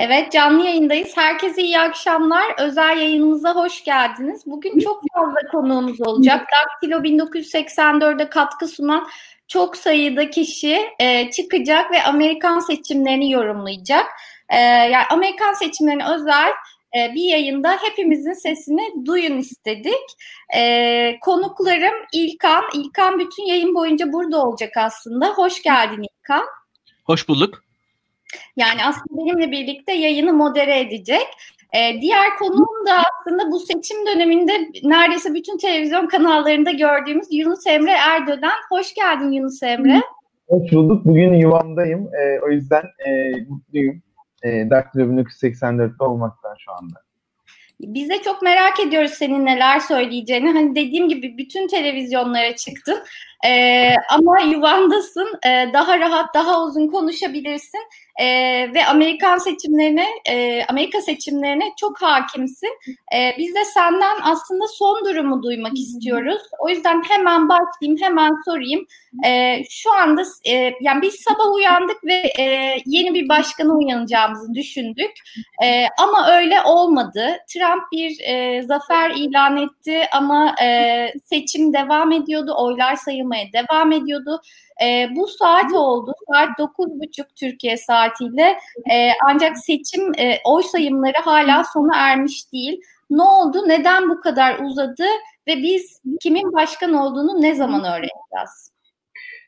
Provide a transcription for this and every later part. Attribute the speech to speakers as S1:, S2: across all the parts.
S1: Evet canlı yayındayız. Herkese iyi akşamlar. Özel yayınımıza hoş geldiniz. Bugün çok fazla konuğumuz olacak. Daktilo 1984'e katkı sunan çok sayıda kişi e, çıkacak ve Amerikan seçimlerini yorumlayacak. E, yani Amerikan seçimlerine özel e, bir yayında hepimizin sesini duyun istedik. E, konuklarım İlkan. İlkan bütün yayın boyunca burada olacak aslında. Hoş geldin İlkan.
S2: Hoş bulduk.
S1: Yani aslında benimle birlikte yayını modere edecek. Ee, diğer konuğum da aslında bu seçim döneminde neredeyse bütün televizyon kanallarında gördüğümüz Yunus Emre Erdoğan. Hoş geldin Yunus Emre.
S3: Hoş bulduk. Bugün yuvamdayım. Ee, o yüzden e, mutluyum. E, Daktilo 1984'te olmaktan şu anda.
S1: Biz de çok merak ediyoruz senin neler söyleyeceğini. Hani dediğim gibi bütün televizyonlara çıktın. Ee, ama yuvandasın. Ee, daha rahat, daha uzun konuşabilirsin e, ve Amerikan seçimlerine, e, Amerika seçimlerine çok hakimsin. E, biz de senden aslında son durumu duymak istiyoruz. O yüzden hemen başlayayım, hemen sorayım. E, şu anda e, yani biz sabah uyandık ve e, yeni bir başkanı uyanacağımızı düşündük. E, ama öyle olmadı. Trump bir e, zafer ilan etti ama e, seçim devam ediyordu, oylar sayılmaya devam ediyordu. E, bu saat oldu. Saat 9.30 Türkiye saatiyle. E, ancak seçim e, oy sayımları hala sona ermiş değil. Ne oldu? Neden bu kadar uzadı? Ve biz kimin başkan olduğunu ne zaman öğreneceğiz?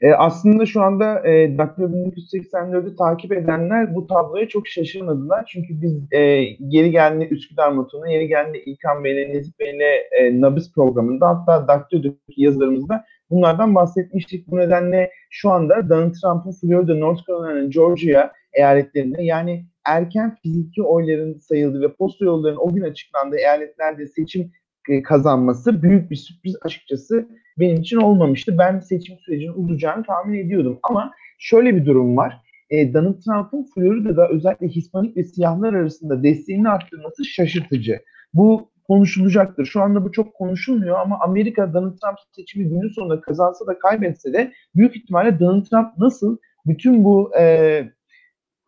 S3: E, aslında şu anda e, Daktilo 1984'ü takip edenler bu tabloya çok şaşırmadılar. Çünkü biz e, geri geldiğinde Üsküdar Motoru'na, yeri geldiğinde İlkan Bey'le, Nezih Bey'le e, Nabız programında hatta Daktilo'daki yazılarımızda bunlardan bahsetmiştik. Bu nedenle şu anda Donald Trump'ın Florida, North Carolina, Georgia eyaletlerinde yani erken fiziki oyların sayıldığı ve posta yolların o gün açıklandığı eyaletlerde seçim e, kazanması büyük bir sürpriz açıkçası benim için olmamıştı. Ben seçim sürecinin uzayacağını tahmin ediyordum. Ama şöyle bir durum var. E, Donald Trump'ın Florida'da özellikle Hispanik ve siyahlar arasında desteğini arttırması şaşırtıcı. Bu konuşulacaktır. Şu anda bu çok konuşulmuyor ama Amerika Donald Trump seçimi günün sonunda kazansa da kaybetse de büyük ihtimalle Donald Trump nasıl bütün bu e,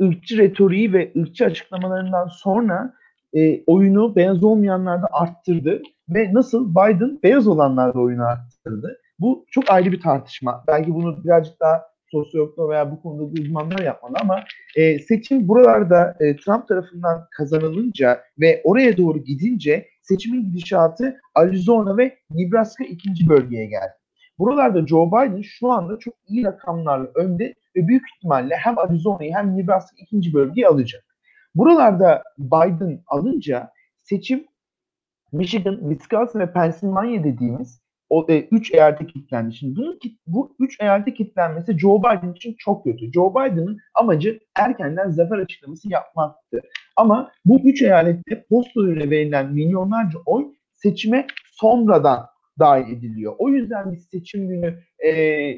S3: ırkçı retoriği ve ırkçı açıklamalarından sonra e, oyunu beyaz olmayanlarda arttırdı ve nasıl Biden beyaz olanlarda oyunu arttırdı. Bu çok ayrı bir tartışma. Belki bunu birazcık daha sosyologlar veya bu konuda uzmanlar yapmalı ama e, seçim buralarda e, Trump tarafından kazanılınca ve oraya doğru gidince seçimin gidişatı Arizona ve Nebraska ikinci bölgeye geldi. Buralarda Joe Biden şu anda çok iyi rakamlarla önde ve büyük ihtimalle hem Arizona'yı hem Nebraska ikinci bölgeyi alacak. Buralarda Biden alınca seçim Michigan, Wisconsin ve Pennsylvania dediğimiz o e, eyalete kilitlendi. Şimdi bunun, bu üç eyalete kilitlenmesi Joe Biden için çok kötü. Joe Biden'ın amacı erkenden zafer açıklaması yapmaktı. Ama bu üç eyalette posta yoluyla verilen milyonlarca oy seçime sonradan dahil ediliyor. O yüzden biz seçim günü e,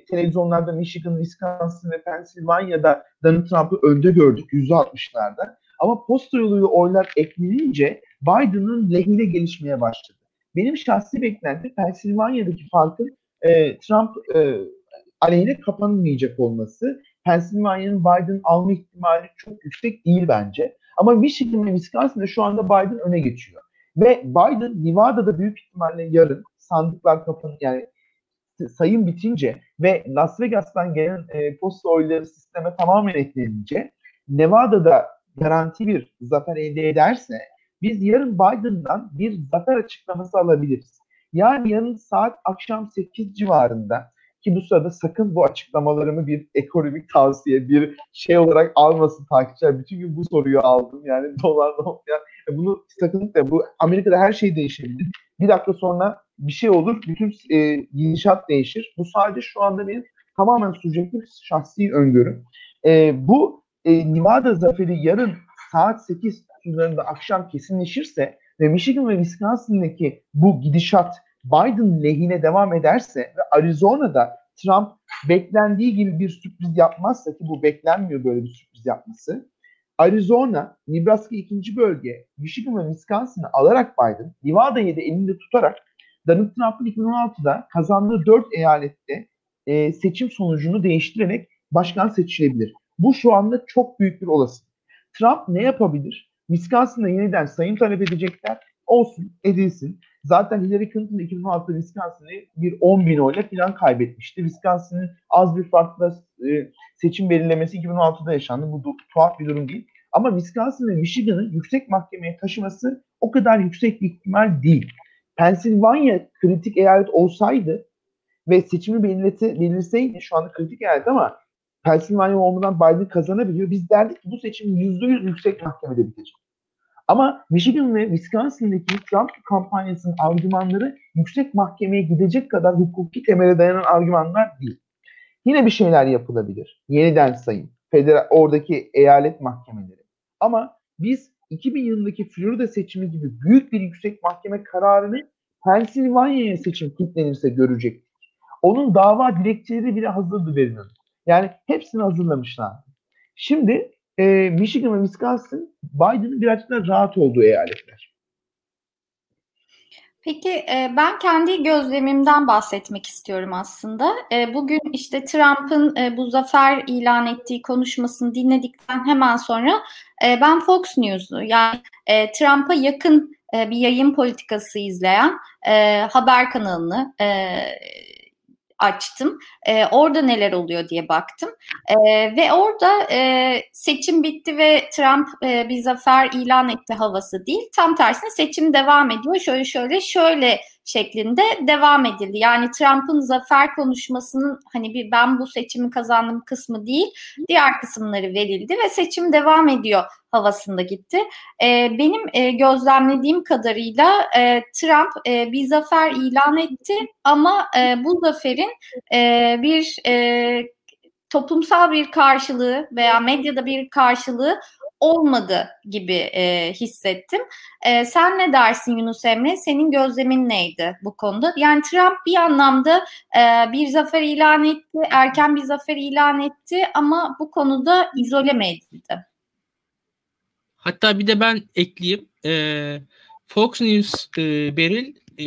S3: televizyonlarda Michigan, Wisconsin ve Pennsylvania'da Donald Trump'ı önde gördük %60'larda. Ama posta yoluyla oylar eklenince Biden'ın lehine gelişmeye başladı. Benim şahsi beklentim Pennsylvania'daki farkın e, Trump e, aleyhine kapanmayacak olması. Pennsylvania'nın Biden alma ihtimali çok yüksek değil bence. Ama Michigan ve Wisconsin'de şu anda Biden öne geçiyor. Ve Biden Nevada'da büyük ihtimalle yarın sandıklar kapanır yani sayım bitince ve Las Vegas'tan gelen e, posta oyları sisteme tamamen eklenince Nevada'da garanti bir zafer elde ederse biz yarın Biden'dan bir zafer açıklaması alabiliriz. Yani yarın saat akşam 8 civarında ki bu sırada sakın bu açıklamalarımı bir ekonomik tavsiye, bir şey olarak almasın takipçiler. Bütün gün bu soruyu aldım. Yani dolar yani bunu sakın da bu Amerika'da her şey değişebilir. Bir dakika sonra bir şey olur. Bütün e, gidişat değişir. Bu sadece şu anda benim tamamen subjektif şahsi öngörüm. E, bu e, Nevada zaferi yarın saat 8 sularında akşam kesinleşirse ve Michigan ve Wisconsin'deki bu gidişat Biden lehine devam ederse ve Arizona'da Trump beklendiği gibi bir sürpriz yapmazsa ki bu beklenmiyor böyle bir sürpriz yapması. Arizona, Nebraska ikinci bölge, Michigan ve Wisconsin'ı alarak Biden, Nevada'yı da elinde tutarak Donald Trump'ın 2016'da kazandığı dört eyalette e, seçim sonucunu değiştirerek başkan seçilebilir. Bu şu anda çok büyük bir olasılık. Trump ne yapabilir? Wisconsin'da yeniden sayım talep edecekler. Olsun, edilsin. Zaten Hillary Clinton 2016'da Wisconsin'i bir 10 bin oyla falan kaybetmişti. Wisconsin'in az bir farkla e, seçim belirlemesi 2016'da yaşandı. Bu tuhaf bir durum değil. Ama Wisconsin ve Michigan'ı yüksek mahkemeye taşıması o kadar yüksek bir ihtimal değil. Pennsylvania kritik eyalet olsaydı ve seçimi belirlete, belirleseydi şu anda kritik eyalet ama Pennsylvania olmadan Biden kazanabiliyor. Biz derdik ki bu seçim %100 yüksek mahkemede bitecek. Ama Michigan ve Wisconsin'daki Trump kampanyasının argümanları yüksek mahkemeye gidecek kadar hukuki temele dayanan argümanlar değil. Yine bir şeyler yapılabilir. Yeniden sayım. Federal, oradaki eyalet mahkemeleri. Ama biz 2000 yılındaki Florida seçimi gibi büyük bir yüksek mahkeme kararını Pennsylvania'ya seçim kilitlenirse görecektik. Onun dava dilekçeleri bile hazırdı verilen. Yani hepsini hazırlamışlar. Şimdi e, Michigan ve Wisconsin Biden'ın birazcık daha rahat olduğu eyaletler.
S1: Peki e, ben kendi gözlemimden bahsetmek istiyorum aslında. E, bugün işte Trump'ın e, bu zafer ilan ettiği konuşmasını dinledikten hemen sonra ben Fox News'u yani Trump'a yakın bir yayın politikası izleyen haber kanalını açtım. E, orada neler oluyor diye baktım. E, ve orada e, seçim bitti ve Trump e, bir zafer ilan etti havası değil. Tam tersine seçim devam ediyor. Şöyle şöyle şöyle şeklinde devam edildi. Yani Trump'ın zafer konuşmasının hani bir ben bu seçimi kazandım kısmı değil, diğer kısımları verildi ve seçim devam ediyor havasında gitti. E, benim e, gözlemlediğim kadarıyla e, Trump e, bir zafer ilan etti ama e, bu zaferin e, bir e, toplumsal bir karşılığı veya medyada bir karşılığı olmadı gibi e, hissettim. E, sen ne dersin Yunus Emre? Senin gözlemin neydi bu konuda? Yani Trump bir anlamda e, bir zafer ilan etti, erken bir zafer ilan etti ama bu konuda izole mi edildi?
S2: Hatta bir de ben ekleyeyim. E, Fox News e, Beril e,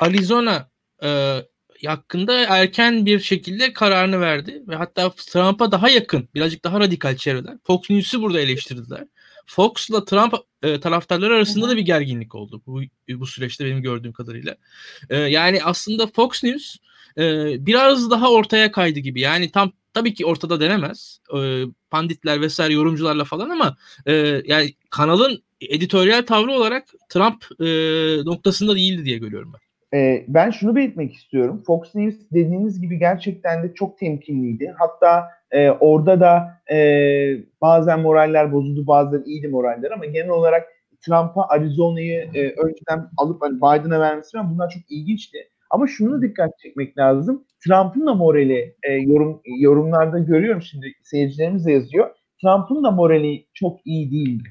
S2: Arizona e, hakkında erken bir şekilde kararını verdi ve hatta Trump'a daha yakın, birazcık daha radikal çevreler Fox News'u burada eleştirdiler. Fox'la Trump e, taraftarları arasında da bir gerginlik oldu bu bu süreçte benim gördüğüm kadarıyla. E, yani aslında Fox News e, biraz daha ortaya kaydı gibi. Yani tam tabii ki ortada denemez. E, panditler vesaire yorumcularla falan ama e, yani kanalın editoryal tavrı olarak Trump e, noktasında değildi diye görüyorum ben.
S3: E, ben şunu belirtmek istiyorum. Fox News dediğiniz gibi gerçekten de çok temkinliydi. Hatta e, orada da e, bazen moraller bozuldu, bazen iyiydi moraller ama genel olarak Trump'a Arizona'yı e, önceden alıp hani Biden'a vermesi falan bunlar çok ilginçti. Ama şunu dikkat çekmek lazım. Trump'ın da morali e, yorum yorumlarda görüyorum şimdi seyircilerimiz de yazıyor. Trump'ın da morali çok iyi değildi.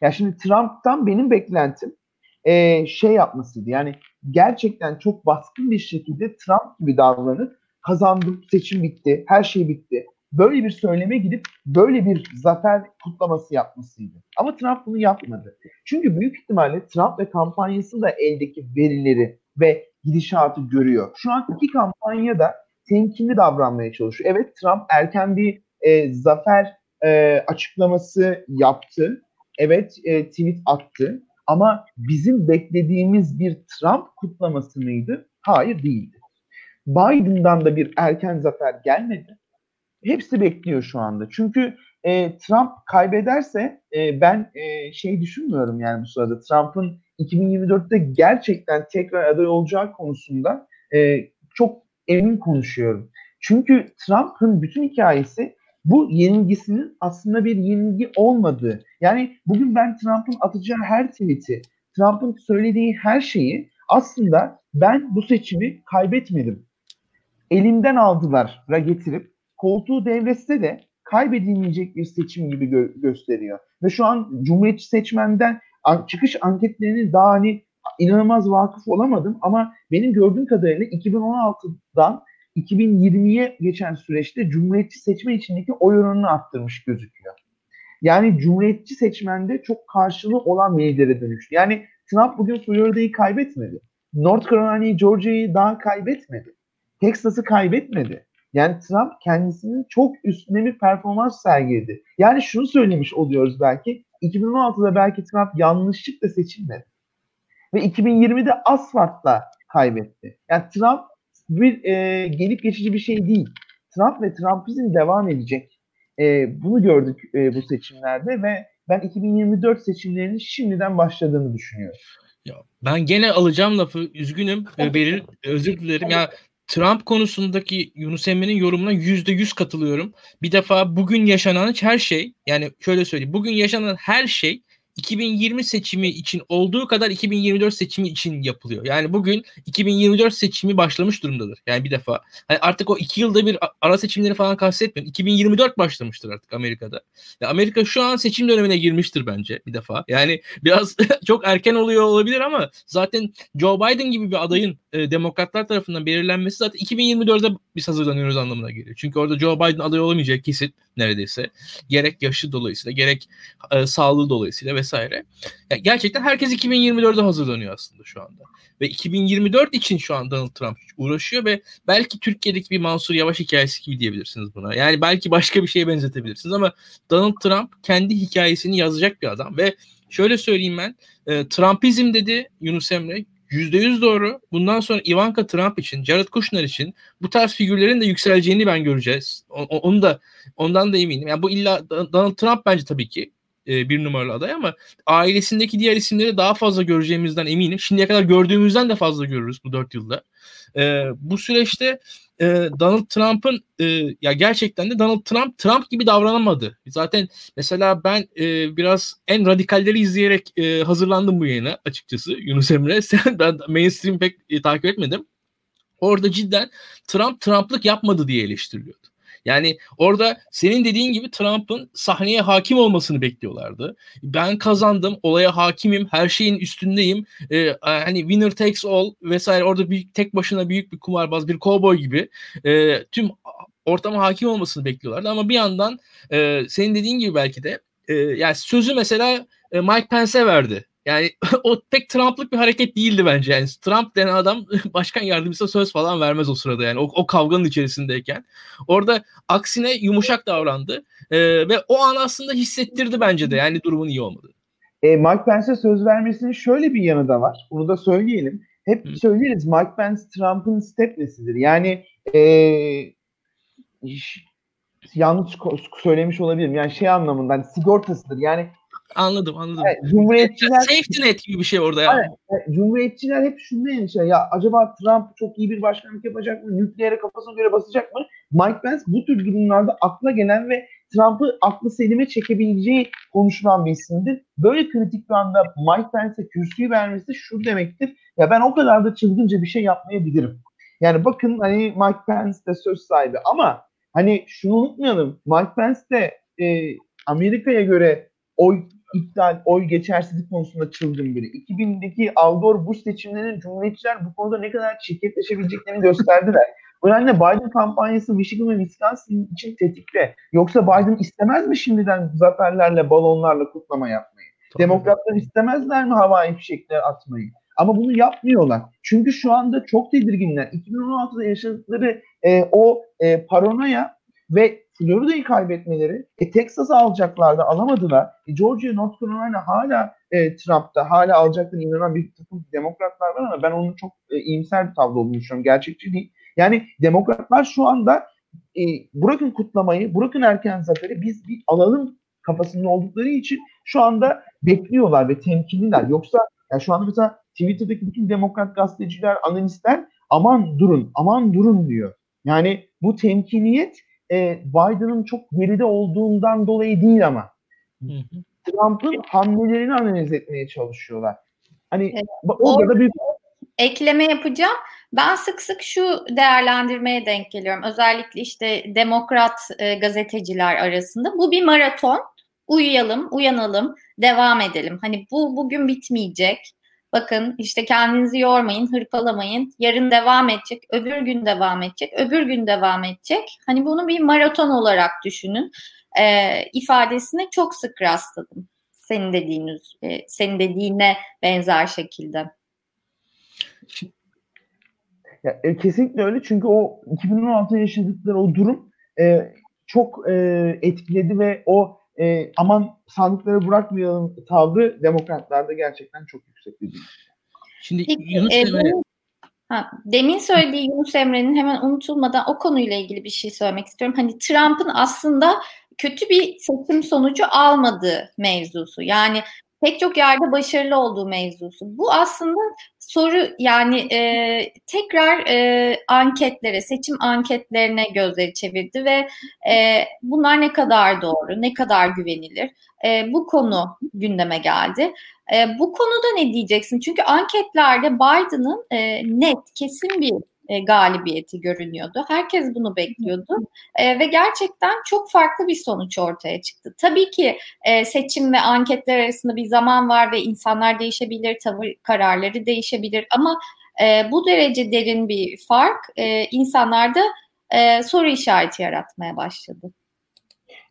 S3: Ya şimdi Trump'tan benim beklentim e, şey yapmasıydı. Yani gerçekten çok baskın bir şekilde Trump gibi davranıp kazandım, seçim bitti, her şey bitti. Böyle bir söyleme gidip böyle bir zafer kutlaması yapmasıydı. Ama Trump bunu yapmadı. Çünkü büyük ihtimalle Trump ve kampanyası da eldeki verileri ve gidişatı görüyor. Şu an iki kampanya da temkinli davranmaya çalışıyor. Evet Trump erken bir e, zafer e, açıklaması yaptı. Evet e, tweet attı. Ama bizim beklediğimiz bir Trump kutlaması mıydı? Hayır değildi. Biden'dan da bir erken zafer gelmedi. Hepsi bekliyor şu anda. Çünkü e, Trump kaybederse e, ben e, şey düşünmüyorum yani bu sırada Trump'ın 2024'te gerçekten tekrar aday olacağı konusunda e, çok emin konuşuyorum. Çünkü Trump'ın bütün hikayesi bu yenilgisinin aslında bir yenilgi olmadığı. Yani bugün ben Trump'ın atacağı her tweet'i, Trump'ın söylediği her şeyi aslında ben bu seçimi kaybetmedim. Elimden aldılar ra getirip koltuğu devretse de kaybedilmeyecek bir seçim gibi gö- gösteriyor. Ve şu an Cumhuriyetçi seçmenden çıkış anketlerini daha hani inanılmaz vakıf olamadım ama benim gördüğüm kadarıyla 2016'dan 2020'ye geçen süreçte Cumhuriyetçi seçmen içindeki oy oranını arttırmış gözüküyor. Yani Cumhuriyetçi seçmende çok karşılığı olan bir lidere dönüştü. Yani Trump bugün Florida'yı kaybetmedi. North Carolina'yı, Georgia'yı daha kaybetmedi. Texas'ı kaybetmedi. Yani Trump kendisinin çok üstüne bir performans sergiledi. Yani şunu söylemiş oluyoruz belki. 2016'da belki Trump yanlışlıkla seçilmedi. Ve 2020'de az farkla kaybetti. Yani Trump bir e, gelip geçici bir şey değil. Trump ve Trumpizm devam edecek. E, bunu gördük e, bu seçimlerde ve ben 2024 seçimlerinin şimdiden başladığını düşünüyorum.
S2: Ya ben gene alacağım lafı. Üzgünüm. E, Beril özür dilerim. Ya Trump konusundaki Yunus Emre'nin yorumuna yüzde yüz katılıyorum. Bir defa bugün yaşanan her şey yani şöyle söyleyeyim. Bugün yaşanan her şey 2020 seçimi için olduğu kadar 2024 seçimi için yapılıyor. Yani bugün 2024 seçimi başlamış durumdadır. Yani bir defa. Yani artık o iki yılda bir ara seçimleri falan kastetmiyorum. 2024 başlamıştır artık Amerika'da. Yani Amerika şu an seçim dönemine girmiştir bence bir defa. Yani biraz çok erken oluyor olabilir ama zaten Joe Biden gibi bir adayın e, demokratlar tarafından belirlenmesi zaten 2024'de biz hazırlanıyoruz anlamına geliyor. Çünkü orada Joe Biden aday olamayacak kesin neredeyse. Gerek yaşı dolayısıyla gerek e, sağlığı dolayısıyla vesaire. Yani gerçekten herkes 2024'de hazırlanıyor aslında şu anda. Ve 2024 için şu an Donald Trump uğraşıyor ve belki Türkiye'deki bir Mansur Yavaş hikayesi gibi diyebilirsiniz buna. Yani belki başka bir şeye benzetebilirsiniz ama Donald Trump kendi hikayesini yazacak bir adam ve şöyle söyleyeyim ben e, Trumpizm dedi Yunus Emre %100 doğru. Bundan sonra Ivanka Trump için, Jared Kushner için bu tarz figürlerin de yükseleceğini ben göreceğiz. Onu da ondan da eminim. Yani bu illa Donald Trump bence tabii ki e, bir numaralı aday ama ailesindeki diğer isimleri daha fazla göreceğimizden eminim. Şimdiye kadar gördüğümüzden de fazla görürüz bu dört yılda. E, bu süreçte e, Donald Trump'ın e, ya gerçekten de Donald Trump Trump gibi davranamadı. Zaten mesela ben e, biraz en radikalleri izleyerek e, hazırlandım bu yayına açıkçası Yunus Emre. Sen ben mainstream pek e, takip etmedim. Orada cidden Trump Trump'lık yapmadı diye eleştiriliyordu. Yani orada senin dediğin gibi Trump'ın sahneye hakim olmasını bekliyorlardı. Ben kazandım, olaya hakimim, her şeyin üstündeyim. Ee, hani winner takes all vesaire orada bir tek başına büyük bir kumarbaz, bir kovboy gibi e, tüm ortama hakim olmasını bekliyorlardı. Ama bir yandan e, senin dediğin gibi belki de e, yani sözü mesela e, Mike Pence'e verdi. Yani o pek Trump'lık bir hareket değildi bence. Yani Trump denen adam başkan yardımcısı söz falan vermez o sırada yani o, o kavganın içerisindeyken. Orada aksine yumuşak davrandı ee, ve o an aslında hissettirdi bence de yani durumun iyi olmadı.
S3: E, Mike Pence'e söz vermesinin şöyle bir yanı da var. Bunu da söyleyelim. Hep Hı. söyleriz Mike Pence Trump'ın stepnesidir. Yani e, yanlış söylemiş olabilirim. Yani şey anlamında hani sigortasıdır. Yani
S2: Anladım anladım.
S3: Evet, Cumhuriyetçiler
S2: safety net gibi bir şey orada ya.
S3: Evet, Cumhuriyetçiler hep şunu endişe ya acaba Trump çok iyi bir başkanlık yapacak mı? Nükleere kafasına göre basacak mı? Mike Pence bu tür durumlarda akla gelen ve Trump'ı aklı selime çekebileceği konuşulan bir isimdir. Böyle kritik bir anda Mike Pence'e kürsüyü vermesi şu demektir. Ya ben o kadar da çılgınca bir şey yapmayabilirim. Yani bakın hani Mike Pence de söz sahibi ama hani şunu unutmayalım. Mike Pence de e, Amerika'ya göre oy iptal, oy geçersizlik konusunda çılgın biri. 2000'deki Al Gore Bush seçimlerinin Cumhuriyetçiler bu konuda ne kadar çirkefleşebileceklerini gösterdiler. Bu nedenle Biden kampanyası Michigan ve Wisconsin için tetikte. Yoksa Biden istemez mi şimdiden zaferlerle, balonlarla kutlama yapmayı? Tabii. Demokratlar istemezler mi havai fişekler atmayı? Ama bunu yapmıyorlar. Çünkü şu anda çok tedirginler. 2016'da yaşadıkları e, o e, paranoya ve Florida'yı kaybetmeleri, e, Texas'ı alacaklardı, alamadılar. E, Georgia, North Carolina hala e, Trump'ta, hala alacaklarına inanan bir takım demokratlar var ama ben onun çok e, iyimser bir tablo olduğunu düşünüyorum. Gerçekçi değil. Yani demokratlar şu anda e, bırakın kutlamayı, bırakın erken zaferi biz bir alalım kafasında oldukları için şu anda bekliyorlar ve temkinliler. Yoksa yani şu anda mesela Twitter'daki bütün demokrat gazeteciler, analistler aman durun, aman durun diyor. Yani bu temkiniyet e, Biden'ın çok geride olduğundan dolayı değil ama Trump'ın hamlelerini analiz etmeye çalışıyorlar. Hani evet. orada da bir
S1: ekleme yapacağım. Ben sık sık şu değerlendirmeye denk geliyorum. Özellikle işte demokrat e, gazeteciler arasında. Bu bir maraton. Uyuyalım, uyanalım, devam edelim. Hani bu bugün bitmeyecek. Bakın işte kendinizi yormayın, hırpalamayın. Yarın devam edecek, öbür gün devam edecek, öbür gün devam edecek. Hani bunu bir maraton olarak düşünün. E, ifadesine çok sık rastladım. Senin dediğiniz, e, senin dediğine benzer şekilde.
S3: Ya, e, kesinlikle öyle çünkü o 2016 yaşadıkları o durum e, çok e, etkiledi ve o e, aman sandıkları bırakmayalım tavrı demokratlarda gerçekten çok yüksek bir
S2: Şimdi Peki, Yunus e, Emre...
S1: Ha, demin söylediği Yunus Emre'nin hemen unutulmadan o konuyla ilgili bir şey söylemek istiyorum. Hani Trump'ın aslında kötü bir seçim sonucu almadığı mevzusu. Yani pek çok yerde başarılı olduğu mevzusu. Bu aslında soru yani e, tekrar e, anketlere, seçim anketlerine gözleri çevirdi ve e, bunlar ne kadar doğru, ne kadar güvenilir? E, bu konu gündeme geldi. E, bu konuda ne diyeceksin? Çünkü anketlerde Biden'ın e, net, kesin bir e, galibiyeti görünüyordu. Herkes bunu bekliyordu e, ve gerçekten çok farklı bir sonuç ortaya çıktı. Tabii ki e, seçim ve anketler arasında bir zaman var ve insanlar değişebilir, tavır kararları değişebilir ama e, bu derece derin bir fark e, insanlarda e, soru işareti yaratmaya başladı.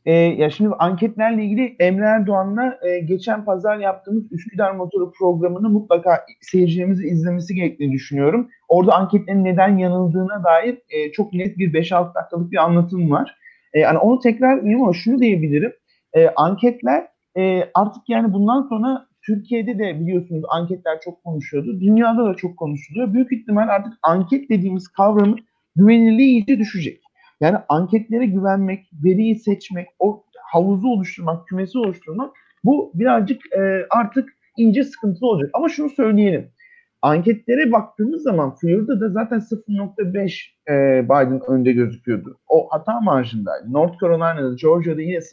S3: E, ya şimdi anketlerle ilgili Emre Erdoğan'la e, geçen pazar yaptığımız Üsküdar Motoru programını mutlaka seyircilerimizin izlemesi gerektiğini düşünüyorum. Orada anketlerin neden yanıldığına dair e, çok net bir 5-6 dakikalık bir anlatım var. E, yani onu tekrar ama şunu diyebilirim. E, anketler e, artık yani bundan sonra Türkiye'de de biliyorsunuz anketler çok konuşuyordu. Dünyada da çok konuşuluyor. Büyük ihtimal artık anket dediğimiz kavramın güvenilirliği iyice düşecek. Yani anketlere güvenmek, veriyi seçmek, o havuzu oluşturmak, kümesi oluşturmak bu birazcık e, artık ince sıkıntılı olacak. Ama şunu söyleyelim. Anketlere baktığımız zaman Florida'da zaten 0.5 e, Biden önde gözüküyordu. O hata marjındaydı. North Carolina'da, Georgia'da yine 0.5.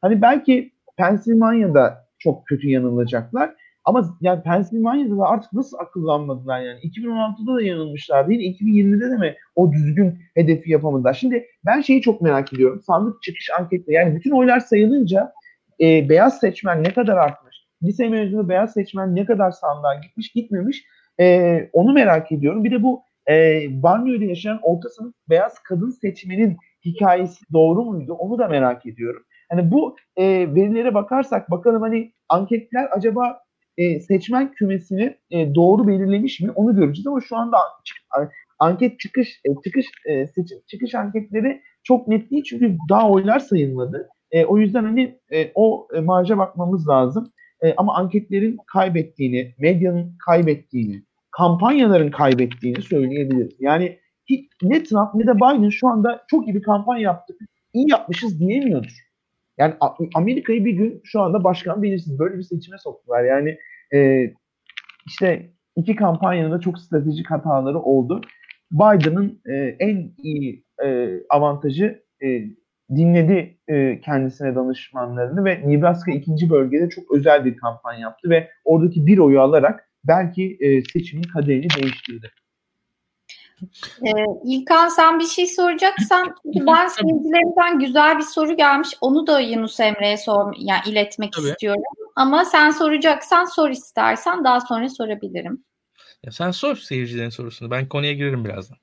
S3: Hani belki Pennsylvania'da çok kötü yanılacaklar. Ama yani Pennsylvania'da da artık nasıl akıllanmadılar yani. 2016'da da yanılmışlar değil 2020'de de mi o düzgün hedefi yapamadılar? Şimdi ben şeyi çok merak ediyorum. Sandık çıkış anketleri yani bütün oylar sayılınca e, beyaz seçmen ne kadar artmış? Lise mezunu beyaz seçmen ne kadar sandığa gitmiş gitmemiş? E, onu merak ediyorum. Bir de bu e, banyoda yaşayan orta sınıf beyaz kadın seçmenin hikayesi doğru muydu? Onu da merak ediyorum. Hani bu e, verilere bakarsak bakalım hani anketler acaba e, seçmen kümesini e, doğru belirlemiş mi onu göreceğiz ama şu anda anket çıkış e, çıkış e, seçim çıkış anketleri çok net değil çünkü daha oylar sayılmadı. E, o yüzden hani e, o e, marja bakmamız lazım. E, ama anketlerin kaybettiğini, medyanın kaybettiğini, kampanyaların kaybettiğini söyleyebiliriz. Yani hiç, ne Trump ne de Biden şu anda çok iyi bir kampanya yaptık, iyi yapmışız diyemiyordur. Yani Amerika'yı bir gün şu anda başkan belirsiz böyle bir seçime soktular. Yani e, işte iki kampanyanın da çok stratejik hataları oldu. Biden'ın e, en iyi e, avantajı e, dinledi e, kendisine danışmanlarını ve Nebraska ikinci bölgede çok özel bir kampanya yaptı ve oradaki bir oyu alarak belki e, seçimin kaderini değiştirdi.
S1: Ee, İlkan sen bir şey soracaksan ben seyircilerimden güzel bir soru gelmiş. Onu da Yunus Emre'ye sor, yani iletmek Tabii. istiyorum. Ama sen soracaksan sor istersen daha sonra sorabilirim.
S2: Ya sen sor seyircilerin sorusunu. Ben konuya girerim birazdan.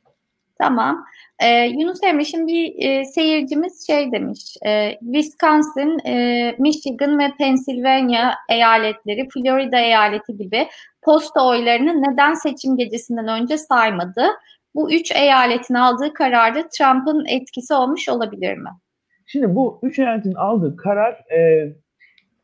S1: Tamam. Ee, Yunus Emre şimdi bir e, seyircimiz şey demiş. E, Wisconsin, e, Michigan ve Pennsylvania eyaletleri, Florida eyaleti gibi posta oylarını neden seçim gecesinden önce saymadı? Bu üç eyaletin aldığı kararda Trump'ın etkisi olmuş olabilir mi?
S3: Şimdi bu üç eyaletin aldığı karar e,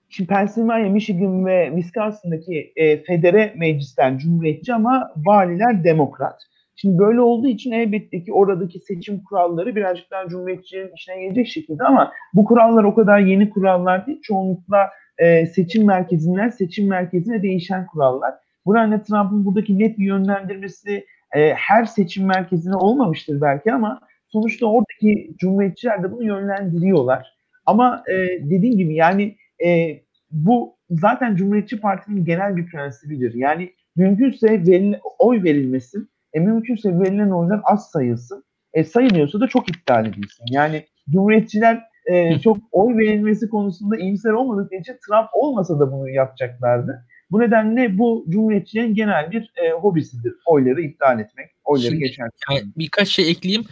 S3: şimdi Pennsylvania, Michigan ve Wisconsin'daki e, federe meclisler cumhuriyetçi ama valiler demokrat. Şimdi böyle olduğu için elbette ki oradaki seçim kuralları birazcık daha cumhuriyetçilerin işine gelecek şekilde ama bu kurallar o kadar yeni kurallar değil. Çoğunlukla e, seçim merkezinden seçim merkezine değişen kurallar. Bu nedenle Trump'ın buradaki net bir yönlendirmesi e, her seçim merkezine olmamıştır belki ama sonuçta oradaki cumhuriyetçiler de bunu yönlendiriyorlar. Ama e, dediğim gibi yani e, bu zaten Cumhuriyetçi Parti'nin genel bir prensibidir. Yani mümkünse veril, oy verilmesin, e, mümkünse verilen oylar az sayılsın. E, sayılıyorsa da çok iptal edilsin. Yani Cumhuriyetçiler e, çok oy verilmesi konusunda iyimser olmadıkları için Trump olmasa da bunu yapacaklardı. Bu nedenle bu Cumhuriyetçilerin genel bir e, hobisidir. Oyları iptal etmek, oyları Şimdi.
S2: Yani birkaç şey ekleyeyim.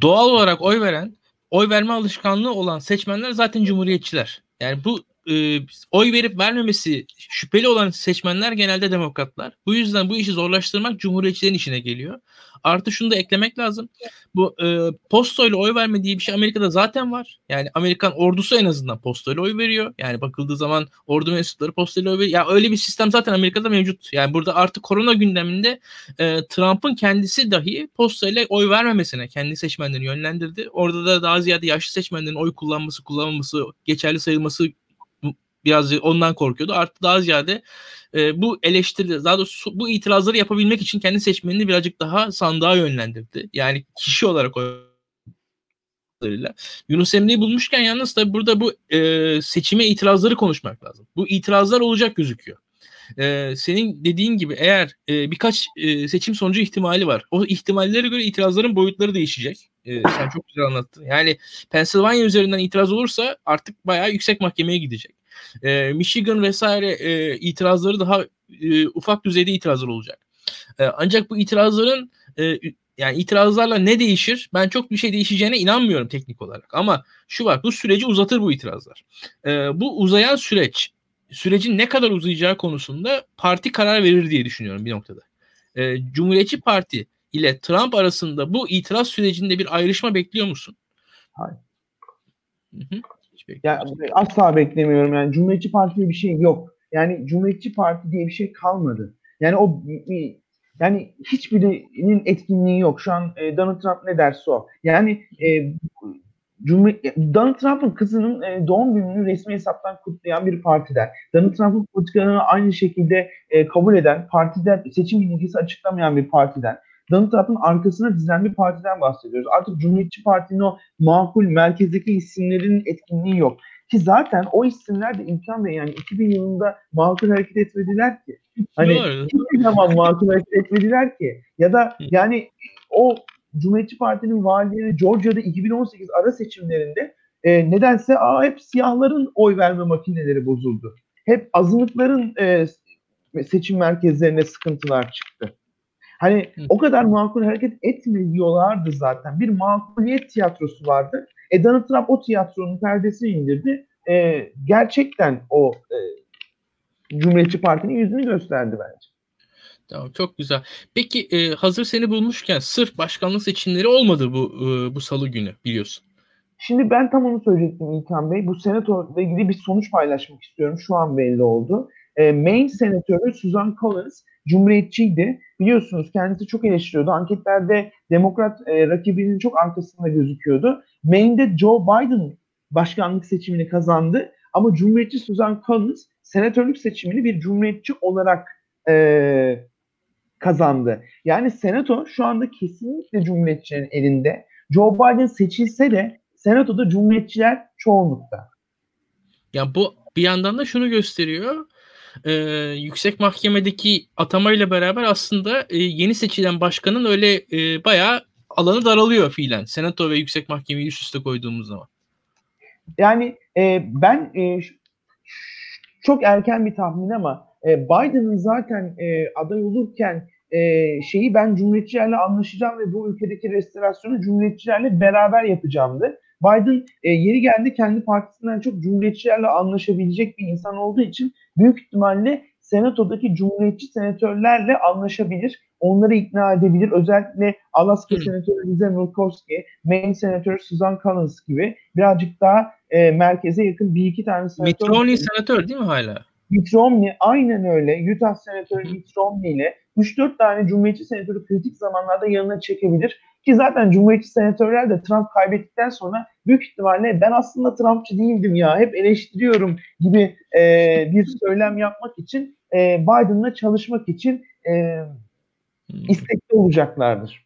S2: Doğal olarak oy veren, oy verme alışkanlığı olan seçmenler zaten Cumhuriyetçiler. Yani bu e, oy verip vermemesi şüpheli olan seçmenler genelde demokratlar. Bu yüzden bu işi zorlaştırmak cumhuriyetçilerin işine geliyor. Artı şunu da eklemek lazım. Bu e, postoyla oy verme diye bir şey Amerika'da zaten var. Yani Amerikan ordusu en azından postoyla oy veriyor. Yani bakıldığı zaman ordu mensupları postoyla oy veriyor. Ya öyle bir sistem zaten Amerika'da mevcut. Yani burada artık korona gündeminde e, Trump'ın kendisi dahi postoyla oy vermemesine kendi seçmenlerini yönlendirdi. Orada da daha ziyade yaşlı seçmenlerin oy kullanması, kullanmaması, geçerli sayılması biraz ondan korkuyordu. Artı daha ziyade e, bu eleştiri, daha doğrusu bu itirazları yapabilmek için kendi seçmenini birazcık daha sandığa yönlendirdi. Yani kişi olarak o Yunus Emre'yi bulmuşken yalnız tabi burada bu e, seçime itirazları konuşmak lazım. Bu itirazlar olacak gözüküyor. E, senin dediğin gibi eğer e, birkaç e, seçim sonucu ihtimali var. O ihtimallere göre itirazların boyutları değişecek. E, sen çok güzel anlattın. Yani Pennsylvania üzerinden itiraz olursa artık bayağı yüksek mahkemeye gidecek. E, Michigan vesaire e, itirazları daha e, ufak düzeyde itirazlar olacak. E, ancak bu itirazların e, yani itirazlarla ne değişir? Ben çok bir şey değişeceğine inanmıyorum teknik olarak. Ama şu var bu süreci uzatır bu itirazlar. E, bu uzayan süreç sürecin ne kadar uzayacağı konusunda parti karar verir diye düşünüyorum bir noktada. E, Cumhuriyetçi Parti ile Trump arasında bu itiraz sürecinde bir ayrışma bekliyor musun?
S3: Hayır. Hı hı. Yani asla beklemiyorum. Yani Cumhuriyetçi Parti diye bir şey yok. Yani Cumhuriyetçi Parti diye bir şey kalmadı. Yani o yani hiçbirinin etkinliği yok. Şu an e, Donald Trump ne derse o. Yani e, Cumhuriyet, Donald Trump'ın kızının e, doğum gününü resmi hesaptan kutlayan bir partiden, Donald Trump'ın politikalarını aynı şekilde e, kabul eden, partiden seçim ilgisi açıklamayan bir partiden, Donald Trump'ın arkasına dizilen bir partiden bahsediyoruz. Artık Cumhuriyetçi Parti'nin o makul merkezdeki isimlerin etkinliği yok. Ki zaten o isimler de imkan Bey yani 2000 yılında makul hareket etmediler ki. Hani hiçbir zaman makul hareket etmediler ki. Ya da yani o Cumhuriyetçi Parti'nin valileri Georgia'da 2018 ara seçimlerinde e, nedense aa, hep siyahların oy verme makineleri bozuldu. Hep azınlıkların e, seçim merkezlerine sıkıntılar çıktı. Hani Hı. o kadar makul hareket etmiyorlardı zaten. Bir makuliyet tiyatrosu vardı. E Donald Trump o tiyatronun perdesini indirdi. E, gerçekten o e, Cumhuriyetçi Parti'nin yüzünü gösterdi bence.
S2: Tamam çok güzel. Peki e, hazır seni bulmuşken sırf başkanlık seçimleri olmadı bu e, bu salı günü biliyorsun.
S3: Şimdi ben tam onu söyleyecektim İlkan Bey. Bu senato ile ilgili bir sonuç paylaşmak istiyorum. Şu an belli oldu. E, Maine senatörü Susan Collins Cumhuriyetçiydi. Biliyorsunuz kendisi çok eleştiriyordu. Anketlerde demokrat e, rakibinin çok arkasında gözüküyordu. Maine'de Joe Biden başkanlık seçimini kazandı. Ama Cumhuriyetçi Susan Collins senatörlük seçimini bir cumhuriyetçi olarak e, kazandı. Yani senato şu anda kesinlikle cumhuriyetçilerin elinde. Joe Biden seçilse de senatoda cumhuriyetçiler çoğunlukta.
S2: Ya bu bir yandan da şunu gösteriyor e, yüksek mahkemedeki atamayla beraber aslında e, yeni seçilen başkanın öyle e, bayağı alanı daralıyor fiilen. Senato ve yüksek mahkemeyi üst üste koyduğumuz zaman.
S3: Yani e, ben e, çok erken bir tahmin ama e, Biden'ın zaten e, aday olurken e, şeyi ben cumhuriyetçilerle anlaşacağım ve bu ülkedeki restorasyonu cumhuriyetçilerle beraber yapacağımdı. Biden e, yeri geldi kendi partisinden çok cumhuriyetçilerle anlaşabilecek bir insan olduğu için büyük ihtimalle senatodaki cumhuriyetçi senatörlerle anlaşabilir. Onları ikna edebilir. Özellikle Alaska senatörü Liza Murkowski, Maine senatörü Susan Collins gibi birazcık daha e, merkeze yakın bir iki tane
S2: senatör. Mitt Romney senatör değil mi hala?
S3: Mitt Romney aynen öyle. Utah senatörü Mitt Romney ile 3-4 tane cumhuriyetçi senatörü kritik zamanlarda yanına çekebilir. Ki zaten Cumhuriyetçi senatörler de Trump kaybettikten sonra büyük ihtimalle ben aslında Trumpçı değildim ya hep eleştiriyorum gibi e, bir söylem yapmak için e, Biden'la çalışmak için e, hmm. istekli olacaklardır.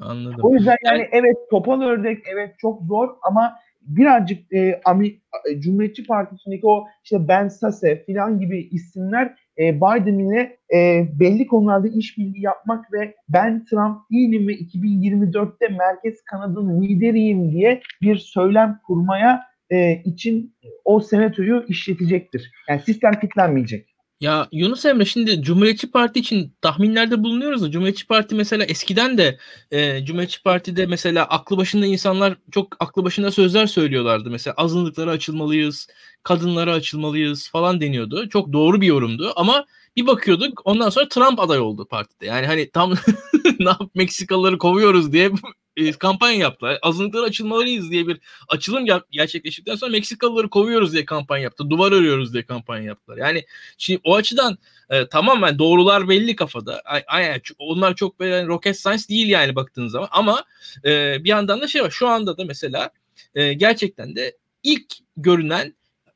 S2: Anladım.
S3: O yüzden yani evet topal ördek evet çok zor ama birazcık e, Amerika, Cumhuriyetçi Partisi'ndeki o işte Ben Sase filan gibi isimler e, Biden ile e, belli konularda işbirliği yapmak ve ben Trump değilim ve 2024'te merkez kanadın lideriyim diye bir söylem kurmaya e, için o senatoyu işletecektir. Yani sistem kitlenmeyecek.
S2: Ya Yunus Emre şimdi Cumhuriyetçi Parti için tahminlerde bulunuyoruz da Cumhuriyetçi Parti mesela eskiden de e, Cumhuriyetçi Parti'de mesela aklı başında insanlar çok aklı başında sözler söylüyorlardı. Mesela azınlıklara açılmalıyız, kadınlara açılmalıyız falan deniyordu. Çok doğru bir yorumdu ama bir bakıyorduk ondan sonra Trump aday oldu partide. Yani hani tam ne yap Meksikalıları kovuyoruz diye e, kampanya yaptılar. Azınlıklara açılmalıyız diye bir açılım gerçekleştikten sonra Meksikalıları kovuyoruz diye kampanya yaptı. Duvar örüyoruz diye kampanya yaptılar. Yani şimdi o açıdan e, tamamen doğrular belli kafada. Aynen onlar çok böyle rocket science değil yani baktığın zaman ama e, bir yandan da şey var. Şu anda da mesela e, gerçekten de ilk görünen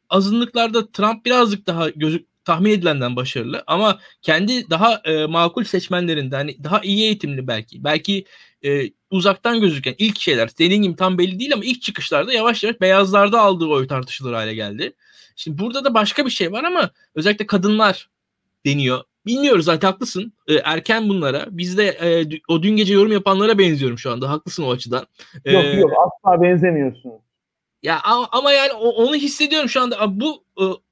S2: azınlıklarda Trump birazcık daha gözük tahmin edilenden başarılı ama kendi daha e, makul seçmenlerinde hani daha iyi eğitimli belki belki e, uzaktan gözüken ilk şeyler dediğin gibi tam belli değil ama ilk çıkışlarda yavaş yavaş beyazlarda aldığı oy tartışılır hale geldi. Şimdi burada da başka bir şey var ama özellikle kadınlar deniyor. Bilmiyoruz zaten haklısın. E, erken bunlara. Biz de e, o dün gece yorum yapanlara benziyorum şu anda. Haklısın o açıdan.
S3: E, yok yok asla benzemiyorsun.
S2: Ya ama yani onu hissediyorum şu anda. Bu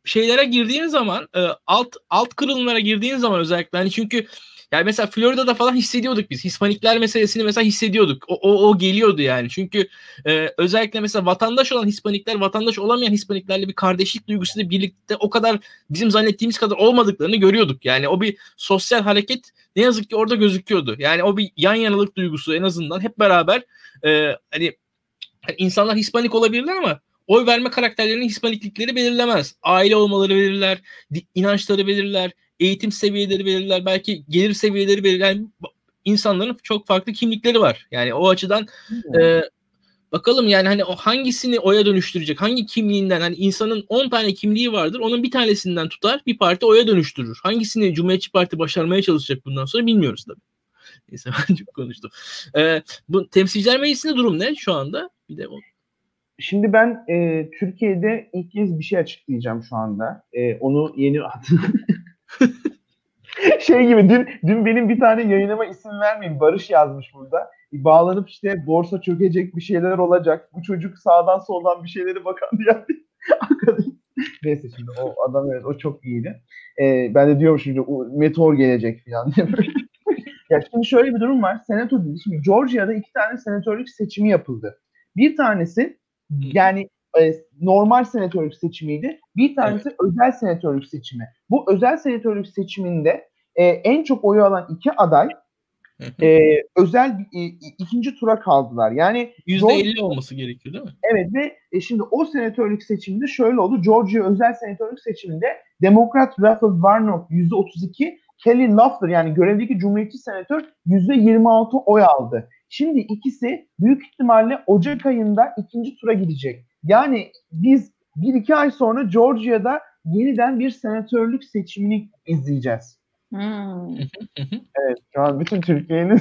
S2: şeylere girdiğin zaman alt alt kırılımlara girdiğin zaman özellikle hani çünkü yani mesela Florida'da falan hissediyorduk biz. Hispanikler meselesini mesela hissediyorduk. O, o, o geliyordu yani. Çünkü e, özellikle mesela vatandaş olan Hispanikler, vatandaş olamayan Hispaniklerle bir kardeşlik duygusuyla birlikte o kadar bizim zannettiğimiz kadar olmadıklarını görüyorduk. Yani o bir sosyal hareket ne yazık ki orada gözüküyordu. Yani o bir yan yanalık duygusu en azından hep beraber e, hani insanlar Hispanik olabilirler ama oy verme karakterlerinin Hispaniklikleri belirlemez. Aile olmaları belirler, inançları belirler, eğitim seviyeleri belirler, belki gelir seviyeleri belirler. Yani insanların çok farklı kimlikleri var. Yani o açıdan hmm. e, bakalım yani hani o hangisini oya dönüştürecek? Hangi kimliğinden hani insanın 10 tane kimliği vardır. Onun bir tanesinden tutar bir parti oya dönüştürür. Hangisini Cumhuriyetçi Parti başarmaya çalışacak bundan sonra bilmiyoruz tabii. Neyse ben çok konuştum. Ee, bu temsilciler meclisinde durum ne şu anda? Bir de o.
S3: Şimdi ben e, Türkiye'de ilk kez bir şey açıklayacağım şu anda. E, onu yeni şey gibi dün dün benim bir tane yayınıma isim vermeyin Barış yazmış burada. Bağlanıp işte borsa çökecek bir şeyler olacak. Bu çocuk sağdan soldan bir şeyleri bakan diye. Neyse şimdi o adam evet o çok iyiydi. Ee, ben de diyorum şimdi meteor gelecek falan diye ya şimdi şöyle bir durum var. Senato dedi. Şimdi Georgia'da iki tane senatörlük seçimi yapıldı. Bir tanesi yani e, normal senatörlük seçimiydi. Bir tanesi evet. özel senatörlük seçimi. Bu özel senatörlük seçiminde e, en çok oyu alan iki aday e, özel e, ikinci tura kaldılar. Yani
S2: yüzde elli olması gerekiyor değil mi?
S3: Evet ve e, şimdi o senatörlük seçiminde şöyle oldu. Georgia özel senatörlük seçiminde Demokrat Raphael Warnock yüzde otuz iki, Kelly Loeffler yani görevdeki Cumhuriyetçi senatör yüzde yirmi altı oy aldı. Şimdi ikisi büyük ihtimalle Ocak ayında ikinci tura gidecek. Yani biz bir iki ay sonra Georgia'da yeniden bir senatörlük seçimini izleyeceğiz. Hmm. evet şu an bütün Türkiye'nin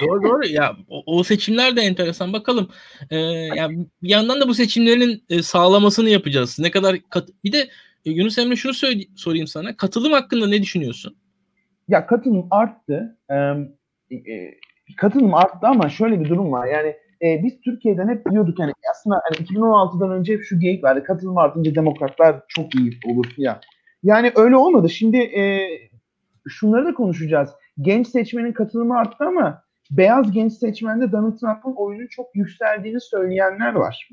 S2: doğru doğru ya o, o seçimler de enteresan bakalım ee, ya bir yandan da bu seçimlerin e, sağlamasını yapacağız ne kadar kat- bir de e, Yunus Emre şunu söyle, sorayım sana katılım hakkında ne düşünüyorsun?
S3: Ya katılım arttı ee, e, katılım arttı ama şöyle bir durum var yani e, biz Türkiye'den hep diyorduk yani aslında hani 2016'dan önce hep şu geyik vardı. Katılım artınca demokratlar çok iyi olur ya. Yani öyle olmadı. Şimdi e, şunları da konuşacağız. Genç seçmenin katılımı arttı ama beyaz genç seçmende Donald Trump'ın oyunun çok yükseldiğini söyleyenler var.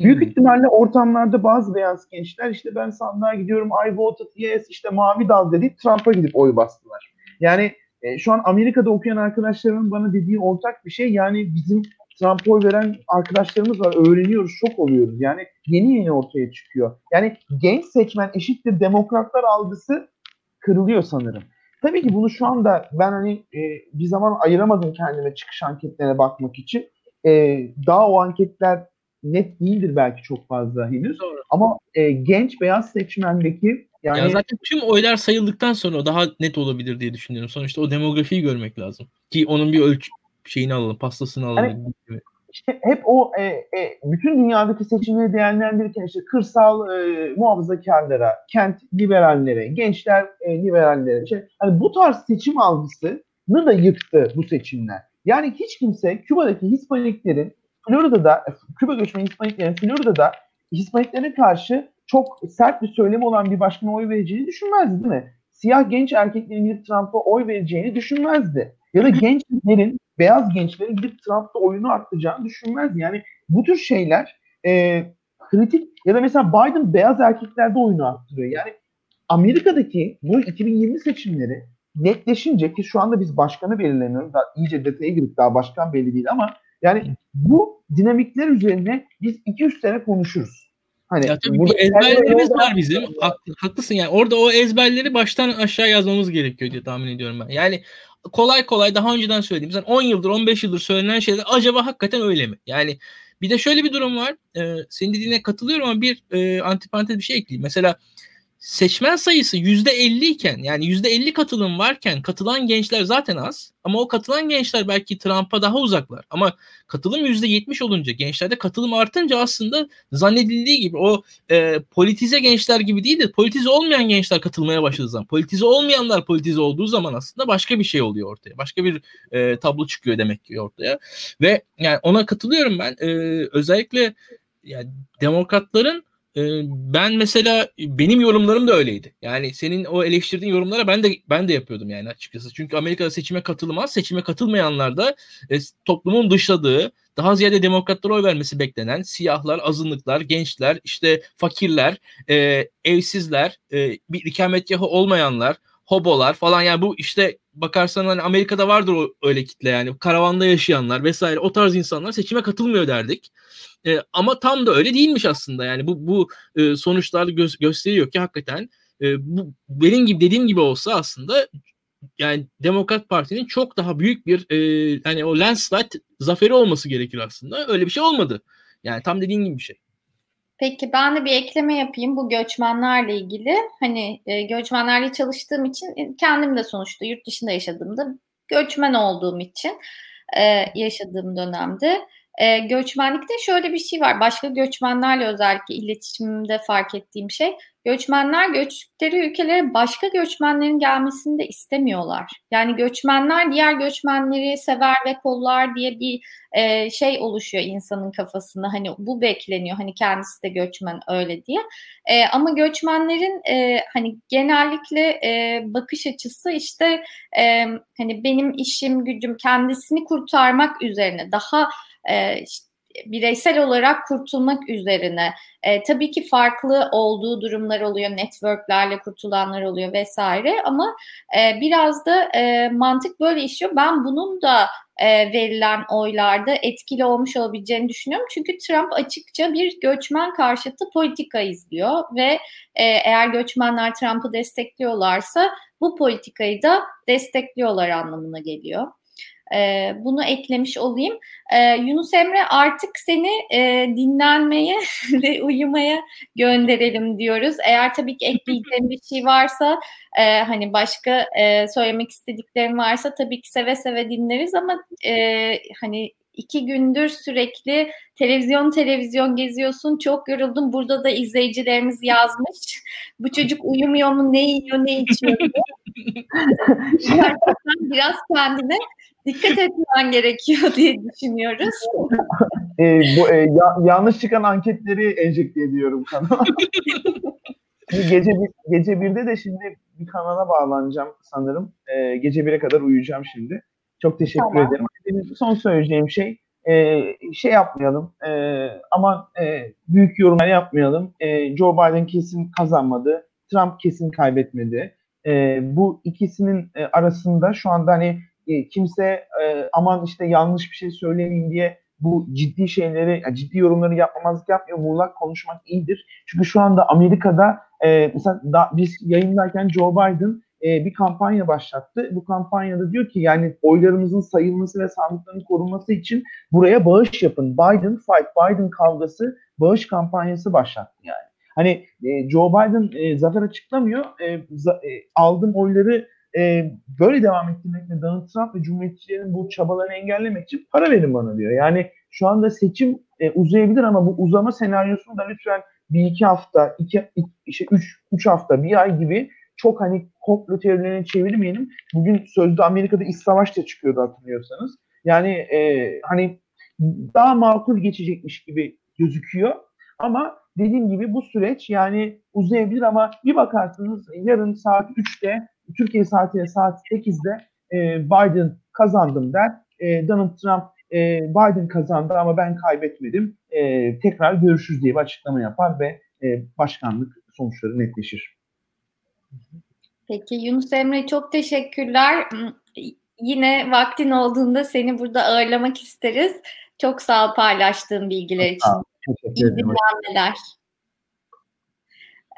S3: Büyük hmm. ihtimalle ortamlarda bazı beyaz gençler işte ben sandığa gidiyorum I voted yes işte mavi dal dedi Trump'a gidip oy bastılar. Yani e, şu an Amerika'da okuyan arkadaşlarımın bana dediği ortak bir şey yani bizim Trump'a oy veren arkadaşlarımız var. Öğreniyoruz, şok oluyoruz. Yani yeni yeni ortaya çıkıyor. Yani genç seçmen eşittir demokratlar algısı kırılıyor sanırım. Tabii ki bunu şu anda ben hani e, bir zaman ayıramadım kendime çıkış anketlerine bakmak için. E, daha o anketler net değildir belki çok fazla henüz. Doğru. Ama e, genç beyaz seçmendeki
S2: yani ya zaten tüm oylar sayıldıktan sonra daha net olabilir diye düşünüyorum. Sonuçta o demografiyi görmek lazım. Ki onun bir ölçü şeyini alalım, pastasını alalım.
S3: Yani, işte hep o e, e, bütün dünyadaki seçimleri değerlendirirken işte kırsal e, muhafazakarlara, kent liberallere, gençler e, liberallere, işte, hani bu tarz seçim algısını da yıktı bu seçimler. Yani hiç kimse Küba'daki Hispaniklerin Florida'da, Küba göçmeni Hispaniklerin Florida'da Hispaniklere karşı çok sert bir söylemi olan bir başkana oy vereceğini düşünmezdi değil mi? Siyah genç erkeklerin gidip Trump'a oy vereceğini düşünmezdi. Ya da gençlerin, beyaz gençlerin gidip Trump'ta oyunu arttıracağını düşünmezdi. Yani bu tür şeyler e, kritik ya da mesela Biden beyaz erkeklerde oyunu arttırıyor. Yani Amerika'daki bu 2020 seçimleri netleşince ki şu anda biz başkanı belirleniyoruz. Daha iyice detaya girip daha başkan belli değil ama yani bu dinamikler üzerine biz 200 sene konuşuruz.
S2: Hani ya tabii bu ezberlerimiz var bizim. haklısın yani. Orada o ezberleri baştan aşağı yazmamız gerekiyor diye tahmin ediyorum ben. Yani kolay kolay daha önceden söylediğim yani 10 yıldır 15 yıldır söylenen şeyler acaba hakikaten öyle mi? Yani bir de şöyle bir durum var. Ee, senin dediğine katılıyorum ama bir e, antiparantez bir şey ekleyeyim. Mesela seçmen sayısı yüzde elli iken yani yüzde elli katılım varken katılan gençler zaten az. Ama o katılan gençler belki Trump'a daha uzaklar. Ama katılım yüzde yetmiş olunca gençlerde katılım artınca aslında zannedildiği gibi o e, politize gençler gibi değil de politize olmayan gençler katılmaya başladığı zaman politize olmayanlar politize olduğu zaman aslında başka bir şey oluyor ortaya. Başka bir e, tablo çıkıyor demek ki ortaya. Ve yani ona katılıyorum ben. E, özellikle yani demokratların ben mesela benim yorumlarım da öyleydi. Yani senin o eleştirdiğin yorumlara ben de ben de yapıyordum yani açıkçası. Çünkü Amerika'da seçime katılmaz. Seçime katılmayanlar da e, toplumun dışladığı, daha ziyade demokratlara oy vermesi beklenen siyahlar, azınlıklar, gençler, işte fakirler, e, evsizler, e, bir ikametgahı olmayanlar, hobolar falan yani bu işte bakarsan hani Amerika'da vardır o öyle kitle yani karavanda yaşayanlar vesaire o tarz insanlar seçime katılmıyor derdik. E, ama tam da öyle değilmiş aslında. Yani bu bu e, sonuçlar gö- gösteriyor ki hakikaten e, bu benim gibi dediğim gibi olsa aslında yani Demokrat Parti'nin çok daha büyük bir e, hani o landslide zaferi olması gerekir aslında. Öyle bir şey olmadı. Yani tam dediğin gibi bir şey.
S1: Peki ben de bir ekleme yapayım bu göçmenlerle ilgili. Hani e, göçmenlerle çalıştığım için e, kendim de sonuçta yurt dışında yaşadığımda göçmen olduğum için e, yaşadığım dönemde e, göçmenlikte şöyle bir şey var. Başka göçmenlerle özellikle iletişimimde fark ettiğim şey göçmenler göçtükleri ülkelere başka göçmenlerin gelmesini de istemiyorlar. Yani göçmenler diğer göçmenleri sever ve kollar diye bir e, şey oluşuyor insanın kafasında. Hani bu bekleniyor. Hani kendisi de göçmen öyle diye. E, ama göçmenlerin e, hani genellikle e, bakış açısı işte e, hani benim işim gücüm kendisini kurtarmak üzerine daha e, işte bireysel olarak kurtulmak üzerine. E, tabii ki farklı olduğu durumlar oluyor, networklerle kurtulanlar oluyor vesaire ama e, biraz da e, mantık böyle işiyor. Ben bunun da e, verilen oylarda etkili olmuş olabileceğini düşünüyorum. Çünkü Trump açıkça bir göçmen karşıtı politika izliyor ve e, eğer göçmenler Trump'ı destekliyorlarsa bu politikayı da destekliyorlar anlamına geliyor. E, bunu eklemiş olayım. E, Yunus Emre artık seni e, dinlenmeye ve uyumaya gönderelim diyoruz. Eğer tabii ki ekleyeceğim bir şey varsa e, hani başka e, söylemek istediklerim varsa tabii ki seve seve dinleriz ama e, hani iki gündür sürekli televizyon televizyon geziyorsun. Çok yoruldum. Burada da izleyicilerimiz yazmış. Bu çocuk uyumuyor mu? Ne yiyor? Ne içiyor? Gerçekten biraz kendine dikkat etmen gerekiyor diye düşünüyoruz.
S3: e, bu e, ya, yanlış çıkan anketleri enjekte ediyorum kanala. gece bir, gece birde de şimdi bir kanala bağlanacağım sanırım. E, gece 1'e kadar uyuyacağım şimdi. Çok teşekkür tamam. ederim. Benim son söyleyeceğim şey e, şey yapmayalım. E, ama e, büyük yorumlar yapmayalım. E, Joe Biden kesin kazanmadı. Trump kesin kaybetmedi. E, bu ikisinin e, arasında şu anda hani e, kimse e, aman işte yanlış bir şey söylemeyeyim diye bu ciddi şeyleri, ciddi yorumları yapmamazlık yapmıyor. Muğlak konuşmak iyidir. Çünkü şu anda Amerika'da e, mesela da, biz yayınlarken Joe Biden e, bir kampanya başlattı. Bu kampanyada diyor ki yani oylarımızın sayılması ve sandıkların korunması için buraya bağış yapın. Biden fight, Biden kavgası bağış kampanyası başlattı yani. Hani e, Joe Biden e, zafer açıklamıyor. E, za, e, aldım oyları e, böyle devam ettirmek ve Donald Trump ve Cumhuriyetçilerin bu çabalarını engellemek için para verin bana diyor. Yani şu anda seçim e, uzayabilir ama bu uzama senaryosunu da lütfen bir iki hafta, iki, işte üç, üç hafta, bir ay gibi çok hani komplo teorilerine çevirmeyelim. Bugün sözde Amerika'da iç savaş da çıkıyordu hatırlıyorsanız. Yani e, hani daha makul geçecekmiş gibi gözüküyor. Ama dediğim gibi bu süreç yani uzayabilir ama bir bakarsınız yarın saat 3'te Türkiye saatiyle saat 8'de e, Biden kazandım der. E, Donald Trump e, Biden kazandı ama ben kaybetmedim. E, tekrar görüşürüz diye bir açıklama yapar ve e, başkanlık sonuçları netleşir.
S1: Peki Yunus Emre çok teşekkürler. Yine vaktin olduğunda seni burada ağırlamak isteriz. Çok sağ ol paylaştığın bilgiler için. İyi dinlenmeler.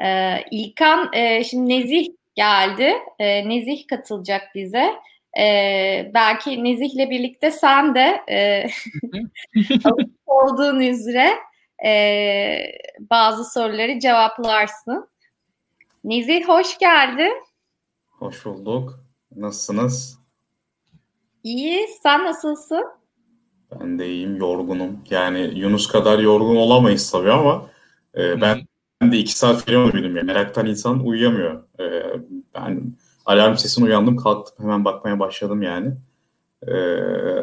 S1: Ee, İlkan, e, şimdi Nezih geldi. E, Nezih katılacak bize. E, belki Nezih'le birlikte sen de e, olduğun üzere e, bazı soruları cevaplarsın. Nezih hoş geldin.
S4: Hoş bulduk. Nasılsınız?
S1: İyi. Sen nasılsın?
S4: Ben de iyiyim. Yorgunum. Yani Yunus kadar yorgun olamayız tabii ama e, ben, ben de iki saat falan uyudum. Yani. Meraktan insan uyuyamıyor. E, ben alarm sesine uyandım. Kalktım hemen bakmaya başladım yani. E,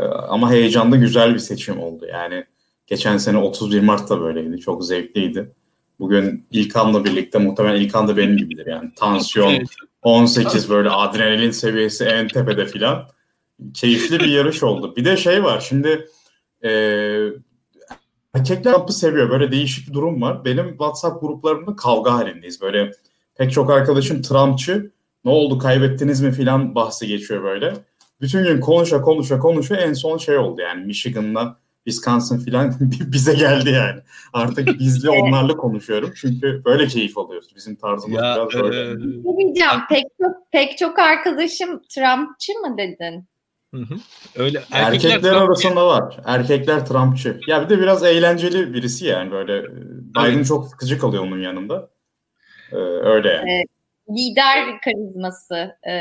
S4: ama heyecanlı güzel bir seçim oldu. Yani geçen sene 31 Mart'ta böyleydi. Çok zevkliydi. Bugün İlkan'la birlikte muhtemelen İlkan da benim gibidir yani. Tansiyon 18 böyle adrenalin seviyesi en tepede filan. Keyifli bir yarış oldu. Bir de şey var şimdi e, erkekler Trump'ı seviyor. Böyle değişik bir durum var. Benim WhatsApp gruplarımda kavga halindeyiz. Böyle pek çok arkadaşım Trumpçı. Ne oldu kaybettiniz mi filan bahsi geçiyor böyle. Bütün gün konuşa konuşa konuşa en son şey oldu yani Michigan'la Wisconsin filan bize geldi yani. Artık bizle onlarla konuşuyorum. Çünkü böyle keyif alıyoruz. Bizim tarzımız ya, biraz böyle. E...
S1: Ne diyeceğim? Pek çok, pek çok arkadaşım Trumpçı mı dedin?
S4: Hı hı. Öyle erkekler, erkekler arasında var. Erkekler Trumpçı. Ya bir de biraz eğlenceli birisi yani böyle. E, Biden evet. çok sıkıcı kalıyor onun yanında. Ee, öyle yani.
S1: Evet, lider karizması e,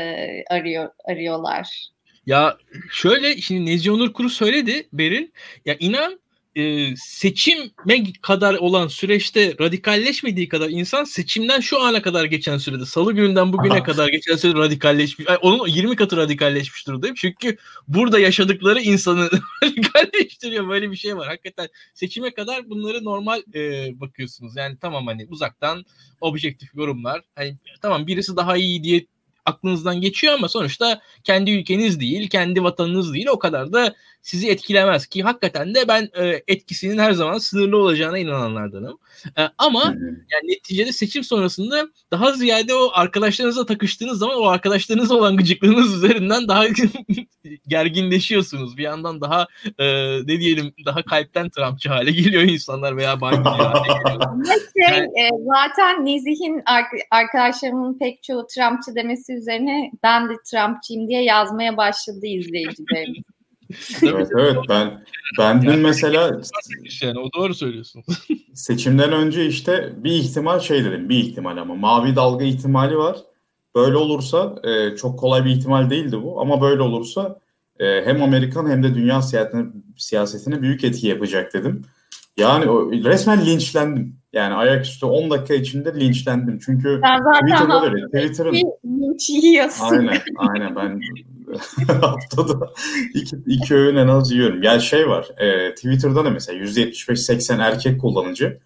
S1: arıyor arıyorlar.
S2: Ya şöyle şimdi Nezih Onur Kuru söyledi Beril. Ya inan e, seçime kadar olan süreçte radikalleşmediği kadar insan seçimden şu ana kadar geçen sürede salı gününden bugüne Aha. kadar geçen sürede radikalleşmiş. Onun 20 katı radikalleşmiş durumdayım. Çünkü burada yaşadıkları insanı radikalleştiriyor. Böyle bir şey var. Hakikaten seçime kadar bunları normal e, bakıyorsunuz. Yani tamam hani uzaktan objektif yorumlar. Hani tamam birisi daha iyi diye aklınızdan geçiyor ama sonuçta kendi ülkeniz değil, kendi vatanınız değil. O kadar da sizi etkilemez ki hakikaten de ben e, etkisinin her zaman sınırlı olacağına inananlardanım. E, ama yani neticede seçim sonrasında daha ziyade o arkadaşlarınızla takıştığınız zaman o arkadaşlarınızla olan gıcıklığınız üzerinden daha gerginleşiyorsunuz. Bir yandan daha e, ne diyelim daha kalpten Trumpçı hale geliyor insanlar veya Biden'cı hale geliyor.
S1: şey, yani, e, zaten Nezih'in arkadaşlarımın pek çoğu Trumpçı demesi üzerine ben de Trumpçıyım diye yazmaya başladı izleyicilerimiz
S4: evet evet ben ben dün mesela
S2: yani o doğru söylüyorsun.
S4: seçimden önce işte bir ihtimal şey dedim bir ihtimal ama mavi dalga ihtimali var. Böyle olursa e, çok kolay bir ihtimal değildi bu ama böyle olursa e, hem Amerikan hem de dünya siyasetine, siyasetine büyük etki yapacak dedim. Yani o, resmen linçlendim. Yani ayaküstü 10 dakika içinde linçlendim. Çünkü Twitter'da öyle. Twitter'ın
S1: linç yiyorsun.
S4: Aynen, aynen ben haftada iki, iki öğün en az yiyorum. Yani şey var, e, Twitter'da da mesela %75-80 erkek kullanıcı.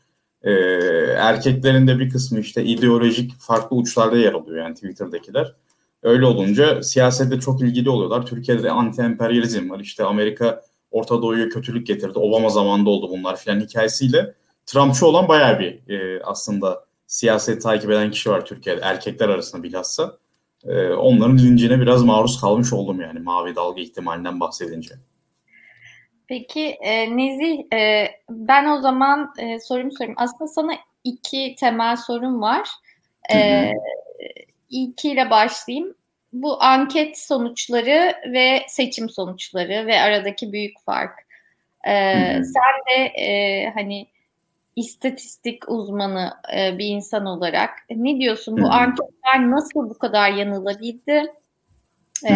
S4: E, erkeklerin de bir kısmı işte ideolojik farklı uçlarda yer alıyor yani Twitter'dakiler. Öyle olunca siyasette çok ilgili oluyorlar. Türkiye'de de anti-emperyalizm var. İşte Amerika Orta Doğu'ya kötülük getirdi. Obama zamanında oldu bunlar filan hikayesiyle. Trumpçı olan bayağı bir e, aslında siyaset takip eden kişi var Türkiye'de. Erkekler arasında bilhassa. E, onların lincine biraz maruz kalmış oldum yani mavi dalga ihtimalinden bahsedince.
S1: Peki e, Nezih e, ben o zaman e, sorumu sorayım. Aslında sana iki temel sorum var. E, ilkiyle başlayayım. Bu anket sonuçları ve seçim sonuçları ve aradaki büyük fark. E, sen de e, hani istatistik uzmanı e, bir insan olarak e, ne diyorsun? Bu anketler nasıl bu kadar yanılabildi? E,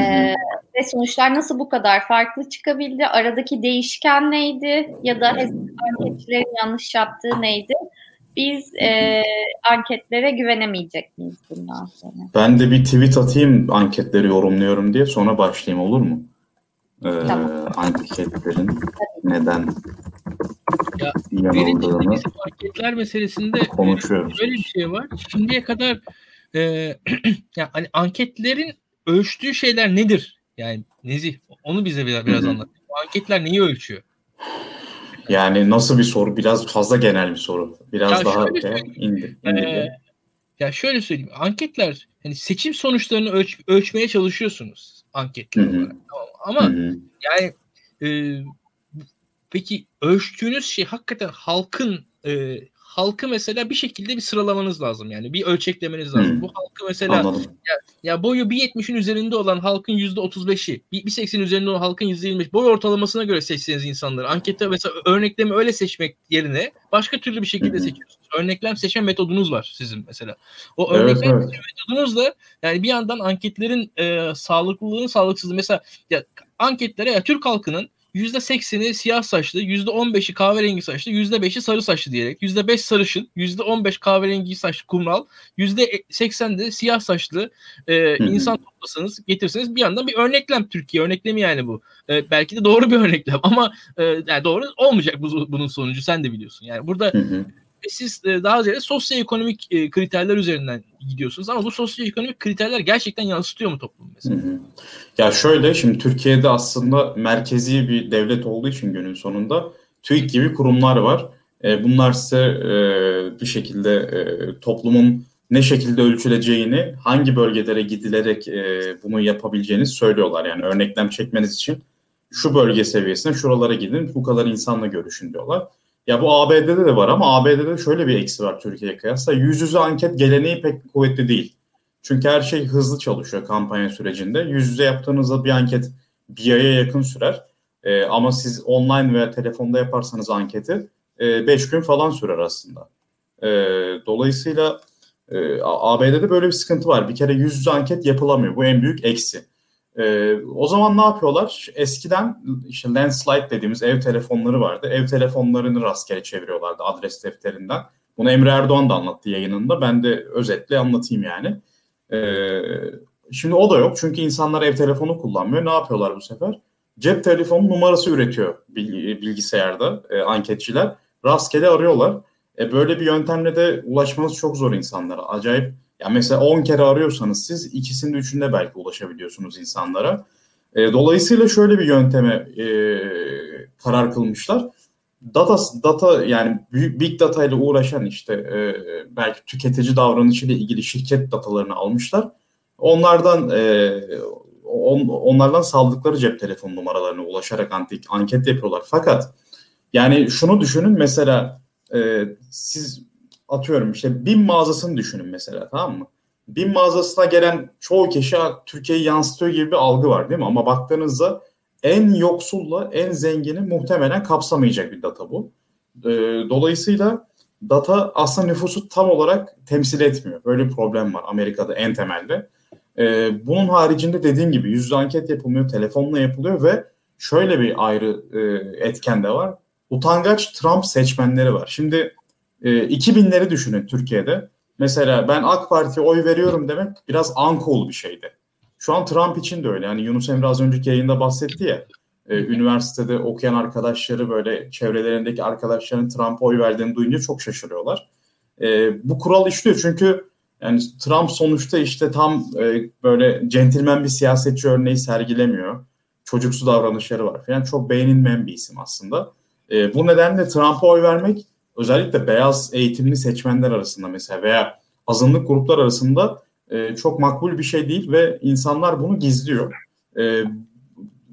S1: ve sonuçlar nasıl bu kadar farklı çıkabildi? Aradaki değişken neydi? Ya da anketçilerin yanlış yaptığı neydi? Biz e, anketlere güvenemeyecek miyiz bundan sonra?
S4: Ben de bir tweet atayım anketleri yorumluyorum diye sonra başlayayım olur mu? Ee, tamam. Anketlerin neden
S2: Ya,
S4: yanıldığını
S2: anketler meselesinde
S4: konuşuyoruz.
S2: Böyle bir şey var. Şimdiye kadar e, yani hani anketlerin ölçtüğü şeyler nedir? Yani Nezih onu bize biraz, biraz anlat. Bu anketler neyi ölçüyor?
S4: Yani nasıl bir soru? Biraz fazla genel bir soru. Biraz
S2: Ya
S4: daha
S2: şöyle
S4: indi,
S2: Ee,
S4: indirge.
S2: ya şöyle söyleyeyim. Anketler hani seçim sonuçlarını ölç, ölçmeye çalışıyorsunuz anketler olarak. Tamam. Ama
S4: Hı hı.
S2: yani e, peki ölçtüğünüz şey hakikaten halkın e, halkı mesela bir şekilde bir sıralamanız lazım yani bir ölçeklemeniz lazım.
S4: Hı.
S2: Bu halkı mesela
S4: Anladım.
S2: ya boyu 1.70'in üzerinde olan halkın %35'i, 1.80'in üzerinde olan halkın %25 boy ortalamasına göre seçseniz insanları. Ankette mesela örneklemi öyle seçmek yerine başka türlü bir şekilde
S4: hı.
S2: seçiyorsunuz. Örneklem seçme metodunuz var sizin mesela. O
S4: Evet,
S2: örneklem
S4: evet.
S2: seçme metodunuzla yani bir yandan anketlerin e, sağlıklılığını sağlıksızlığı mesela ya, anketlere ya Türk halkının %80'i siyah saçlı, %15'i kahverengi saçlı, %5'i sarı saçlı diyerek %5 sarışın, %15 kahverengi saçlı kumral, %80 de siyah saçlı e, insan toplasanız getirseniz bir yandan bir örneklem Türkiye örneklemi yani bu. E, belki de doğru bir örneklem ama e, yani doğru olmayacak bu, bunun sonucu sen de biliyorsun. Yani burada
S4: Hı hı.
S2: Siz e, daha ziyade sosyoekonomik e, kriterler üzerinden gidiyorsunuz ama bu sosyoekonomik kriterler gerçekten yansıtıyor mu toplumu
S4: Hı
S2: mesela?
S4: hı. Ya şöyle şimdi Türkiye'de aslında merkezi bir devlet olduğu için günün sonunda TÜİK gibi kurumlar var. E, bunlar size e, bir şekilde toplumun ne şekilde ölçüleceğini, hangi bölgelere gidilerek bunu yapabileceğini söylüyorlar. Yani örneklem çekmeniz için şu bölge seviyesine şuralara gidin, bu kadar insanla görüşün diyorlar. Ya bu ABD'de de var ama ABD'de şöyle bir eksi var Türkiye'ye kıyasla. Yüz yüze anket geleneği pek kuvvetli değil. Çünkü her şey hızlı çalışıyor kampanya sürecinde. Yüz yüze yaptığınızda bir anket bir aya yakın sürer. Ee, ama siz online veya telefonda yaparsanız anketi 5 gün falan sürer aslında. Ee, dolayısıyla e, ABD'de böyle bir sıkıntı var. Bir kere yüz yüze anket yapılamıyor. Bu en büyük eksi. Ee, o zaman ne yapıyorlar? Eskiden işte landslide dediğimiz ev telefonları vardı. Ev telefonlarını rastgele çeviriyorlardı adres defterinden. Bunu Emre Erdoğan da anlattı yayınında. Ben de özetle anlatayım yani. Ee, şimdi o da yok çünkü insanlar ev telefonu kullanmıyor. Ne yapıyorlar bu sefer? Cep telefonu numarası üretiyor bilgisayarda e, anketçiler. Rastgele arıyorlar. E, böyle bir yöntemle de ulaşmanız çok zor insanlara. Acayip. Ya mesela 10 kere arıyorsanız siz ikisinde üçünde belki ulaşabiliyorsunuz insanlara. E, dolayısıyla şöyle bir yönteme e, karar kılmışlar. Data data yani big data ile uğraşan işte e, belki tüketici davranışıyla ilgili şirket datalarını almışlar. Onlardan e, on, onlardan saldıkları cep telefon numaralarına ulaşarak antik, anket yapıyorlar. Fakat yani şunu düşünün mesela e, siz atıyorum işte bin mağazasını düşünün mesela tamam mı? Bin mağazasına gelen çoğu kişi Türkiye'yi yansıtıyor gibi bir algı var değil mi? Ama baktığınızda en yoksulla en zengini muhtemelen kapsamayacak bir data bu. E, dolayısıyla data aslında nüfusu tam olarak temsil etmiyor. Böyle bir problem var Amerika'da en temelde. E, bunun haricinde dediğim gibi yüzde anket yapılmıyor, telefonla yapılıyor ve şöyle bir ayrı e, etken de var. Utangaç Trump seçmenleri var. Şimdi e, 2000'leri düşünün Türkiye'de. Mesela ben AK Parti'ye oy veriyorum demek biraz uncool bir şeydi. Şu an Trump için de öyle. Yani Yunus Emre az önceki yayında bahsetti ya. E, üniversitede okuyan arkadaşları böyle çevrelerindeki arkadaşların Trump'a oy verdiğini duyunca çok şaşırıyorlar. E, bu kural işliyor çünkü yani Trump sonuçta işte tam e, böyle centilmen bir siyasetçi örneği sergilemiyor. Çocuksu davranışları var falan. Çok beğenilmeyen bir isim aslında. Bu nedenle Trump'a oy vermek özellikle beyaz eğitimli seçmenler arasında mesela veya azınlık gruplar arasında e, çok makbul bir şey değil ve insanlar bunu gizliyor. E,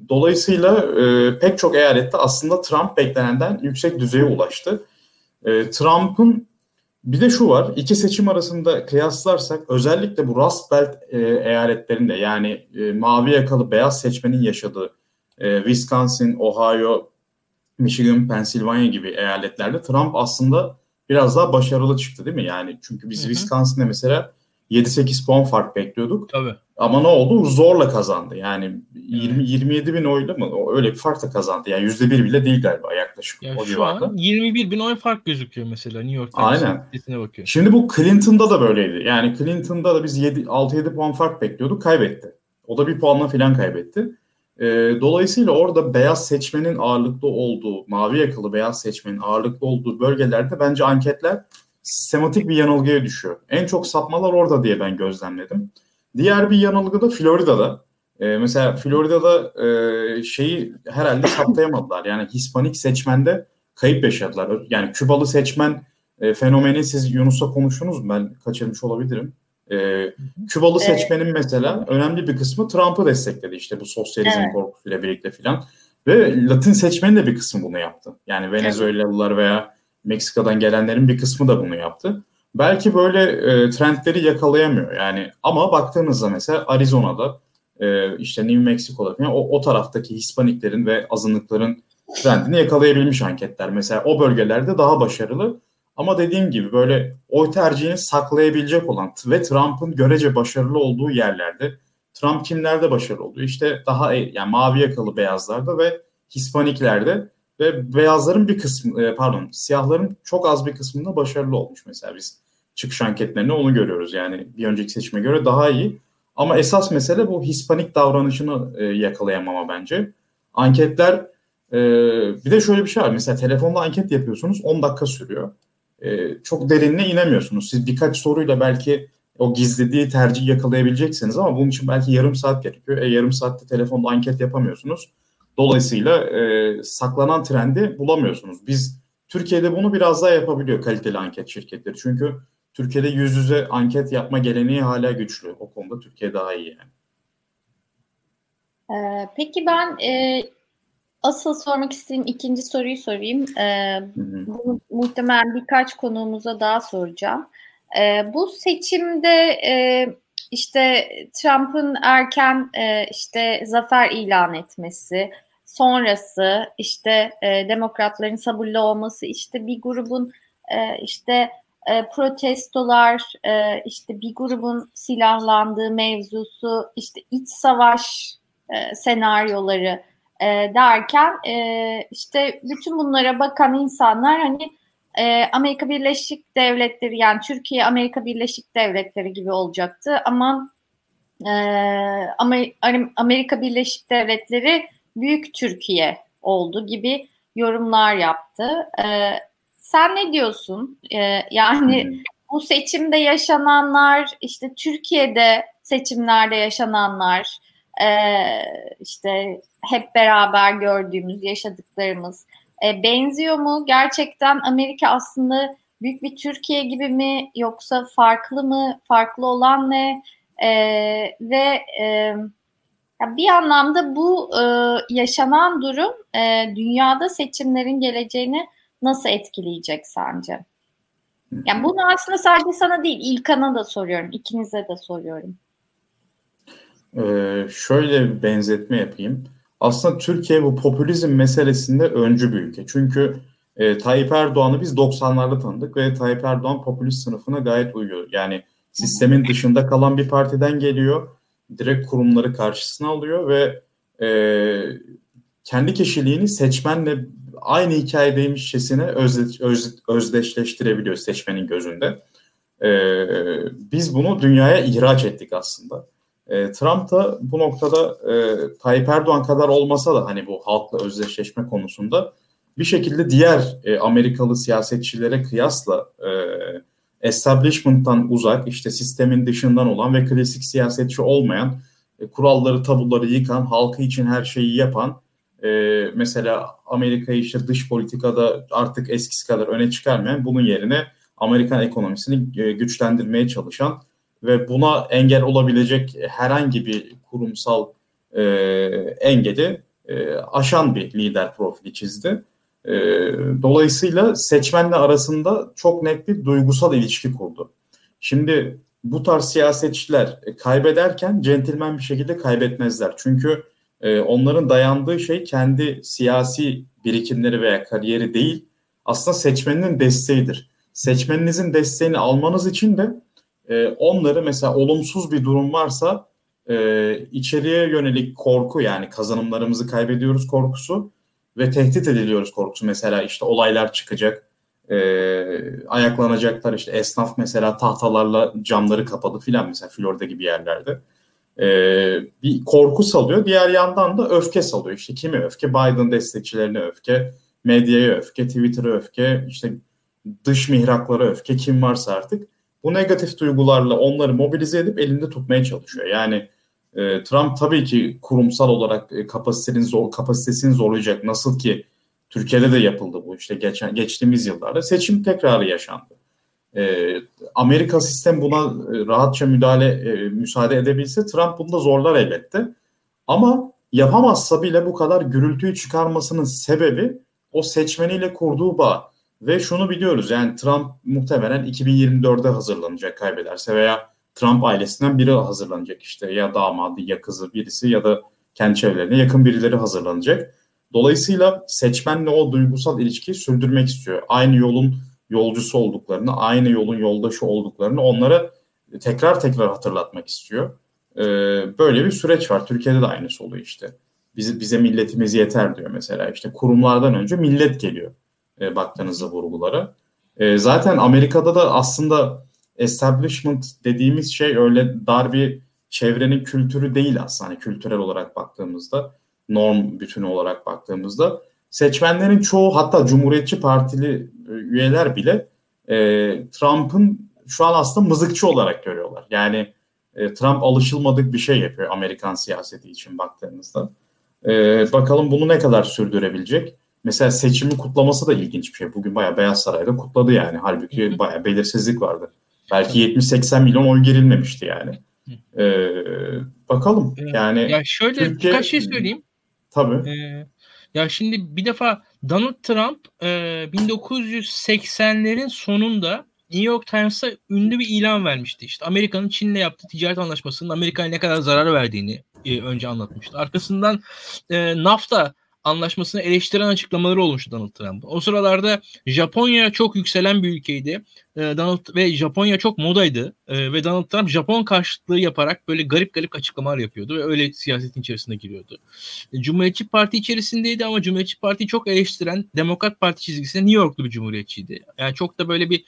S4: dolayısıyla e, pek çok eyalette aslında Trump beklenenden yüksek düzeye ulaştı. E, Trump'ın bir de şu var, iki seçim arasında kıyaslarsak özellikle bu Rust Belt e, eyaletlerinde yani e, mavi yakalı beyaz seçmenin yaşadığı e, Wisconsin, Ohio, Michigan, Pennsylvania gibi eyaletlerde Trump aslında biraz daha başarılı çıktı değil mi? Yani çünkü biz hı hı. Wisconsin'de mesela 7-8 puan fark bekliyorduk.
S2: Tabii.
S4: Ama ne oldu? Zorla kazandı. Yani 20 27 bin oyla mı? Öyle bir farkla kazandı. Yani yüzde bir bile değil galiba yaklaşık
S2: yani
S4: o
S2: şu
S4: civarda.
S2: an 21 bin oy fark gözüküyor mesela New York
S4: Aynen.
S2: bakıyor.
S4: Şimdi bu Clinton'da da böyleydi. Yani Clinton'da da biz 6-7 puan fark bekliyorduk. Kaybetti. O da bir puanla falan kaybetti. E, dolayısıyla orada beyaz seçmenin ağırlıklı olduğu, mavi yakalı beyaz seçmenin ağırlıklı olduğu bölgelerde bence anketler sistematik bir yanılgıya düşüyor. En çok sapmalar orada diye ben gözlemledim. Diğer bir yanılgı da Florida'da. E, mesela Florida'da e, şeyi herhalde saptayamadılar. Yani Hispanik seçmende kayıp yaşadılar. Yani Kübalı seçmen e, fenomeni siz Yunus'la konuştunuz mu? Ben kaçırmış olabilirim. E, Kübalı seçmenin mesela önemli bir kısmı Trump'ı destekledi işte bu sosyalizm evet. korkusuyla birlikte filan. Ve Latin seçmenin de bir kısmı bunu yaptı. Yani Venezuelalılar veya Meksika'dan gelenlerin bir kısmı da bunu yaptı. Belki böyle e, trendleri yakalayamıyor yani ama baktığınızda mesela Arizona'da e, işte New Mexico'da falan o, o taraftaki Hispaniklerin ve azınlıkların trendini yakalayabilmiş anketler. Mesela o bölgelerde daha başarılı ama dediğim gibi böyle oy tercihini saklayabilecek olan ve Trump'ın görece başarılı olduğu yerlerde Trump kimlerde başarılı oluyor? İşte daha e, yani mavi yakalı beyazlarda ve Hispaniklerde ve beyazların bir kısmı e, pardon siyahların çok az bir kısmında başarılı olmuş mesela biz çıkış anketlerinde onu görüyoruz yani bir önceki seçime göre daha iyi ama esas mesele bu Hispanik davranışını e, yakalayamama bence. Anketler bir de şöyle bir şey var mesela telefonda anket yapıyorsunuz 10 dakika sürüyor. E, çok derinine inemiyorsunuz. Siz birkaç soruyla belki o gizlediği tercih yakalayabileceksiniz ama bunun için belki yarım saat gerekiyor. E, yarım saatte telefonda anket yapamıyorsunuz. Dolayısıyla e, saklanan trendi bulamıyorsunuz. Biz Türkiye'de bunu biraz daha yapabiliyor kaliteli anket şirketleri. Çünkü Türkiye'de yüz yüze anket yapma geleneği hala güçlü. O konuda Türkiye daha iyi yani.
S1: Ee, peki ben e, asıl sormak istediğim ikinci soruyu sorayım. Ee, bunu muhtemelen birkaç konuğumuza daha soracağım. Ee, bu seçimde e, işte Trump'ın erken e, işte zafer ilan etmesi, sonrası işte e, demokratların sabırlı olması, işte bir grubun e, işte e, protestolar, e, işte bir grubun silahlandığı mevzusu, işte iç savaş e, senaryoları e, derken e, işte bütün bunlara bakan insanlar hani e, Amerika Birleşik Devletleri yani Türkiye Amerika Birleşik Devletleri gibi olacaktı ama e, Amerika Birleşik Devletleri büyük Türkiye oldu gibi yorumlar yaptı. E, sen ne diyorsun? Ee, yani hmm. bu seçimde yaşananlar, işte Türkiye'de seçimlerde yaşananlar, e, işte hep beraber gördüğümüz, yaşadıklarımız e, benziyor mu? Gerçekten Amerika aslında büyük bir Türkiye gibi mi yoksa farklı mı? Farklı olan ne? E, ve e, bir anlamda bu e, yaşanan durum e, dünyada seçimlerin geleceğini nasıl etkileyecek sence? Yani bunu aslında sadece sana değil, İlkan'a da soruyorum, ikinize de soruyorum.
S4: Ee, şöyle bir benzetme yapayım. Aslında Türkiye bu popülizm meselesinde öncü bir ülke. Çünkü e, Tayyip Erdoğan'ı biz 90'larda tanıdık ve Tayyip Erdoğan popülist sınıfına gayet uyuyor. Yani sistemin dışında kalan bir partiden geliyor. Direkt kurumları karşısına alıyor ve e, kendi kişiliğini seçmenle aynı hikayedeymişçesine özde, öz, özdeşleştirebiliyor seçmenin gözünde. E, biz bunu dünyaya ihraç ettik aslında. E, Trump da bu noktada e, Tayyip Erdoğan kadar olmasa da hani bu halkla özdeşleşme konusunda bir şekilde diğer e, Amerikalı siyasetçilere kıyasla e, establishment'tan uzak, işte sistemin dışından olan ve klasik siyasetçi olmayan, e, kuralları, tabuları yıkan, halkı için her şeyi yapan e, mesela Amerika'yı işte dış politikada artık eskisi kadar öne çıkarmayan bunun yerine Amerikan ekonomisini e, güçlendirmeye çalışan ve buna engel olabilecek herhangi bir kurumsal e, engeli e, aşan bir lider profili çizdi. E, dolayısıyla seçmenle arasında çok net bir duygusal ilişki kurdu. Şimdi bu tarz siyasetçiler kaybederken centilmen bir şekilde kaybetmezler. Çünkü e, onların dayandığı şey kendi siyasi birikimleri veya kariyeri değil, aslında seçmeninin desteğidir. Seçmeninizin desteğini almanız için de e, onları mesela olumsuz bir durum varsa e, içeriye yönelik korku yani kazanımlarımızı kaybediyoruz korkusu ve tehdit ediliyoruz korkusu. Mesela işte olaylar çıkacak, e, ayaklanacaklar işte esnaf mesela tahtalarla camları kapalı filan mesela Florida gibi yerlerde. e, bir korku salıyor. Diğer yandan da öfke salıyor. İşte kimi öfke? Biden destekçilerine öfke, medyaya öfke, Twitter'a öfke, işte dış mihraklara öfke kim varsa artık bu negatif duygularla onları mobilize edip elinde tutmaya çalışıyor. Yani e, Trump tabii ki kurumsal olarak e, kapasitesini zor kapasitesini zorlayacak. Nasıl ki Türkiye'de de yapıldı bu işte geçen geçtiğimiz yıllarda seçim tekrarı yaşandı. E, Amerika sistem buna e, rahatça müdahale e, müsaade edebilse Trump bunu da zorlar elbette. Ama yapamazsa bile bu kadar gürültüyü çıkarmasının sebebi o seçmeniyle kurduğu bağ. Ve şunu biliyoruz yani Trump muhtemelen 2024'de hazırlanacak kaybederse veya Trump ailesinden biri hazırlanacak işte ya damadı ya kızı birisi ya da kendi çevrelerine yakın birileri hazırlanacak. Dolayısıyla seçmenle o duygusal ilişkiyi sürdürmek istiyor. Aynı yolun yolcusu olduklarını, aynı yolun yoldaşı olduklarını onlara tekrar tekrar hatırlatmak istiyor. Ee, böyle bir süreç var. Türkiye'de de aynısı oluyor işte. Bize, bize milletimiz yeter diyor mesela. İşte kurumlardan önce millet geliyor e, baktığınızda vurgulara. E, zaten Amerika'da da aslında establishment dediğimiz şey öyle dar bir çevrenin kültürü değil aslında hani kültürel olarak baktığımızda norm bütünü olarak baktığımızda seçmenlerin çoğu hatta Cumhuriyetçi Partili e, üyeler bile e, Trump'ın şu an aslında mızıkçı olarak görüyorlar. Yani e, Trump alışılmadık bir şey yapıyor Amerikan siyaseti için baktığımızda. E, bakalım bunu ne kadar sürdürebilecek. Mesela seçimi kutlaması da ilginç bir şey. Bugün bayağı Beyaz Saray'da kutladı yani. Halbuki bayağı belirsizlik vardı. Belki 70-80 milyon oy girilmemişti yani. Ee, bakalım yani.
S2: Ya şöyle Türkiye... birkaç şey söyleyeyim.
S4: Tabii.
S2: Ee, ya şimdi bir defa Donald Trump e, 1980'lerin sonunda New York Times'a ünlü bir ilan vermişti. İşte Amerika'nın Çin'le yaptığı ticaret anlaşmasının Amerika'ya ne kadar zarar verdiğini e, önce anlatmıştı. Arkasından e, NAFTA anlaşmasını eleştiren açıklamaları olmuştu Donald Trump'ın. O sıralarda Japonya çok yükselen bir ülkeydi. Ee, Donald ve Japonya çok modaydı ee, ve Donald Trump Japon karşıtlığı yaparak böyle garip garip açıklamalar yapıyordu ve öyle siyasetin içerisine giriyordu. Ee, Cumhuriyetçi Parti içerisindeydi ama Cumhuriyetçi Parti çok eleştiren Demokrat Parti çizgisinde New Yorklu bir cumhuriyetçiydi. Yani çok da böyle bir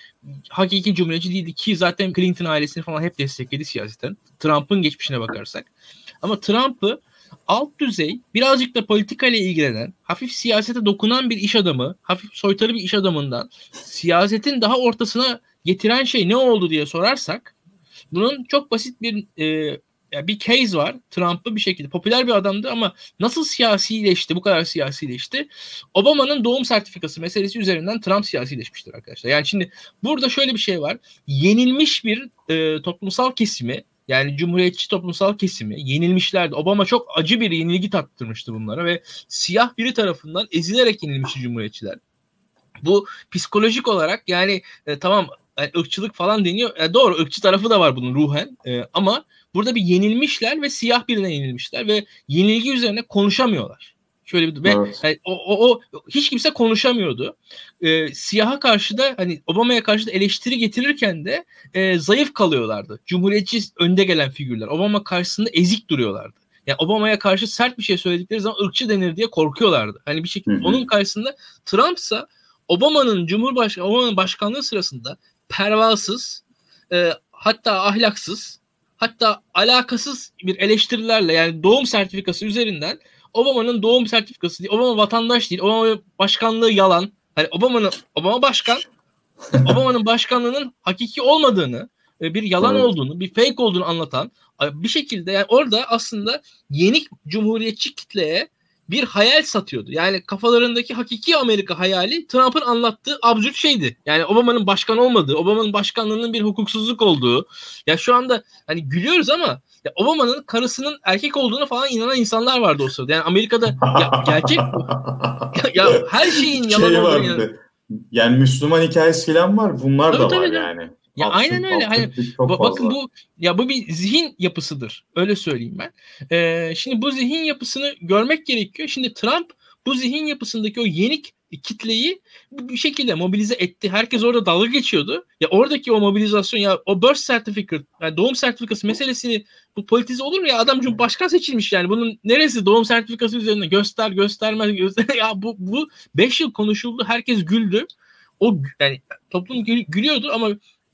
S2: hakiki cumhuriyetçi değildi ki zaten Clinton ailesini falan hep destekledi siyaseten. Trump'ın geçmişine bakarsak. Ama Trump'ı alt düzey birazcık da politika ile ilgilenen hafif siyasete dokunan bir iş adamı hafif soytarı bir iş adamından siyasetin daha ortasına getiren şey ne oldu diye sorarsak bunun çok basit bir e, bir case var. Trump'ı bir şekilde popüler bir adamdı ama nasıl siyasileşti, bu kadar siyasileşti? Obama'nın doğum sertifikası meselesi üzerinden Trump siyasileşmiştir arkadaşlar. Yani şimdi burada şöyle bir şey var. Yenilmiş bir e, toplumsal kesimi yani cumhuriyetçi toplumsal kesimi yenilmişlerdi. Obama çok acı bir yenilgi tattırmıştı bunlara ve siyah biri tarafından ezilerek yenilmişti cumhuriyetçiler. Bu psikolojik olarak yani e, tamam yani ırkçılık falan deniyor. E, doğru ırkçı tarafı da var bunun ruhen e, ama burada bir yenilmişler ve siyah birine yenilmişler ve yenilgi üzerine konuşamıyorlar. Şöyle bir ve evet. yani, o, o, o hiç kimse konuşamıyordu. Ee, siyaha karşı da hani Obama'ya karşı da eleştiri getirirken de e, zayıf kalıyorlardı. Cumhuriyetçi önde gelen figürler. Obama karşısında ezik duruyorlardı. Yani Obama'ya karşı sert bir şey söyledikleri zaman ırkçı denir diye korkuyorlardı. Hani bir şekilde Hı-hı. onun karşısında Trump'sa Obama'nın Cumhurbaşkanı Obama'nın başkanlığı sırasında pervasız e, hatta ahlaksız hatta alakasız bir eleştirilerle yani doğum sertifikası üzerinden Obama'nın doğum sertifikası değil. Obama vatandaş değil. Obama başkanlığı yalan. Hani Obama'nın Obama başkan Obama'nın başkanlığının hakiki olmadığını, e, bir yalan evet. olduğunu, bir fake olduğunu anlatan bir şekilde yani orada aslında yeni cumhuriyetçi kitleye bir hayal satıyordu. Yani kafalarındaki hakiki Amerika hayali Trump'ın anlattığı absürt şeydi. Yani Obama'nın başkan olmadığı, Obama'nın başkanlığının bir hukuksuzluk olduğu. Ya şu anda hani gülüyoruz ama ya Obama'nın karısının erkek olduğunu falan inanan insanlar vardı o sırada. Yani Amerika'da ya, gerçek bu. Ya, ya her şeyin yalan şey olduğunu yani.
S4: yani Müslüman hikayesi falan var. Bunlar tabii, da var tabii, yani.
S2: Ya absürt, aynen öyle. Hani, bakın bu ya bu bir zihin yapısıdır. Öyle söyleyeyim ben. Ee, şimdi bu zihin yapısını görmek gerekiyor. Şimdi Trump bu zihin yapısındaki o yenik kitleyi bir şekilde mobilize etti. Herkes orada dalga geçiyordu. Ya oradaki o mobilizasyon ya o birth certificate yani doğum sertifikası meselesini bu politize olur mu ya adam başkan seçilmiş yani bunun neresi doğum sertifikası üzerine göster göstermez göster ya bu bu 5 yıl konuşuldu herkes güldü. O yani toplum gül, gülüyordu ama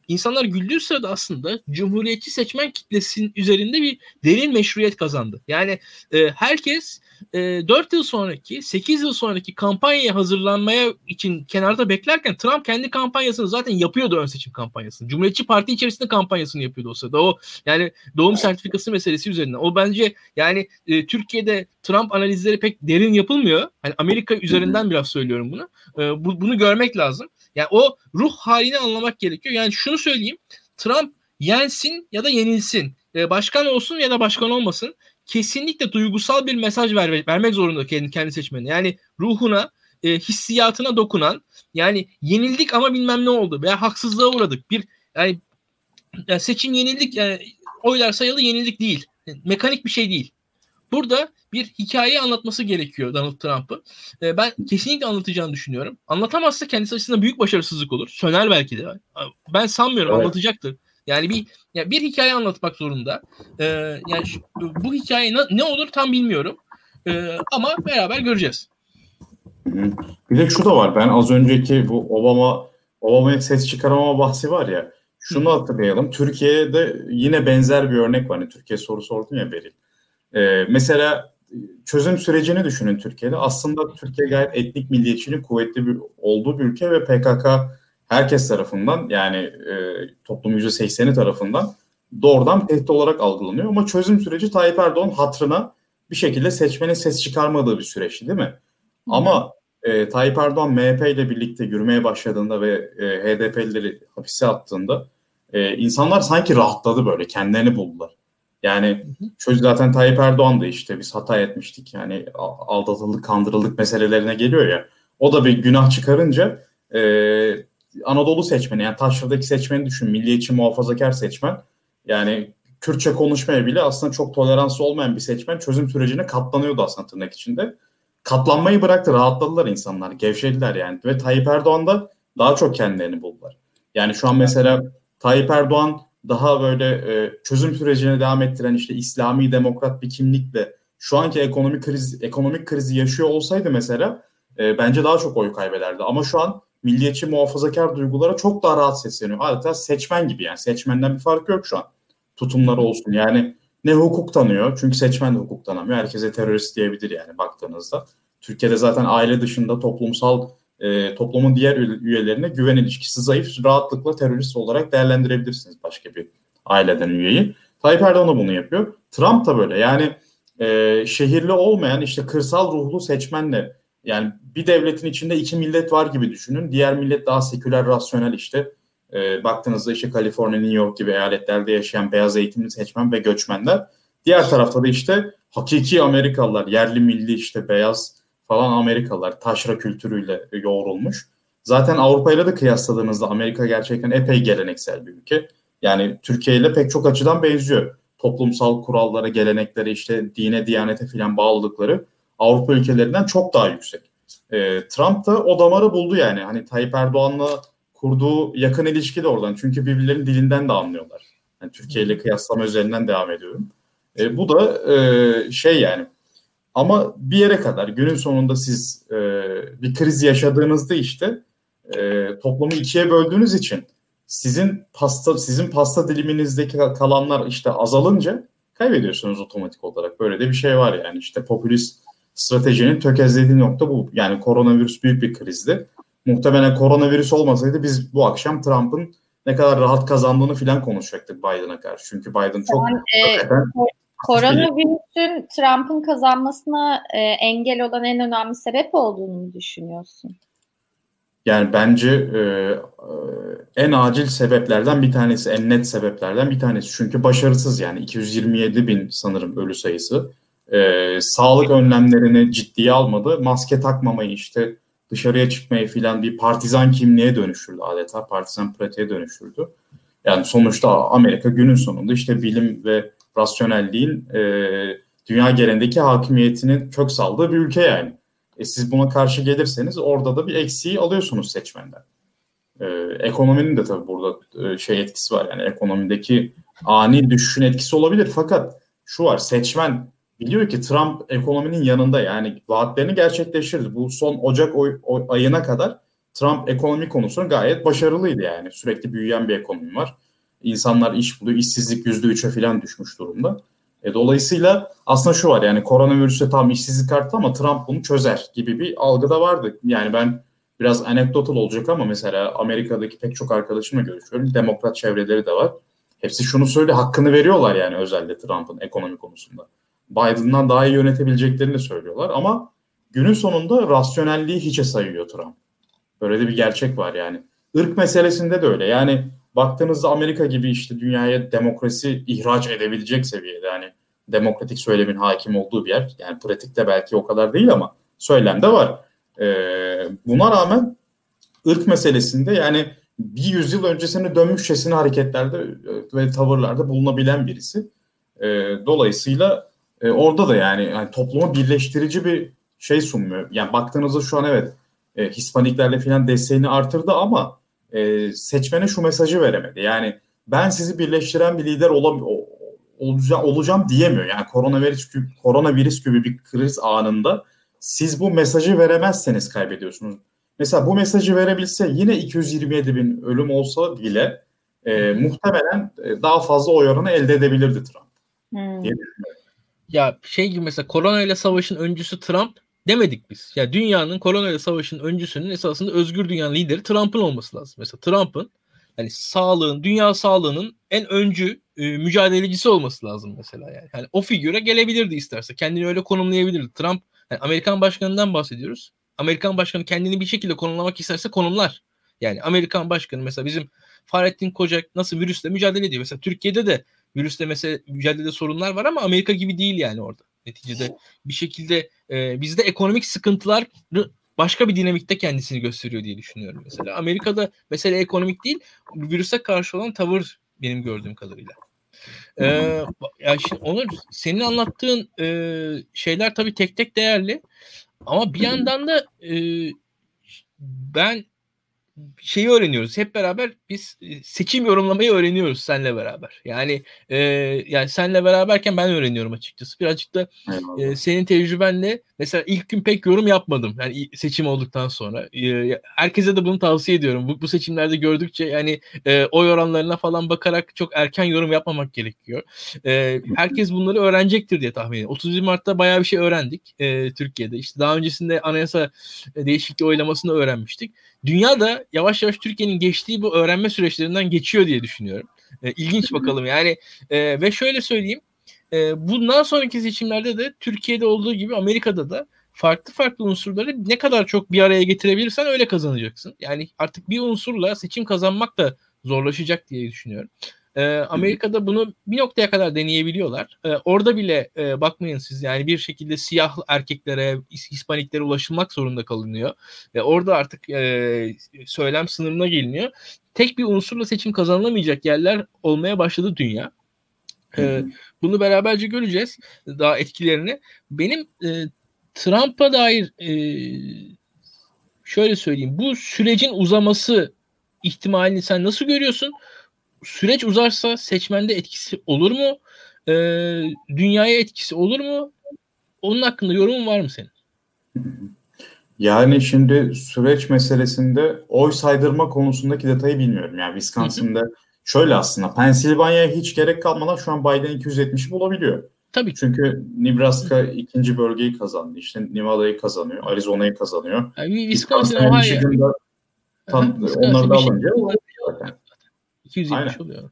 S2: insanlar güldüğü sırada aslında cumhuriyetçi seçmen kitlesinin üzerinde bir derin meşruiyet kazandı. Yani e, herkes e, 4 yıl sonraki, 8 yıl sonraki kampanyaya hazırlanmaya için kenarda beklerken Trump kendi kampanyasını zaten yapıyordu ön seçim kampanyasını. Cumhuriyetçi Parti içerisinde kampanyasını yapıyordu o sırada. O yani doğum sertifikası meselesi üzerinden. O bence yani e, Türkiye'de Trump analizleri pek derin yapılmıyor. Hani Amerika üzerinden biraz söylüyorum bunu. E, bu, bunu görmek lazım. Yani o ruh halini anlamak gerekiyor. Yani şunu söyleyeyim. Trump yensin ya da yenilsin. E, başkan olsun ya da başkan olmasın. Kesinlikle duygusal bir mesaj ver, vermek zorunda kendi, kendi seçmenine. Yani ruhuna, e, hissiyatına dokunan yani yenildik ama bilmem ne oldu veya haksızlığa uğradık. Bir yani, yani seçim yenildik yani oylar sayılı yenildik değil. Mekanik bir şey değil. Burada bir hikaye anlatması gerekiyor Donald Trump'ın. E, ben kesinlikle anlatacağını düşünüyorum. Anlatamazsa kendisi açısından büyük başarısızlık olur. Söner belki de. Ben sanmıyorum evet. anlatacaktır. Yani bir yani bir hikaye anlatmak zorunda. E, yani şu, bu hikaye ne, ne olur tam bilmiyorum. E, ama beraber göreceğiz.
S4: Bir de şu da var. Ben az önceki bu Obama Obama'ya ses çıkaramama bahsi var ya. Şunu hatırlayalım. Türkiye'de yine benzer bir örnek var. Hani Türkiye soru sordun ya Beril. Ee, mesela çözüm sürecini düşünün Türkiye'de. Aslında Türkiye gayet etnik milliyetçiliğin kuvvetli bir olduğu bir ülke ve PKK herkes tarafından yani e, toplum %80'i tarafından doğrudan tehdit olarak algılanıyor. Ama çözüm süreci Tayyip Erdoğan hatrına bir şekilde seçmenin ses çıkarmadığı bir süreçti değil mi? Ama e, Tayyip Erdoğan MHP ile birlikte yürümeye başladığında ve e, HDP'lileri hapise attığında e, insanlar sanki rahatladı böyle kendilerini buldular. Yani çocuk zaten Tayyip Erdoğan da işte biz hata etmiştik yani aldatıldık, kandırıldık meselelerine geliyor ya. O da bir günah çıkarınca e, Anadolu seçmeni yani Taşra'daki seçmeni düşün. Milliyetçi muhafazakar seçmen. Yani Kürtçe konuşmaya bile aslında çok toleranslı olmayan bir seçmen çözüm sürecine katlanıyordu aslında tırnak içinde. Katlanmayı bıraktı. Rahatladılar insanlar. Gevşediler yani. Ve Tayyip Erdoğan da daha çok kendilerini buldular. Yani şu an mesela Tayyip Erdoğan daha böyle e, çözüm sürecine devam ettiren işte İslami demokrat bir kimlikle şu anki ekonomik kriz ekonomik krizi yaşıyor olsaydı mesela e, bence daha çok oy kaybederdi. Ama şu an milliyetçi muhafazakar duygulara çok daha rahat sesleniyor. Adeta seçmen gibi yani seçmenden bir fark yok şu an. Tutumları olsun yani ne hukuk tanıyor çünkü seçmen de hukuk tanımıyor. Herkese terörist diyebilir yani baktığınızda. Türkiye'de zaten aile dışında toplumsal e, toplumun diğer üyelerine güven ilişkisi zayıf, rahatlıkla terörist olarak değerlendirebilirsiniz başka bir aileden üyeyi. Tayyip Erdoğan da bunu yapıyor. Trump da böyle yani e, şehirli olmayan işte kırsal ruhlu seçmenle yani bir devletin içinde iki millet var gibi düşünün. Diğer millet daha seküler, rasyonel işte. E, baktığınızda işte Kaliforniya, New York gibi eyaletlerde yaşayan beyaz eğitimli seçmen ve göçmenler. Diğer tarafta da işte hakiki Amerikalılar, yerli milli işte beyaz falan Amerikalılar taşra kültürüyle yoğrulmuş. Zaten Avrupa ile de kıyasladığınızda Amerika gerçekten epey geleneksel bir ülke. Yani Türkiye ile pek çok açıdan benziyor. Toplumsal kurallara, geleneklere, işte dine, diyanete filan bağlılıkları Avrupa ülkelerinden çok daha yüksek. E, Trump da o damarı buldu yani. Hani Tayyip Erdoğan'la kurduğu yakın ilişki de oradan. Çünkü birbirlerinin dilinden de anlıyorlar. Yani Türkiye ile kıyaslama üzerinden devam ediyorum. E, bu da e, şey yani ama bir yere kadar günün sonunda siz e, bir kriz yaşadığınızda işte e, toplumu ikiye böldüğünüz için sizin pasta sizin pasta diliminizdeki kalanlar işte azalınca kaybediyorsunuz otomatik olarak. Böyle de bir şey var yani işte popülist stratejinin tökezlediği nokta bu. Yani koronavirüs büyük bir krizdi. Muhtemelen koronavirüs olmasaydı biz bu akşam Trump'ın ne kadar rahat kazandığını filan konuşacaktık Biden'a karşı. Çünkü Biden çok yani, e,
S1: Koronavirüsün Trump'ın kazanmasına e, engel olan en önemli sebep olduğunu düşünüyorsun?
S4: Yani bence e, e, en acil sebeplerden bir tanesi, en net sebeplerden bir tanesi. Çünkü başarısız yani 227 bin sanırım ölü sayısı. E, sağlık önlemlerini ciddiye almadı. Maske takmamayı işte dışarıya çıkmayı filan bir partizan kimliğe dönüştürdü adeta. Partizan pratiğe dönüştürdü. Yani sonuçta Amerika günün sonunda işte bilim ve rasyonelliğin e, dünya genelindeki hakimiyetinin kök saldığı bir ülke yani. E siz buna karşı gelirseniz orada da bir eksiği alıyorsunuz seçmenden. E, ekonominin de tabii burada e, şey etkisi var yani ekonomideki ani düşüşün etkisi olabilir fakat şu var seçmen biliyor ki Trump ekonominin yanında yani vaatlerini gerçekleştirdi. Bu son Ocak oy, oy, ayına kadar Trump ekonomi konusunda gayet başarılıydı yani. Sürekli büyüyen bir ekonomi var. İnsanlar iş buluyor. işsizlik %3'e falan düşmüş durumda. E, dolayısıyla aslında şu var yani koronavirüste tam işsizlik arttı ama Trump bunu çözer gibi bir algı da vardı. Yani ben biraz anekdotal olacak ama mesela Amerika'daki pek çok arkadaşımla görüşüyorum. Demokrat çevreleri de var. Hepsi şunu söyle hakkını veriyorlar yani özellikle Trump'ın ekonomi konusunda. Biden'dan daha iyi yönetebileceklerini söylüyorlar ama günün sonunda rasyonelliği hiçe sayıyor Trump. Böyle de bir gerçek var yani. Irk meselesinde de öyle. Yani baktığınızda Amerika gibi işte dünyaya demokrasi ihraç edebilecek seviyede yani demokratik söylemin hakim olduğu bir yer. Yani pratikte belki o kadar değil ama söylemde var. Ee, buna rağmen ırk meselesinde yani bir yüzyıl öncesine dönmüşçesine hareketlerde ve tavırlarda bulunabilen birisi. E, dolayısıyla e, orada da yani, yani toplumu birleştirici bir şey sunmuyor. Yani baktığınızda şu an evet e, Hispaniklerle falan desteğini artırdı ama e, seçmene şu mesajı veremedi. Yani ben sizi birleştiren bir lider olam olacağım, olacağım diyemiyor. Yani koronavirüs koronavirüs gibi bir kriz anında siz bu mesajı veremezseniz kaybediyorsunuz. Mesela bu mesajı verebilse yine 227 bin ölüm olsa bile e, muhtemelen e, daha fazla oy oranı elde edebilirdi Trump. Hmm.
S2: Ya şey gibi mesela korona ile savaşın öncüsü Trump demedik biz. Ya dünyanın korona ile savaşın öncüsünün esasında özgür dünyanın lideri Trump'ın olması lazım. Mesela Trump'ın hani sağlığın, dünya sağlığının en öncü e, mücadelecisi olması lazım mesela yani. yani. o figüre gelebilirdi isterse. Kendini öyle konumlayabilirdi. Trump yani Amerikan başkanından bahsediyoruz. Amerikan başkanı kendini bir şekilde konumlamak isterse konumlar. Yani Amerikan başkanı mesela bizim Fahrettin Kocak nasıl virüsle mücadele ediyor. Mesela Türkiye'de de virüsle mesela mücadelede sorunlar var ama Amerika gibi değil yani orada. Neticede bir şekilde e, bizde ekonomik sıkıntılar başka bir dinamikte kendisini gösteriyor diye düşünüyorum mesela. Amerika'da mesele ekonomik değil, virüse karşı olan tavır benim gördüğüm kadarıyla. Ee, ya şimdi Onur senin anlattığın e, şeyler tabii tek tek değerli ama bir yandan da e, ben şeyi öğreniyoruz. Hep beraber biz e, seçim yorumlamayı öğreniyoruz senle beraber. Yani e, yani senle beraberken ben öğreniyorum açıkçası. Birazcık da e, senin tecrübenle mesela ilk gün pek yorum yapmadım. Yani seçim olduktan sonra. E, herkese de bunu tavsiye ediyorum. Bu, bu seçimlerde gördükçe yani e, oy oranlarına falan bakarak çok erken yorum yapmamak gerekiyor. E, herkes bunları öğrenecektir diye tahmin ediyorum. 31 Mart'ta bayağı bir şey öğrendik e, Türkiye'de. İşte daha öncesinde anayasa değişikliği oylamasını öğrenmiştik. Dünya da yavaş yavaş Türkiye'nin geçtiği bu öğrenme süreçlerinden geçiyor diye düşünüyorum. E, ilginç bakalım yani e, ve şöyle söyleyeyim e, bundan sonraki seçimlerde de Türkiye'de olduğu gibi Amerika'da da farklı farklı unsurları ne kadar çok bir araya getirebilirsen öyle kazanacaksın. Yani artık bir unsurla seçim kazanmak da zorlaşacak diye düşünüyorum. E, Amerika'da bunu bir noktaya kadar deneyebiliyorlar. E, orada bile e, bakmayın siz yani bir şekilde siyah erkeklere, Hispaniklere ulaşılmak zorunda kalınıyor. E, orada artık e, söylem sınırına geliniyor. Tek bir unsurla seçim kazanılamayacak yerler olmaya başladı dünya. E, bunu beraberce göreceğiz daha etkilerini. Benim e, Trump'a dair e, şöyle söyleyeyim bu sürecin uzaması ihtimalini sen nasıl görüyorsun? Süreç uzarsa seçmende etkisi olur mu? E, dünyaya etkisi olur mu? Onun hakkında yorumun var mı senin?
S4: Yani şimdi süreç meselesinde oy saydırma konusundaki detayı bilmiyorum. Yani Wisconsin'da şöyle aslında Pensilvanya'ya hiç gerek kalmadan şu an Biden 270'i bulabiliyor.
S2: Tabii.
S4: Çünkü Nebraska ikinci bölgeyi kazandı. İşte Nevada'yı kazanıyor, Arizona'yı kazanıyor.
S2: Yani Wisconsin, Ohio.
S4: Onları da alınca
S2: 270 oluyor.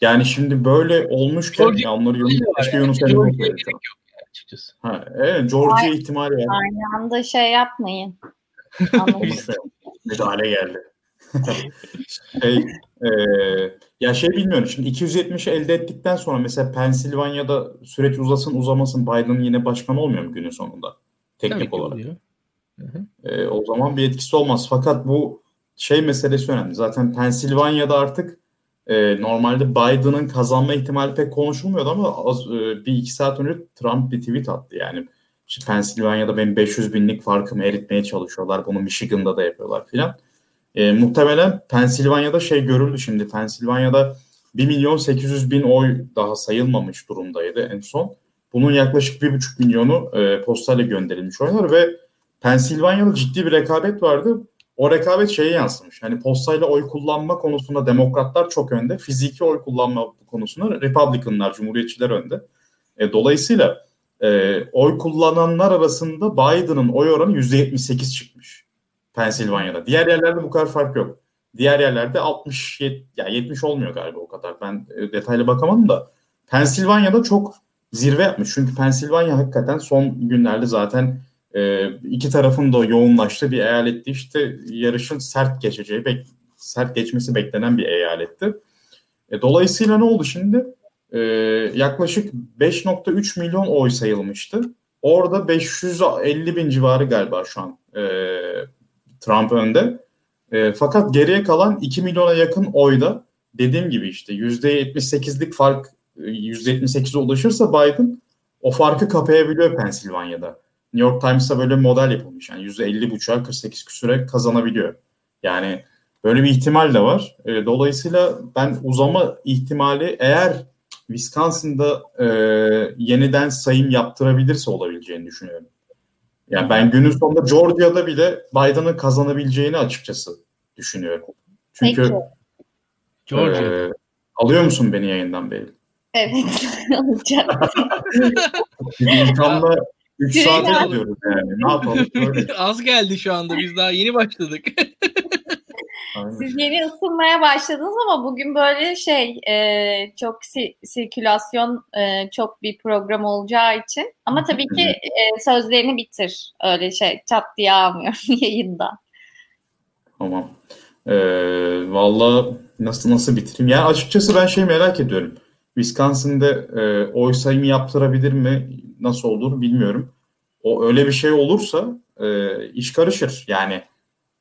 S4: Yani şimdi böyle olmuşken Georgia ya onları Yunus, keşke Yunus Emre gerek yok.
S2: Açıkçası.
S4: Ha, evet Georgia ihtimali var.
S1: Aynı anda şey yapmayın.
S4: müdahale geldi. şey, e, ya şey bilmiyorum şimdi 270 elde ettikten sonra mesela Pensilvanya'da süreç uzasın uzamasın Biden yine başkan olmuyor mu günün sonunda teknik olarak. E, o zaman bir etkisi olmaz. Fakat bu şey meselesi önemli. Zaten Pensilvanya'da artık e, normalde Biden'ın kazanma ihtimali pek konuşulmuyordu ama az, e, bir iki saat önce Trump bir tweet attı. Yani işte Pensilvanya'da benim 500 binlik farkımı eritmeye çalışıyorlar. Bunu Michigan'da da yapıyorlar filan. E, muhtemelen Pensilvanya'da şey görüldü şimdi. Pensilvanya'da 1 milyon 800 bin oy daha sayılmamış durumdaydı en son. Bunun yaklaşık 1,5 milyonu e, postayla gönderilmiş oylar ve Pensilvanya'da ciddi bir rekabet vardı o rekabet şeye yansımış. Hani postayla oy kullanma konusunda demokratlar çok önde. Fiziki oy kullanma konusunda Republicanlar, Cumhuriyetçiler önde. E, dolayısıyla e, oy kullananlar arasında Biden'ın oy oranı %78 çıkmış. Pensilvanya'da. Diğer yerlerde bu kadar fark yok. Diğer yerlerde 60 yet, yani 70 olmuyor galiba o kadar. Ben e, detaylı bakamadım da Pensilvanya'da çok zirve yapmış. Çünkü Pensilvanya hakikaten son günlerde zaten e, iki tarafın da yoğunlaştığı bir eyaletti. İşte yarışın sert geçeceği, bek, sert geçmesi beklenen bir eyaletti. E, dolayısıyla ne oldu şimdi? E, yaklaşık 5.3 milyon oy sayılmıştı. Orada 550 bin civarı galiba şu an e, Trump önde. E, fakat geriye kalan 2 milyona yakın oyda dediğim gibi işte %78'lik fark %78'e ulaşırsa Biden o farkı kapayabiliyor Pensilvanya'da. New York Times'a böyle model yapılmış. Yani %50 buçuğa 48 küsüre kazanabiliyor. Yani böyle bir ihtimal de var. E, dolayısıyla ben uzama ihtimali eğer Wisconsin'da e, yeniden sayım yaptırabilirse olabileceğini düşünüyorum. Yani ben günün sonunda Georgia'da bile Biden'ın kazanabileceğini açıkçası düşünüyorum. Çünkü Peki. Georgia. E, alıyor musun beni yayından beri?
S1: Evet, alacağım.
S4: İlkan'la 3 saate gidiyoruz yani. Ne yapalım?
S2: Az geldi şu anda. Biz daha yeni başladık.
S1: Siz yeni ısınmaya başladınız ama bugün böyle şey e, çok si- sirkülasyon e, çok bir program olacağı için ama tabii ki e, sözlerini bitir öyle şey çat diye almıyorum yayında.
S4: Tamam. Ee, Valla nasıl nasıl bitireyim? Yani açıkçası ben şey merak ediyorum. Wisconsin'de e, oy sayımı yaptırabilir mi? Nasıl olur bilmiyorum. O öyle bir şey olursa e, iş karışır. Yani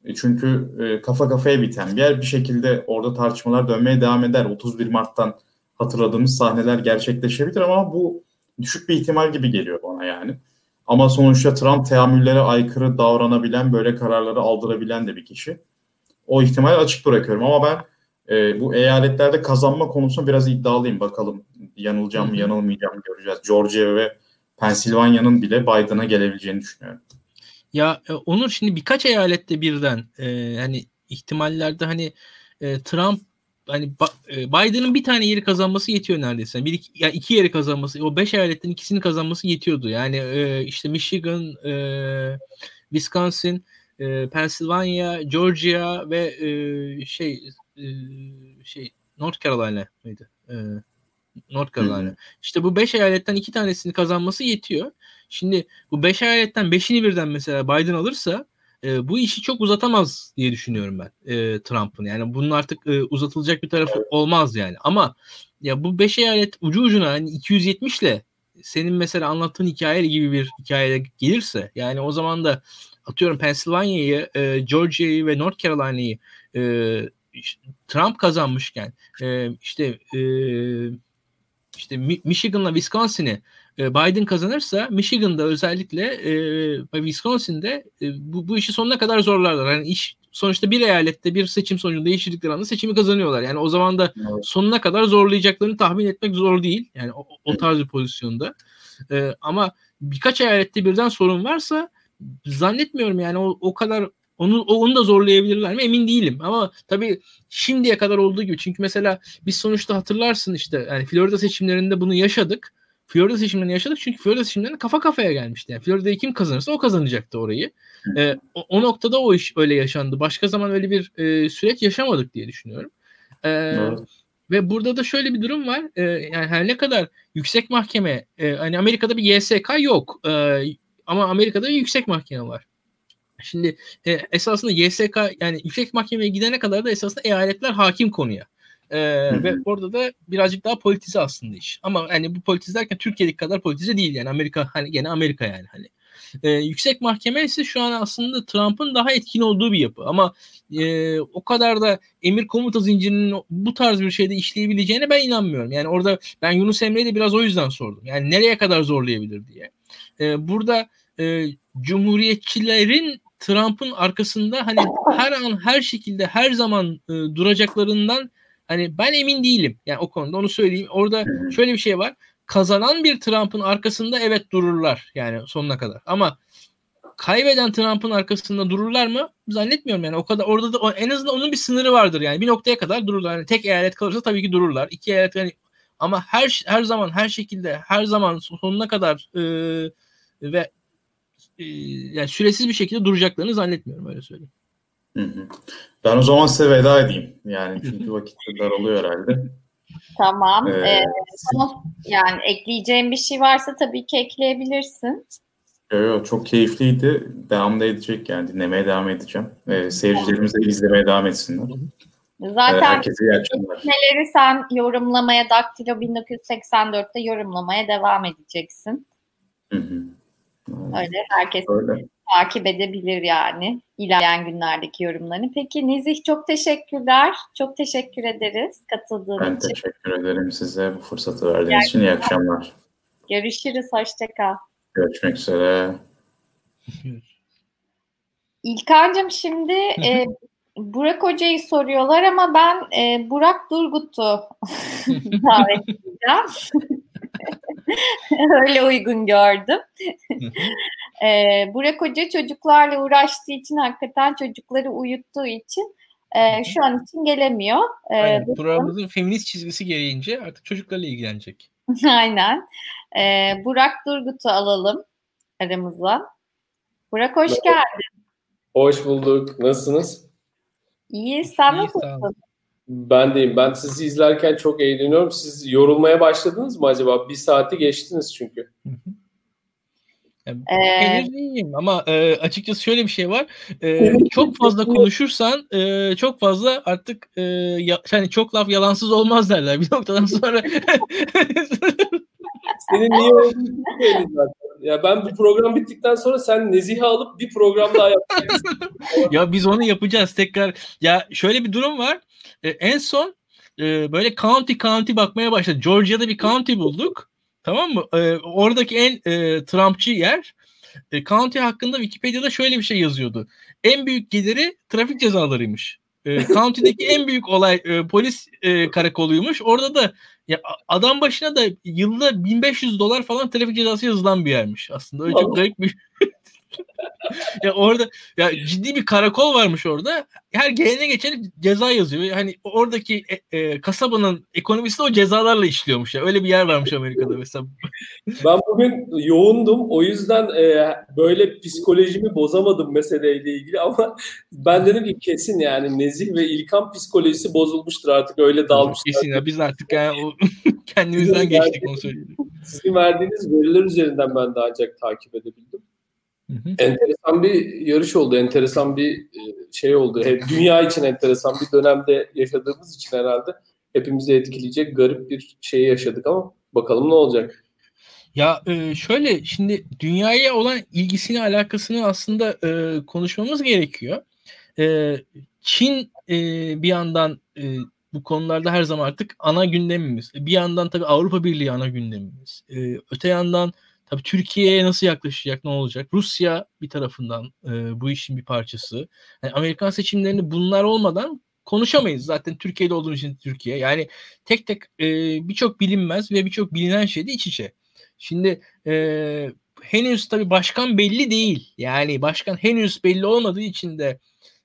S4: e, çünkü e, kafa kafaya biten bir yer bir şekilde orada tartışmalar dönmeye devam eder. 31 Mart'tan hatırladığımız sahneler gerçekleşebilir ama bu düşük bir ihtimal gibi geliyor bana yani. Ama sonuçta Trump teamüllere aykırı davranabilen, böyle kararları aldırabilen de bir kişi. O ihtimali açık bırakıyorum ama ben e, bu eyaletlerde kazanma konusunda biraz iddialıyım. Bakalım yanılacağım mı yanılmayacağım mı göreceğiz. Georgia ve Pensilvanya'nın bile Biden'a gelebileceğini düşünüyorum.
S2: Ya e, Onur şimdi birkaç eyalette birden e, hani ihtimallerde hani e, Trump hani e, Biden'ın bir tane yeri kazanması yetiyor neredeyse. Bir iki, yani iki yeri kazanması, o beş eyaletten ikisini kazanması yetiyordu. Yani e, işte Michigan, e, Wisconsin, e, Pennsylvania, Georgia ve e, şey e, şey North Carolina mıydı? E, North Carolina. Hı. İşte bu beş eyaletten iki tanesini kazanması yetiyor. Şimdi bu beş eyaletten beşini birden mesela Biden alırsa e, bu işi çok uzatamaz diye düşünüyorum ben e, Trump'ın. Yani bunun artık e, uzatılacak bir tarafı olmaz yani. Ama ya bu beş eyalet ucu ucuna hani 270 ile senin mesela anlattığın hikaye gibi bir hikaye gelirse yani o zaman da atıyorum Pennsylvania'yı, e, Georgia'yı ve North Carolina'yı e, Trump kazanmışken e, işte e, işte Michigan'la Wisconsin'i e, Biden kazanırsa Michigan'da özellikle e, Wisconsin'de e, bu, bu işi sonuna kadar zorlarlar. Yani iş sonuçta bir eyalette bir seçim sonucunda değiştirdikleri anda seçimi kazanıyorlar. Yani o zaman da evet. sonuna kadar zorlayacaklarını tahmin etmek zor değil. Yani o, o tarz bir pozisyonda. E, ama birkaç eyalette birden sorun varsa zannetmiyorum yani o, o kadar onu, onu da zorlayabilirler mi emin değilim. Ama tabii şimdiye kadar olduğu gibi çünkü mesela biz sonuçta hatırlarsın işte yani Florida seçimlerinde bunu yaşadık. Florida seçimlerini yaşadık çünkü Florida seçimlerinde kafa kafaya gelmişti. Yani Florida'yı kim kazanırsa o kazanacaktı orayı. E, o, o noktada o iş öyle yaşandı. Başka zaman öyle bir e, süreç yaşamadık diye düşünüyorum. E, evet. Ve burada da şöyle bir durum var. E, yani her ne kadar yüksek mahkeme, e, hani Amerika'da bir YSK yok. E, ama Amerika'da bir yüksek mahkeme var. Şimdi e, esasında YSK yani yüksek mahkemeye gidene kadar da esasında eyaletler hakim konuya. Ee, ve orada da birazcık daha politize aslında iş. Ama hani bu politize derken Türkiye'deki kadar politize değil yani Amerika hani gene Amerika yani hani. Ee, yüksek mahkeme ise şu an aslında Trump'ın daha etkin olduğu bir yapı ama e, o kadar da emir komuta zincirinin bu tarz bir şeyde işleyebileceğine ben inanmıyorum. Yani orada ben Yunus Emre'yi de biraz o yüzden sordum. Yani nereye kadar zorlayabilir diye. Ee, burada e, cumhuriyetçilerin Trump'ın arkasında hani her an her şekilde her zaman e, duracaklarından hani ben emin değilim. Yani o konuda onu söyleyeyim. Orada şöyle bir şey var. Kazanan bir Trump'ın arkasında evet dururlar yani sonuna kadar. Ama kaybeden Trump'ın arkasında dururlar mı? Zannetmiyorum yani. O kadar orada da en azından onun bir sınırı vardır yani. Bir noktaya kadar dururlar. Yani tek eyalet kalırsa tabii ki dururlar. İki eyalet yani ama her her zaman her şekilde her zaman sonuna kadar e, ve yani süresiz bir şekilde duracaklarını zannetmiyorum öyle söyleyeyim.
S4: Hı hı. Ben o zaman size veda edeyim. Yani çünkü vakit daralıyor herhalde.
S1: Tamam. Ee, ee, yani ekleyeceğim bir şey varsa tabii ki ekleyebilirsin.
S4: Yok yok çok keyifliydi. Devam da edecek yani dinlemeye devam edeceğim. Ee, seyircilerimiz de izlemeye devam etsinler.
S1: Zaten Herkese neleri sen yorumlamaya Daktilo 1984'te yorumlamaya devam edeceksin. Hı hı. Öyle herkes Öyle. takip edebilir yani ilerleyen günlerdeki yorumlarını. Peki Nezih çok teşekkürler. Çok teşekkür ederiz katıldığın
S4: ben için. Ben teşekkür ederim size bu fırsatı verdiğiniz Gerçekten. için. İyi akşamlar.
S1: Görüşürüz. Hoşçakal.
S4: Görüşmek üzere.
S1: İlkancığım şimdi e, Burak Hoca'yı soruyorlar ama ben e, Burak Durgut'u davet edeceğim. Öyle uygun gördüm. e, Burak Hoca çocuklarla uğraştığı için hakikaten çocukları uyuttuğu için e, şu an için gelemiyor.
S2: E, Aynen. Programımızın feminist çizgisi gereğince artık çocuklarla ilgilenecek.
S1: Aynen. E, Burak Durgut'u alalım aramıza. Burak hoş geldin.
S5: Hoş bulduk. Nasılsınız?
S1: İyi. Sen nasılsın?
S5: Ben deyim. Ben sizi izlerken çok eğleniyorum. Siz yorulmaya başladınız mı acaba? Bir saati geçtiniz çünkü.
S2: Henüz iyiyim ama e, açıkçası şöyle bir şey var. E, çok fazla konuşursan e, çok fazla artık e, ya, yani çok laf yalansız olmaz derler bir noktadan sonra.
S5: Senin niye olduğunu zaten. Ya ben bu program bittikten sonra sen Nezih'i alıp bir program daha yapacaksın.
S2: ya biz onu yapacağız tekrar. Ya şöyle bir durum var. E, en son e, böyle county county bakmaya başladı. Georgia'da bir county bulduk. Tamam mı? E, oradaki en e, Trumpçı yer. E, county hakkında Wikipedia'da şöyle bir şey yazıyordu. En büyük geliri trafik cezalarıymış. E, county'deki en büyük olay e, polis e, karakoluymuş. Orada da ya adam başına da yılda 1500 dolar falan trafik cezası yazılan bir yermiş aslında. Öyle çok garip bir ya orada ya ciddi bir karakol varmış orada. Her gelene geçene ceza yazıyor. Hani oradaki e, e, kasabanın ekonomisi de o cezalarla işliyormuş ya. Öyle bir yer varmış Amerika'da mesela.
S5: Ben bugün yoğundum. O yüzden e, böyle psikolojimi bozamadım meseleyle ilgili ama ben dedim ki kesin yani Nezih ve İlkan psikolojisi bozulmuştur artık öyle dalmışlar.
S2: Kesin ya biz artık yani o, kendimizden geçtik onu söyleyeyim.
S5: Sizin verdiğiniz veriler üzerinden ben de ancak takip edebildim. Hı hı. Enteresan bir yarış oldu, enteresan bir e, şey oldu. Hep dünya için enteresan bir dönemde yaşadığımız için herhalde hepimizi etkileyecek garip bir şey yaşadık ama bakalım ne olacak.
S2: Ya e, şöyle şimdi dünyaya olan ilgisini alakasını aslında e, konuşmamız gerekiyor. Çin bir yandan bu konularda her zaman artık ana gündemimiz. Bir yandan tabii Avrupa Birliği ana gündemimiz. Öte yandan Tabii Türkiye'ye nasıl yaklaşacak, ne olacak? Rusya bir tarafından e, bu işin bir parçası. Yani Amerikan seçimlerini bunlar olmadan konuşamayız. Zaten Türkiye'de olduğumuz için Türkiye. Yani tek tek e, birçok bilinmez ve birçok bilinen şey de iç içe. Şimdi e, henüz tabii başkan belli değil. Yani başkan henüz belli olmadığı için de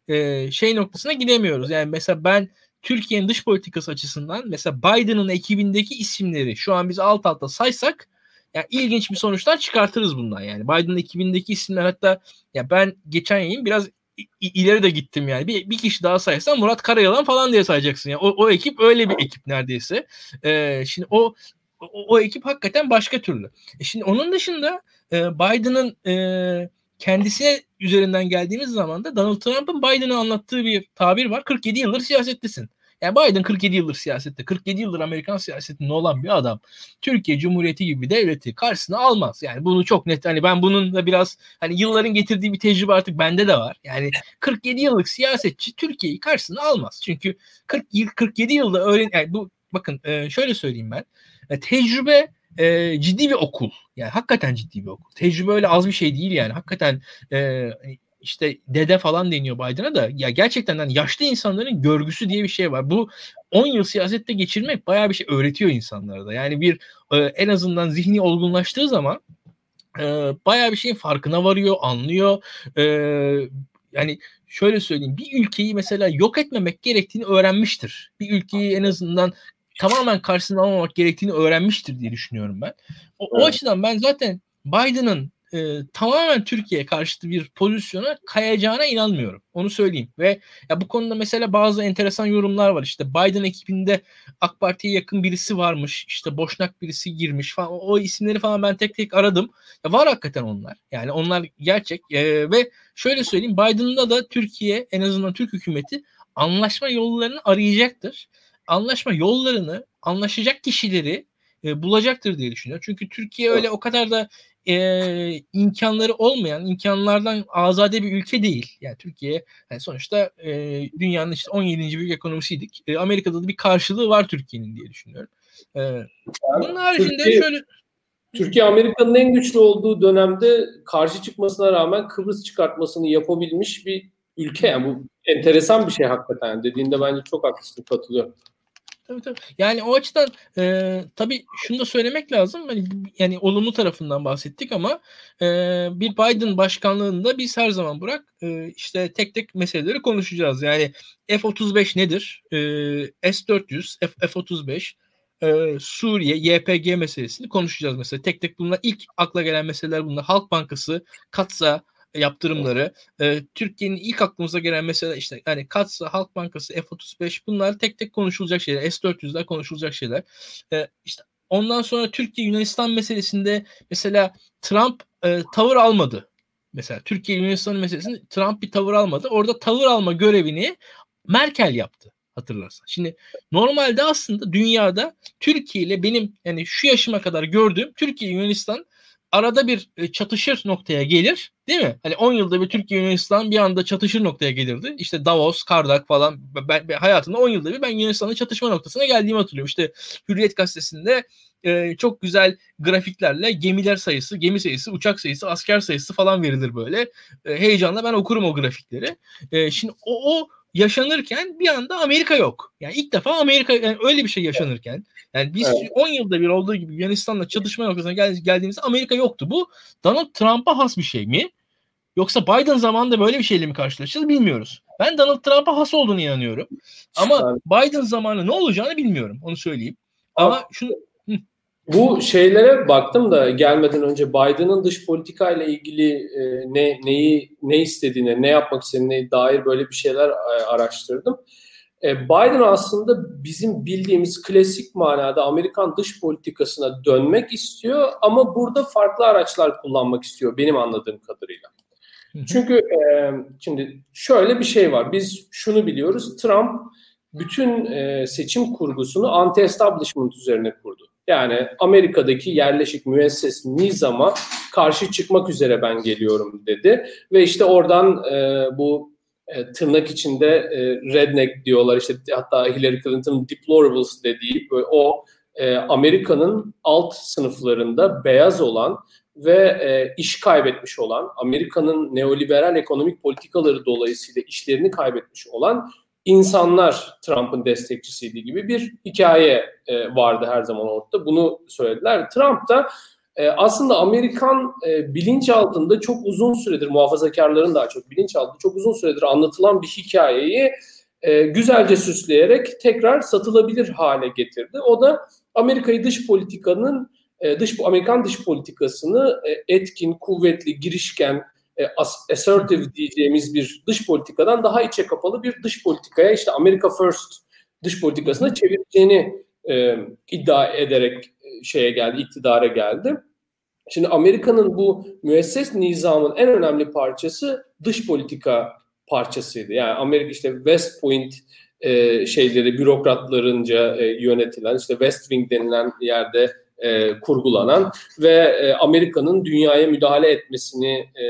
S2: e, şey noktasına gidemiyoruz. Yani mesela ben Türkiye'nin dış politikası açısından mesela Biden'ın ekibindeki isimleri şu an biz alt alta saysak yani ilginç bir sonuçlar çıkartırız bundan yani. Biden ekibindeki isimler hatta ya ben geçen yayın biraz ileri de gittim yani. Bir, bir kişi daha saysan Murat Karayalan falan diye sayacaksın. Yani o, o ekip öyle bir ekip neredeyse. Ee, şimdi o, o o ekip hakikaten başka türlü. E şimdi onun dışında e, Biden'ın e, kendisine üzerinden geldiğimiz zaman da Donald Trump'ın Biden'a anlattığı bir tabir var. 47 yıldır siyasettesin. Yani Biden 47 yıldır siyasette, 47 yıldır Amerikan siyasetinde olan bir adam Türkiye Cumhuriyeti gibi bir devleti karşısına almaz. Yani bunu çok net hani ben bunun da biraz hani yılların getirdiği bir tecrübe artık bende de var. Yani 47 yıllık siyasetçi Türkiye'yi karşısına almaz. Çünkü 40 yıl 47 yılda öğren yani bu bakın e, şöyle söyleyeyim ben. E, tecrübe e, ciddi bir okul. Yani hakikaten ciddi bir okul. Tecrübe öyle az bir şey değil yani. Hakikaten e, işte dede falan deniyor Biden'a da ya gerçekten yani yaşlı insanların görgüsü diye bir şey var. Bu 10 yıl siyasette geçirmek bayağı bir şey öğretiyor insanlara da. Yani bir e, en azından zihni olgunlaştığı zaman e, bayağı bir şeyin farkına varıyor, anlıyor. E, yani şöyle söyleyeyim bir ülkeyi mesela yok etmemek gerektiğini öğrenmiştir. Bir ülkeyi en azından tamamen karşısına almamak gerektiğini öğrenmiştir diye düşünüyorum ben. O, evet. o açıdan ben zaten Biden'ın e, tamamen Türkiye karşıtı bir pozisyona kayacağına inanmıyorum. Onu söyleyeyim. Ve ya bu konuda mesela bazı enteresan yorumlar var. İşte Biden ekibinde AK Parti'ye yakın birisi varmış. İşte Boşnak birisi girmiş falan. O, o isimleri falan ben tek tek aradım. Ya var hakikaten onlar. Yani onlar gerçek. E, ve şöyle söyleyeyim Biden'da da Türkiye en azından Türk hükümeti anlaşma yollarını arayacaktır. Anlaşma yollarını, anlaşacak kişileri e, bulacaktır diye düşünüyorum. Çünkü Türkiye öyle o kadar da e, imkanları olmayan, imkanlardan azade bir ülke değil. Yani Türkiye yani sonuçta e, dünyanın işte 17. büyük ekonomisiydik. E, Amerika'da da bir karşılığı var Türkiye'nin diye düşünüyorum. E, bunun haricinde Türkiye, şöyle
S5: Türkiye Amerika'nın en güçlü olduğu dönemde karşı çıkmasına rağmen Kıbrıs çıkartmasını yapabilmiş bir ülke. Yani bu enteresan bir şey hakikaten. Dediğinde bence çok haklısın, katılıyorum.
S2: Tabii tabii. Yani o açıdan e, tabii şunu da söylemek lazım. Yani, yani olumlu tarafından bahsettik ama e, bir Biden başkanlığında biz her zaman bırak e, işte tek tek meseleleri konuşacağız. Yani F-35 nedir? E, S-400, F- F-35, e, Suriye, YPG meselesini konuşacağız mesela. Tek tek bunlar ilk akla gelen meseleler bunlar. Halk Bankası, Katsa, yaptırımları. E, Türkiye'nin ilk aklımıza gelen mesela işte yani Katsa, Halk Bankası, F-35 bunlar tek tek konuşulacak şeyler. S-400'ler konuşulacak şeyler. E, işte ondan sonra Türkiye Yunanistan meselesinde mesela Trump e, tavır almadı. Mesela Türkiye Yunanistan meselesinde Trump bir tavır almadı. Orada tavır alma görevini Merkel yaptı hatırlarsan. Şimdi normalde aslında dünyada Türkiye ile benim yani şu yaşıma kadar gördüğüm Türkiye Yunanistan arada bir e, çatışır noktaya gelir. Değil mi? Hani 10 yılda bir Türkiye Yunanistan bir anda çatışır noktaya gelirdi. İşte Davos, Kardak falan ben, ben hayatımda 10 yılda bir ben Yunanistan'ın çatışma noktasına geldiğimi hatırlıyorum. İşte Hürriyet gazetesinde e, çok güzel grafiklerle gemiler sayısı, gemi sayısı, uçak sayısı, asker sayısı falan verilir böyle. E, heyecanla ben okurum o grafikleri. E, şimdi o, o yaşanırken bir anda Amerika yok. Yani ilk defa Amerika yani öyle bir şey yaşanırken yani biz evet. 10 yılda bir olduğu gibi Yunanistan'la çatışma noktasına gel, geldiğimizde Amerika yoktu. Bu Donald Trump'a has bir şey mi? Yoksa Biden zamanında böyle bir şeyle mi karşılaşacağız bilmiyoruz. Ben Donald Trump'a has olduğunu inanıyorum. Ama Biden zamanı ne olacağını bilmiyorum. Onu söyleyeyim. Ama şunu
S5: bu şeylere baktım da gelmeden önce Biden'ın dış politika ile ilgili e, ne neyi ne istediğine, ne yapmak istediğine dair böyle bir şeyler e, araştırdım. E, Biden aslında bizim bildiğimiz klasik manada Amerikan dış politikasına dönmek istiyor ama burada farklı araçlar kullanmak istiyor benim anladığım kadarıyla. Çünkü e, şimdi şöyle bir şey var. Biz şunu biliyoruz. Trump bütün e, seçim kurgusunu anti-establishment üzerine kurdu. Yani Amerika'daki yerleşik müesses nizama karşı çıkmak üzere ben geliyorum dedi. Ve işte oradan e, bu e, tırnak içinde e, redneck diyorlar işte hatta Hillary Clinton deplorables dediği o e, Amerika'nın alt sınıflarında beyaz olan ve e, iş kaybetmiş olan Amerika'nın neoliberal ekonomik politikaları dolayısıyla işlerini kaybetmiş olan insanlar Trump'ın destekçisiydi gibi bir hikaye e, vardı her zaman ortada. Bunu söylediler. Trump da e, aslında Amerikan e, bilinç altında çok uzun süredir muhafazakarların daha çok bilinç altında çok uzun süredir anlatılan bir hikayeyi e, güzelce süsleyerek tekrar satılabilir hale getirdi. O da Amerika'yı dış politikanın e, dış Amerikan dış politikasını e, etkin, kuvvetli, girişken, e, assertive diyeceğimiz bir dış politikadan daha içe kapalı bir dış politikaya işte America First dış politikasına çevireceğini e, iddia ederek e, şeye geldi, iktidara geldi. Şimdi Amerika'nın bu müesses nizamın en önemli parçası dış politika parçasıydı. Yani Amerika işte West Point e, şeyleri bürokratlarınca e, yönetilen işte West Wing denilen yerde e, kurgulanan ve e, Amerika'nın dünyaya müdahale etmesini e,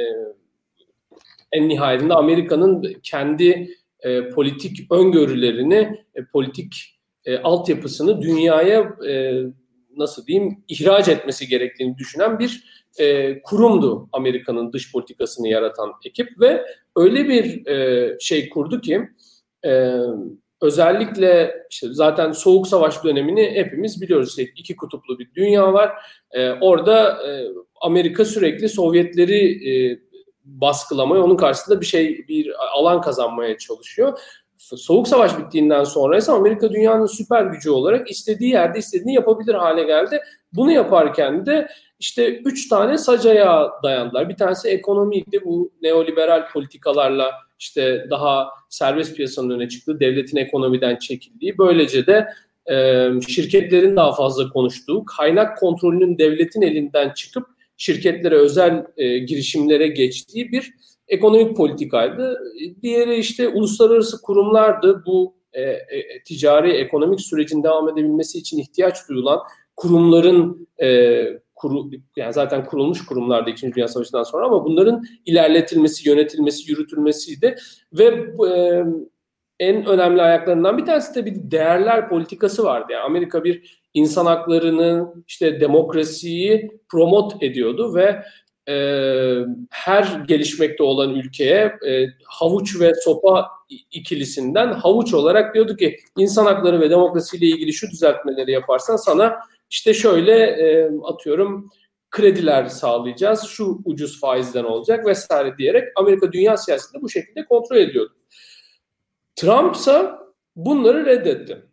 S5: en nihayetinde Amerika'nın kendi e, politik öngörülerini, e, politik e, altyapısını dünyaya e, nasıl diyeyim ihraç etmesi gerektiğini düşünen bir e, kurumdu Amerika'nın dış politikasını yaratan ekip ve öyle bir e, şey kurdu ki e, özellikle işte zaten soğuk savaş dönemini hepimiz biliyoruz. İşte iki kutuplu bir dünya var. E, orada e, Amerika sürekli Sovyetleri e, baskılamaya, onun karşısında bir şey, bir alan kazanmaya çalışıyor. Soğuk Savaş bittiğinden sonra ise Amerika dünyanın süper gücü olarak istediği yerde istediğini yapabilir hale geldi. Bunu yaparken de işte üç tane sacaya dayandılar. Bir tanesi ekonomiydi. Bu neoliberal politikalarla işte daha serbest piyasanın öne çıktığı, devletin ekonomiden çekildiği. Böylece de e, şirketlerin daha fazla konuştuğu, kaynak kontrolünün devletin elinden çıkıp şirketlere özel e, girişimlere geçtiği bir ekonomik politikaydı. Diğeri işte uluslararası kurumlardı. Bu e, e, ticari ekonomik sürecin devam edebilmesi için ihtiyaç duyulan kurumların e, kuru, yani zaten kurulmuş kurumlardı İkinci Dünya Savaşı'ndan sonra ama bunların ilerletilmesi, yönetilmesi, yürütülmesiydi ve e, en önemli ayaklarından bir tanesi de bir değerler politikası vardı. Yani Amerika bir insan haklarını, işte demokrasiyi promot ediyordu ve e, her gelişmekte olan ülkeye e, havuç ve sopa ikilisinden havuç olarak diyordu ki insan hakları ve demokrasiyle ilgili şu düzeltmeleri yaparsan sana işte şöyle e, atıyorum krediler sağlayacağız, şu ucuz faizden olacak vesaire diyerek Amerika dünya siyasetini bu şekilde kontrol ediyordu. Trump ise bunları reddetti.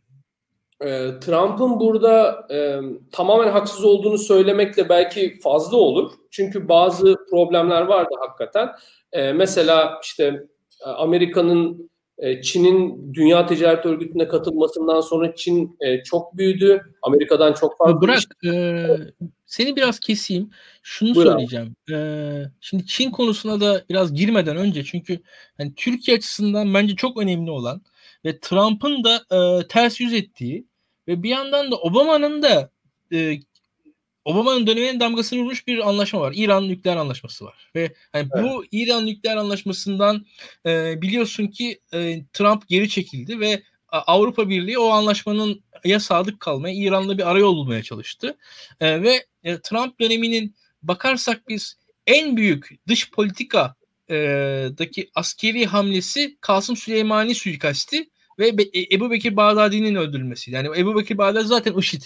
S5: E, Trump'ın burada e, tamamen haksız olduğunu söylemekle belki fazla olur. Çünkü bazı problemler vardı hakikaten. E, mesela işte Amerika'nın e, Çin'in Dünya Ticaret Örgütü'ne katılmasından sonra Çin e, çok büyüdü. Amerika'dan çok fazla.
S2: Bırak e, seni biraz keseyim. Şunu Buyur söyleyeceğim. E, şimdi Çin konusuna da biraz girmeden önce çünkü hani Türkiye açısından bence çok önemli olan ve Trump'ın da e, ters yüz ettiği ve bir yandan da Obama'nın da e, Obama'nın döneminin damgasını vurmuş bir anlaşma var. İran nükleer anlaşması var. Ve yani evet. bu İran nükleer anlaşmasından e, biliyorsun ki e, Trump geri çekildi ve Avrupa Birliği o anlaşmanın ya sadık kalmaya, İran'la bir arayol bulmaya çalıştı. E, ve e, Trump döneminin bakarsak biz en büyük dış politika e, daki askeri hamlesi Kasım Süleymani suikasti ve e, Ebu Bekir Bağdadi'nin öldürülmesi. Yani Ebu Bekir Bağdadi zaten IŞİD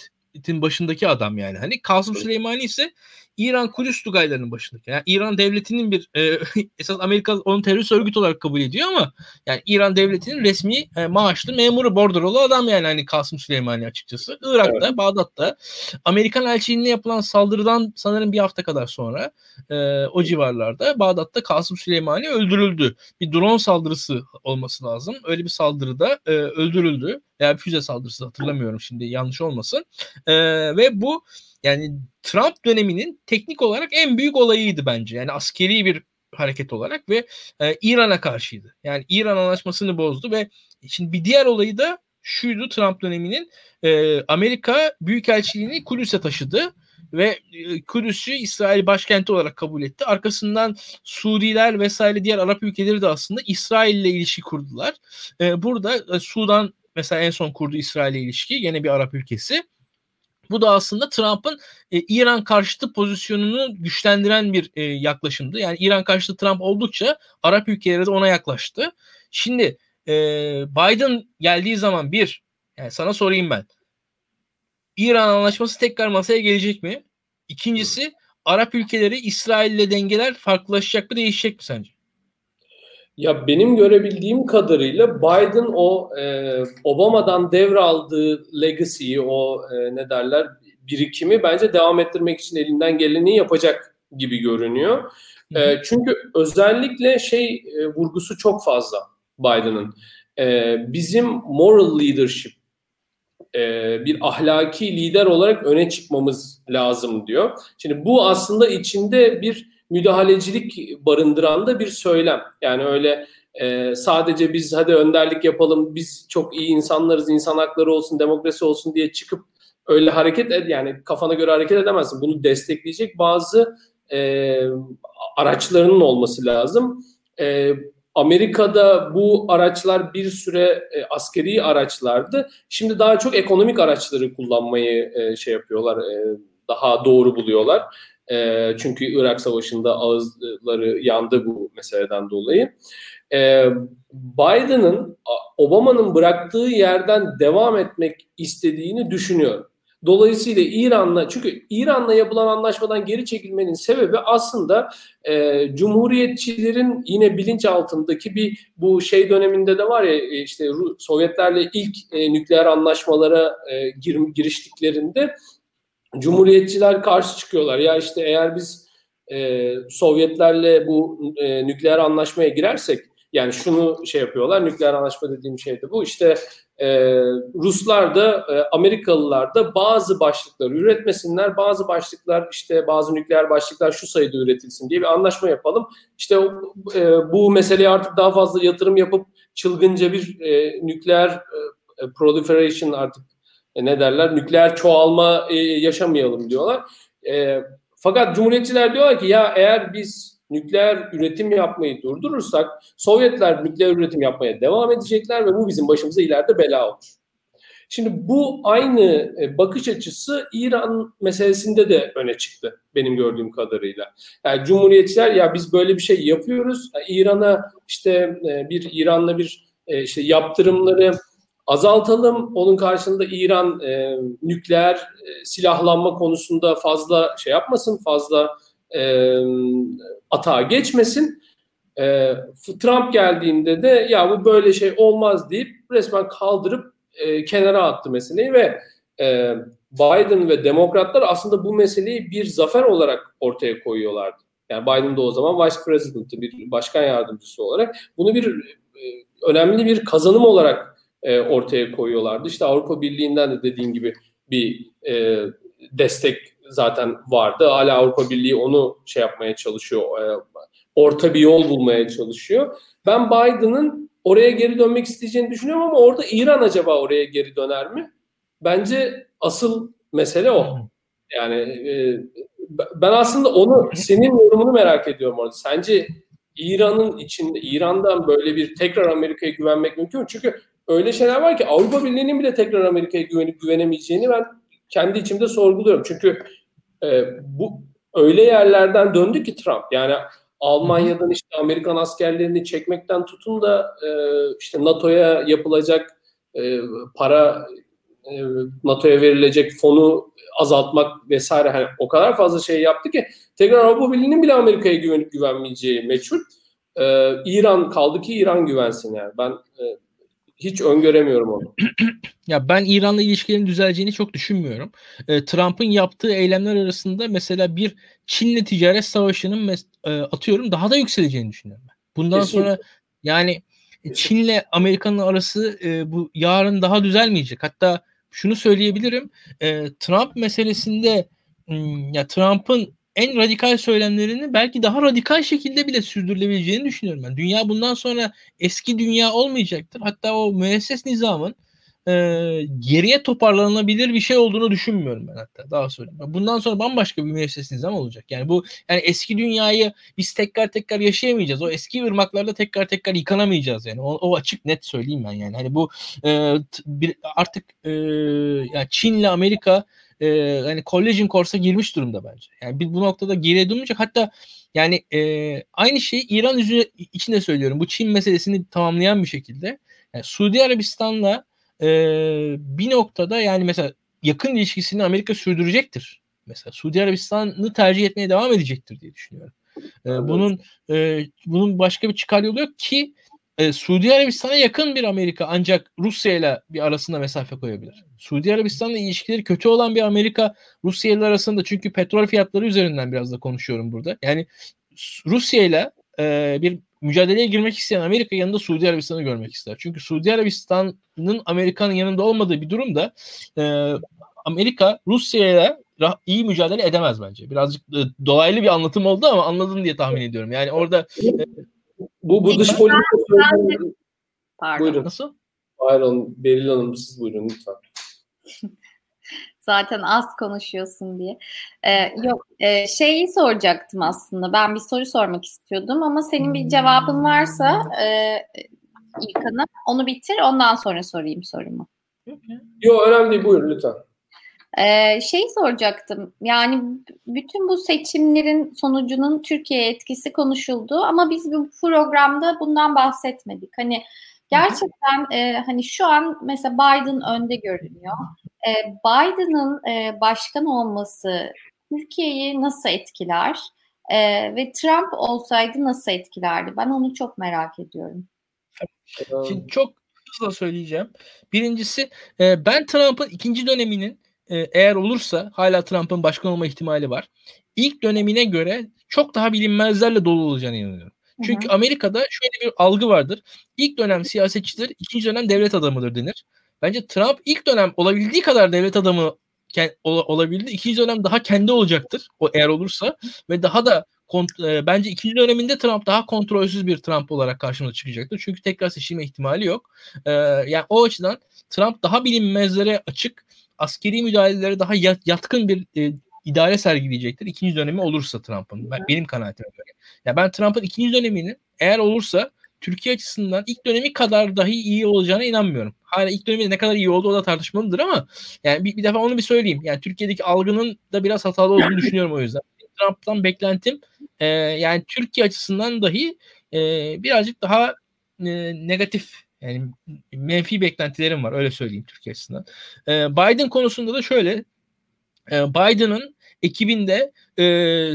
S2: başındaki adam yani. Hani Kasım Süleymani ise İran Kudüs Tugaylarının başındaki. Yani İran devletinin bir e, esas Amerika onu terörist örgüt olarak kabul ediyor ama yani İran devletinin resmi e, maaşlı memuru bordrolu adam yani hani Kasım Süleymani açıkçası. Irak'ta, evet. Bağdat'ta Amerikan elçiliğine yapılan saldırıdan sanırım bir hafta kadar sonra e, o civarlarda Bağdat'ta Kasım Süleymani öldürüldü. Bir drone saldırısı olması lazım. Öyle bir saldırıda e, öldürüldü. Yani füze saldırısı hatırlamıyorum şimdi yanlış olmasın. E, ve bu yani Trump döneminin teknik olarak en büyük olayıydı bence. Yani askeri bir hareket olarak ve e, İran'a karşıydı. Yani İran anlaşmasını bozdu ve şimdi bir diğer olayı da şuydu Trump döneminin e, Amerika Büyükelçiliğini Kudüs'e taşıdı ve e, Kudüs'ü İsrail başkenti olarak kabul etti. Arkasından Suudiler vesaire diğer Arap ülkeleri de aslında İsrail ile ilişki kurdular. E, burada e, Sudan mesela en son kurdu İsrail ile ilişki yine bir Arap ülkesi. Bu da aslında Trump'ın e, İran karşıtı pozisyonunu güçlendiren bir e, yaklaşımdı. Yani İran karşıtı Trump oldukça Arap ülkeleri de ona yaklaştı. Şimdi e, Biden geldiği zaman bir, yani sana sorayım ben. İran anlaşması tekrar masaya gelecek mi? İkincisi Arap ülkeleri İsrail ile dengeler farklılaşacak mı değişecek mi sence?
S5: Ya benim görebildiğim kadarıyla Biden o e, Obama'dan devraldığı legacy'yi, o e, ne derler birikimi bence devam ettirmek için elinden geleni yapacak gibi görünüyor. E, çünkü özellikle şey e, vurgusu çok fazla Biden'ın. E, bizim moral leadership, e, bir ahlaki lider olarak öne çıkmamız lazım diyor. Şimdi bu aslında içinde bir müdahalecilik barındıran da bir söylem. Yani öyle e, sadece biz hadi önderlik yapalım, biz çok iyi insanlarız, insan hakları olsun, demokrasi olsun diye çıkıp öyle hareket ed yani kafana göre hareket edemezsin. Bunu destekleyecek bazı e, araçlarının olması lazım. E, Amerika'da bu araçlar bir süre e, askeri araçlardı. Şimdi daha çok ekonomik araçları kullanmayı e, şey yapıyorlar, e, daha doğru buluyorlar. E, çünkü Irak Savaşı'nda ağızları yandı bu meseleden dolayı. E, Biden'ın Obama'nın bıraktığı yerden devam etmek istediğini düşünüyorum. Dolayısıyla İran'la çünkü İran'la yapılan anlaşmadan geri çekilmenin sebebi aslında e, cumhuriyetçilerin yine bilinç altındaki bir bu şey döneminde de var ya e, işte Sovyetlerle ilk e, nükleer anlaşmalara e, gir, giriştiklerinde cumhuriyetçiler karşı çıkıyorlar. Ya işte eğer biz e, Sovyetlerle bu e, nükleer anlaşmaya girersek yani şunu şey yapıyorlar nükleer anlaşma dediğim şey de bu işte e, Ruslar da e, Amerikalılar da bazı başlıklar üretmesinler bazı başlıklar işte bazı nükleer başlıklar şu sayıda üretilsin diye bir anlaşma yapalım. İşte e, bu meseleye artık daha fazla yatırım yapıp çılgınca bir e, nükleer e, proliferation artık e, ne derler nükleer çoğalma e, yaşamayalım diyorlar. E, fakat Cumhuriyetçiler diyorlar ki ya eğer biz nükleer üretim yapmayı durdurursak Sovyetler nükleer üretim yapmaya devam edecekler ve bu bizim başımıza ileride bela olur. Şimdi bu aynı e, bakış açısı İran meselesinde de öne çıktı benim gördüğüm kadarıyla. Yani Cumhuriyetçiler ya biz böyle bir şey yapıyoruz. İran'a işte e, bir İran'la bir e, işte yaptırımları azaltalım. Onun karşılığında İran e, nükleer e, silahlanma konusunda fazla şey yapmasın, fazla e, atağa geçmesin. E, Trump geldiğinde de ya bu böyle şey olmaz deyip resmen kaldırıp e, kenara attı meseleyi ve e, Biden ve Demokratlar aslında bu meseleyi bir zafer olarak ortaya koyuyorlardı. Yani Biden de o zaman Vice President'ı bir başkan yardımcısı olarak bunu bir e, önemli bir kazanım olarak e, ortaya koyuyorlardı. İşte Avrupa Birliği'nden de dediğim gibi bir e, destek zaten vardı. Hala Avrupa Birliği onu şey yapmaya çalışıyor. E, orta bir yol bulmaya çalışıyor. Ben Biden'ın oraya geri dönmek isteyeceğini düşünüyorum ama orada İran acaba oraya geri döner mi? Bence asıl mesele o. Yani e, ben aslında onu senin yorumunu merak ediyorum orada. Sence İran'ın içinde İran'dan böyle bir tekrar Amerika'ya güvenmek mümkün mü? Çünkü öyle şeyler var ki Avrupa Birliği'nin bile tekrar Amerika'ya güvenip güvenemeyeceğini ben kendi içimde sorguluyorum. Çünkü e, bu öyle yerlerden döndü ki Trump. Yani Almanya'dan işte Amerikan askerlerini çekmekten tutun da e, işte NATO'ya yapılacak e, para e, NATO'ya verilecek fonu azaltmak vesaire hani o kadar fazla şey yaptı ki tekrar Avrupa Birliği'nin bile Amerika'ya güvenip güvenmeyeceği meçhul. Ee, İran kaldı ki İran güvensin yani. Ben e, hiç öngöremiyorum onu.
S2: ya ben İran'la ilişkilerin düzeleceğini çok düşünmüyorum. E, Trump'ın yaptığı eylemler arasında mesela bir Çin'le ticaret savaşının mes- e, atıyorum daha da yükseleceğini düşünüyorum ben. Bundan Kesinlikle. sonra yani Çin'le Amerika'nın arası e, bu yarın daha düzelmeyecek. Hatta şunu söyleyebilirim. E, Trump meselesinde ya Trump'ın en radikal söylemlerini belki daha radikal şekilde bile sürdürülebileceğini düşünüyorum ben. Dünya bundan sonra eski dünya olmayacaktır. Hatta o müesses nizamın e, geriye toparlanabilir bir şey olduğunu düşünmüyorum ben hatta daha söyleyeyim. Bundan sonra bambaşka bir müesses nizam olacak. Yani bu yani eski dünyayı biz tekrar tekrar yaşayamayacağız. O eski ırmaklarda tekrar tekrar yıkanamayacağız yani. O, o açık net söyleyeyim ben yani. Hani bu e, bir, artık e, yani Çin'le Amerika e, hani collision course'a girmiş durumda bence. Yani bir bu noktada geriye dönmeyecek. Hatta yani e, aynı şeyi İran için de söylüyorum. Bu Çin meselesini tamamlayan bir şekilde. Yani Suudi Arabistan'la e, bir noktada yani mesela yakın ilişkisini Amerika sürdürecektir. Mesela Suudi Arabistan'ı tercih etmeye devam edecektir diye düşünüyorum. E, bunun e, bunun başka bir çıkar yolu yok ki e, Suudi Arabistan'a yakın bir Amerika ancak Rusya ile bir arasında mesafe koyabilir. Suudi Arabistan'la ilişkileri kötü olan bir Amerika Rusya ile arasında çünkü petrol fiyatları üzerinden biraz da konuşuyorum burada. Yani Rusya ile e, bir mücadeleye girmek isteyen Amerika yanında Suudi Arabistan'ı görmek ister. Çünkü Suudi Arabistan'ın Amerika'nın yanında olmadığı bir durumda e, Amerika Rusya'ya iyi mücadele edemez bence. Birazcık e, dolaylı bir anlatım oldu ama anladın diye tahmin ediyorum. Yani orada e,
S5: bu bu dış politika
S1: Pardon.
S5: Buyurun.
S2: Nasıl?
S5: Pardon Beril Hanım siz buyurun lütfen.
S1: Zaten az konuşuyorsun diye. Ee, yok e, şeyi soracaktım aslında. Ben bir soru sormak istiyordum ama senin bir cevabın varsa e, İlkan'a onu bitir ondan sonra sorayım sorumu.
S5: Yok önemli değil buyurun lütfen.
S1: Ee, şey soracaktım. Yani bütün bu seçimlerin sonucunun Türkiye etkisi konuşuldu ama biz bu programda bundan bahsetmedik. Hani gerçekten e, hani şu an mesela Biden önde görünüyor. E, Biden'ın e, başkan olması Türkiye'yi nasıl etkiler? E, ve Trump olsaydı nasıl etkilerdi? Ben onu çok merak ediyorum.
S2: Şimdi çok hızla söyleyeceğim. Birincisi ben Trump'ın ikinci döneminin eğer olursa hala Trump'ın başkan olma ihtimali var. İlk dönemine göre çok daha bilinmezlerle dolu olacağını inanıyorum. Çünkü Hı-hı. Amerika'da şöyle bir algı vardır. İlk dönem siyasetçidir, ikinci dönem devlet adamıdır denir. Bence Trump ilk dönem olabildiği kadar devlet adamı olabildi. İkinci dönem daha kendi olacaktır. O eğer olursa ve daha da kont- e, bence ikinci döneminde Trump daha kontrolsüz bir Trump olarak karşımıza çıkacaktır. Çünkü tekrar seçilme ihtimali yok. E, yani o açıdan Trump daha bilinmezlere açık, askeri müdahalelere daha yat- yatkın bir e, idare sergileyecektir. İkinci dönemi olursa Trump'ın. Ben, benim kanaatime göre. Ya ben Trump'ın ikinci döneminin eğer olursa Türkiye açısından ilk dönemi kadar dahi iyi olacağına inanmıyorum. Hala ilk dönemi ne kadar iyi oldu o da tartışmalıdır ama yani bir, bir defa onu bir söyleyeyim. Yani Türkiye'deki algının da biraz hatalı olduğunu düşünüyorum o yüzden. Trump'tan beklentim e, yani Türkiye açısından dahi e, birazcık daha e, negatif yani menfi beklentilerim var öyle söyleyeyim Türkiye açısından. E, Biden konusunda da şöyle e, Biden'ın ekibinde e,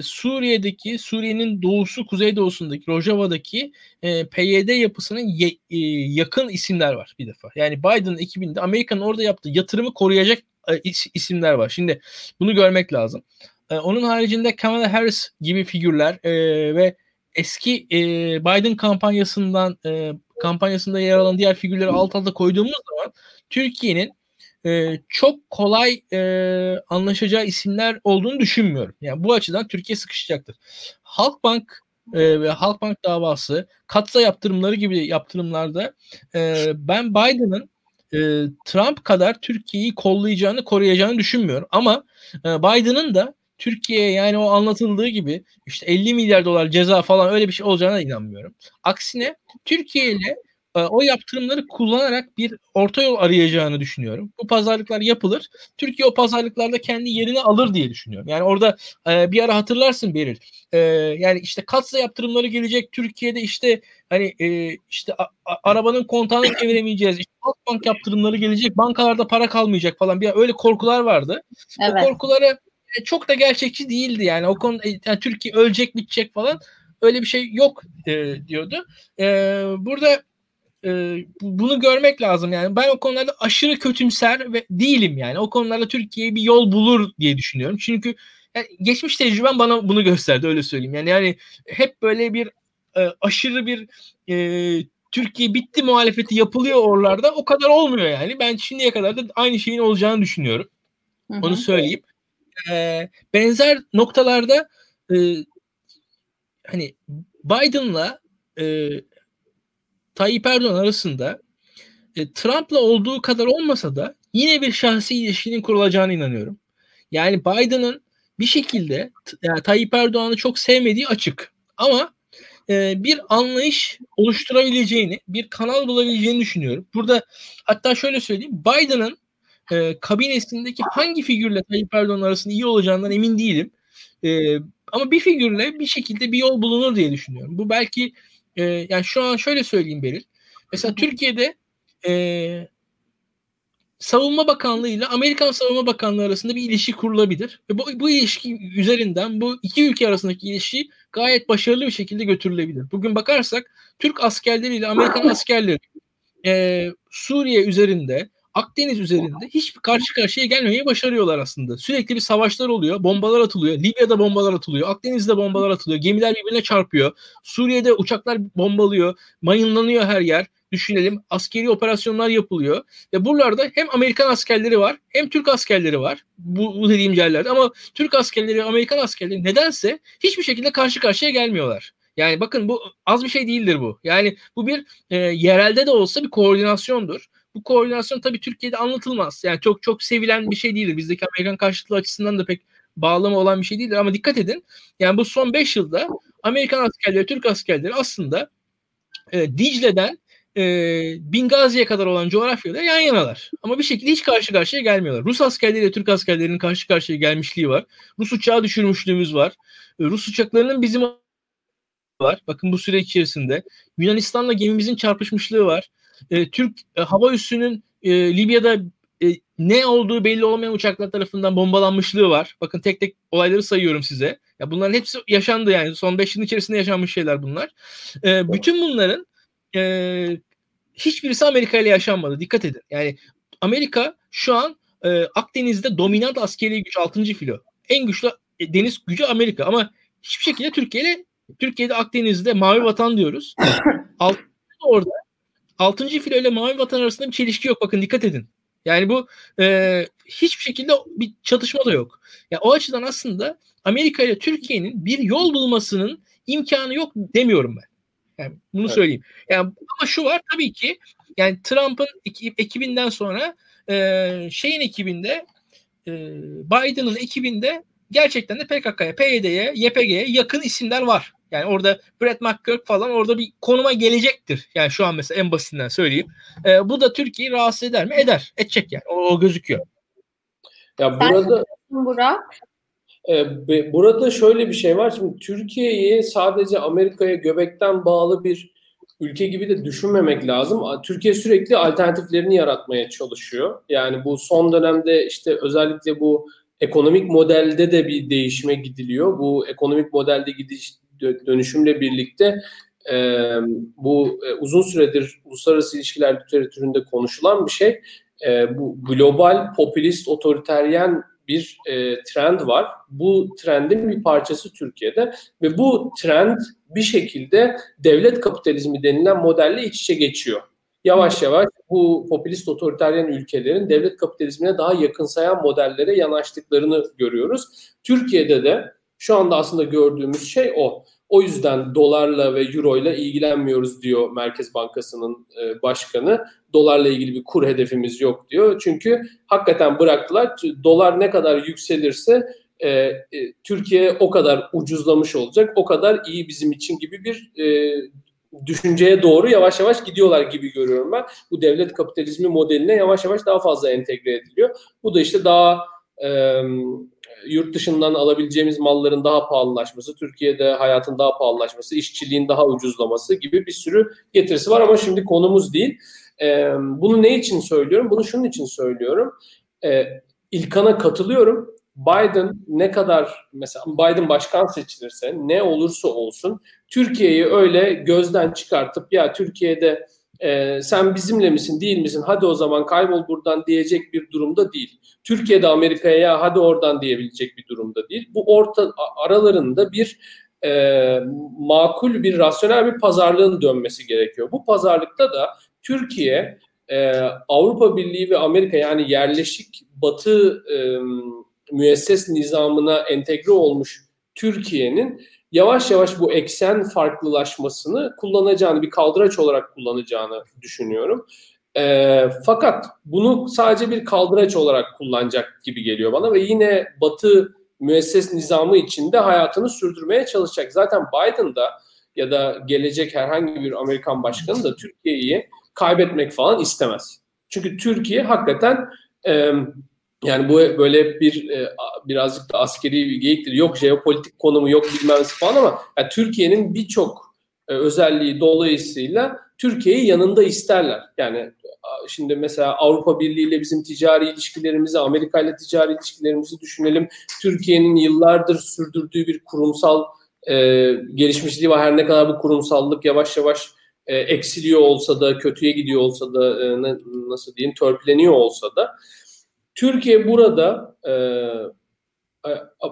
S2: Suriye'deki Suriye'nin doğusu kuzeydoğusundaki Rojava'daki e, PYD yapısının ye, e, yakın isimler var bir defa. Yani Biden'ın ekibinde Amerika'nın orada yaptığı yatırımı koruyacak e, isimler var. Şimdi bunu görmek lazım. E, onun haricinde Kamala Harris gibi figürler e, ve eski e, Biden kampanyasından e, kampanyasında yer alan diğer figürleri alt alta koyduğumuz zaman Türkiye'nin e, çok kolay e, anlaşacağı isimler olduğunu düşünmüyorum. Yani bu açıdan Türkiye sıkışacaktır. Halkbank e, ve Halkbank davası, katsa yaptırımları gibi yaptırımlarda e, ben Biden'ın e, Trump kadar Türkiye'yi kollayacağını, koruyacağını düşünmüyorum. Ama e, Biden'ın da Türkiye'ye yani o anlatıldığı gibi işte 50 milyar dolar ceza falan öyle bir şey olacağına inanmıyorum. Aksine Türkiye ile e, o yaptırımları kullanarak bir orta yol arayacağını düşünüyorum. Bu pazarlıklar yapılır. Türkiye o pazarlıklarda kendi yerini alır diye düşünüyorum. Yani orada e, bir ara hatırlarsın Beril. E, yani işte katsa yaptırımları gelecek. Türkiye'de işte hani e, işte a, a, arabanın kontağını çeviremeyeceğiz. İşte bank yaptırımları gelecek. Bankalarda para kalmayacak falan. Bir öyle korkular vardı. Evet. O korkuları çok da gerçekçi değildi yani. O konu e, yani Türkiye ölecek bitecek falan öyle bir şey yok e, diyordu. E, burada e, bunu görmek lazım yani. Ben o konularda aşırı kötümser ve değilim yani. O konularda Türkiye bir yol bulur diye düşünüyorum. Çünkü yani geçmiş tecrübem bana bunu gösterdi öyle söyleyeyim. Yani yani hep böyle bir e, aşırı bir e, Türkiye bitti muhalefeti yapılıyor oralarda. O kadar olmuyor yani. Ben şimdiye kadar da aynı şeyin olacağını düşünüyorum. Hı hı. Onu söyleyeyim. E, benzer noktalarda e, hani Biden'la e, Tayyip Erdoğan arasında e, Trump'la olduğu kadar olmasa da yine bir şahsi ilişkinin kurulacağına inanıyorum. Yani Biden'ın bir şekilde yani Tayyip Erdoğan'ı çok sevmediği açık. Ama e, bir anlayış oluşturabileceğini, bir kanal bulabileceğini düşünüyorum. Burada hatta şöyle söyleyeyim. Biden'ın e, kabinesindeki hangi figürle Tayyip Erdoğan arasında iyi olacağından emin değilim. E, ama bir figürle bir şekilde bir yol bulunur diye düşünüyorum. Bu belki e, yani şu an şöyle söyleyeyim Beril. Mesela Türkiye'de e, Savunma Bakanlığı ile Amerikan Savunma Bakanlığı arasında bir ilişki kurulabilir. Ve bu, bu ilişki üzerinden bu iki ülke arasındaki ilişki gayet başarılı bir şekilde götürülebilir. Bugün bakarsak Türk askerleri ile Amerikan askerleri e, Suriye üzerinde Akdeniz üzerinde hiç karşı karşıya gelmemeyi başarıyorlar aslında. Sürekli bir savaşlar oluyor. Bombalar atılıyor. Libya'da bombalar atılıyor. Akdeniz'de bombalar atılıyor. Gemiler birbirine çarpıyor. Suriye'de uçaklar bombalıyor. Mayınlanıyor her yer. Düşünelim askeri operasyonlar yapılıyor. Ve buralarda hem Amerikan askerleri var hem Türk askerleri var. Bu, bu dediğim yerlerde. Ama Türk askerleri Amerikan askerleri nedense hiçbir şekilde karşı karşıya gelmiyorlar. Yani bakın bu az bir şey değildir bu. Yani bu bir e, yerelde de olsa bir koordinasyondur bu koordinasyon tabii Türkiye'de anlatılmaz. Yani çok çok sevilen bir şey değildir. Bizdeki Amerikan karşıtlığı açısından da pek bağlama olan bir şey değildir. Ama dikkat edin. Yani bu son 5 yılda Amerikan askerleri, Türk askerleri aslında e, Dicle'den e, Bingazi'ye kadar olan coğrafyada yan yanalar. Ama bir şekilde hiç karşı karşıya gelmiyorlar. Rus askerleriyle Türk askerlerinin karşı karşıya gelmişliği var. Rus uçağı düşürmüşlüğümüz var. E, Rus uçaklarının bizim var. Bakın bu süre içerisinde. Yunanistan'la gemimizin çarpışmışlığı var. E, Türk e, hava üssünün e, Libya'da e, ne olduğu belli olmayan uçaklar tarafından bombalanmışlığı var. Bakın tek tek olayları sayıyorum size. Ya bunların hepsi yaşandı yani. Son 5 yılın içerisinde yaşanmış şeyler bunlar. E, bütün bunların e, hiçbirisi Amerika ile yaşanmadı. Dikkat edin. Yani Amerika şu an e, Akdeniz'de dominant askeri güç 6. filo. En güçlü e, deniz gücü Amerika ama hiçbir şekilde Türkiye ile Türkiye'de Akdeniz'de mavi vatan diyoruz. Alt, orada 6. filo ile mavi vatan arasında bir çelişki yok. Bakın dikkat edin. Yani bu e, hiçbir şekilde bir çatışma da yok. Ya yani o açıdan aslında Amerika ile Türkiye'nin bir yol bulmasının imkanı yok demiyorum ben. Yani bunu evet. söyleyeyim. Yani ama şu var tabii ki yani Trump'ın ekibinden sonra e, şeyin ekibinde e, Biden'ın ekibinde gerçekten de PKK'ya, PYD'ye, YPG'ye yakın isimler var. Yani orada Brett McGurk falan orada bir konuma gelecektir. Yani şu an mesela en basitinden söyleyeyim. E, bu da Türkiye'yi rahatsız eder mi? Eder. Edecek yani. O, o gözüküyor.
S5: Ya burada Burak. E, burada şöyle bir şey var. Şimdi Türkiye'yi sadece Amerika'ya göbekten bağlı bir ülke gibi de düşünmemek lazım. Türkiye sürekli alternatiflerini yaratmaya çalışıyor. Yani bu son dönemde işte özellikle bu ekonomik modelde de bir değişime gidiliyor. Bu ekonomik modelde gidiş dönüşümle birlikte e, bu e, uzun süredir uluslararası ilişkiler literatüründe konuşulan bir şey. E, bu global popülist otoriteryen bir e, trend var. Bu trendin bir parçası Türkiye'de ve bu trend bir şekilde devlet kapitalizmi denilen modelle iç içe geçiyor. Yavaş yavaş bu popülist otoriteryen ülkelerin devlet kapitalizmine daha yakınsayan modellere yanaştıklarını görüyoruz. Türkiye'de de şu anda aslında gördüğümüz şey o. O yüzden dolarla ve euro ile ilgilenmiyoruz diyor Merkez Bankası'nın e, başkanı. Dolarla ilgili bir kur hedefimiz yok diyor. Çünkü hakikaten bıraktılar. Dolar ne kadar yükselirse e, e, Türkiye o kadar ucuzlamış olacak, o kadar iyi bizim için gibi bir düşünceye doğru yavaş yavaş gidiyorlar gibi görüyorum ben. Bu devlet kapitalizmi modeline yavaş yavaş daha fazla entegre ediliyor. Bu da işte daha e, yurt dışından alabileceğimiz malların daha pahalılaşması, Türkiye'de hayatın daha pahalılaşması, işçiliğin daha ucuzlaması gibi bir sürü getirisi var ama şimdi konumuz değil. E, bunu ne için söylüyorum? Bunu şunun için söylüyorum. E, İlkan'a katılıyorum. Biden ne kadar mesela Biden başkan seçilirse ne olursa olsun Türkiye'yi öyle gözden çıkartıp ya Türkiye'de e, sen bizimle misin değil misin hadi o zaman kaybol buradan diyecek bir durumda değil. Türkiye'de Amerika'ya ya hadi oradan diyebilecek bir durumda değil. Bu orta aralarında bir e, makul bir rasyonel bir pazarlığın dönmesi gerekiyor. Bu pazarlıkta da Türkiye e, Avrupa Birliği ve Amerika yani yerleşik batı e, müesses nizamına entegre olmuş Türkiye'nin yavaş yavaş bu eksen farklılaşmasını kullanacağını, bir kaldıraç olarak kullanacağını düşünüyorum. E, fakat bunu sadece bir kaldıraç olarak kullanacak gibi geliyor bana ve yine Batı müesses nizamı içinde hayatını sürdürmeye çalışacak. Zaten Biden da ya da gelecek herhangi bir Amerikan başkanı da Türkiye'yi kaybetmek falan istemez. Çünkü Türkiye hakikaten yani bu böyle bir e, birazcık da askeri bir geyiktir. Yok jeopolitik konumu yok bilmem falan ama yani Türkiye'nin birçok e, özelliği dolayısıyla Türkiye'yi yanında isterler. Yani şimdi mesela Avrupa Birliği ile bizim ticari ilişkilerimizi, Amerika ile ticari ilişkilerimizi düşünelim. Türkiye'nin yıllardır sürdürdüğü bir kurumsal e, gelişmişliği var. Her ne kadar bu kurumsallık yavaş yavaş e, eksiliyor olsa da, kötüye gidiyor olsa da, e, nasıl diyeyim, törpüleniyor olsa da Türkiye burada e,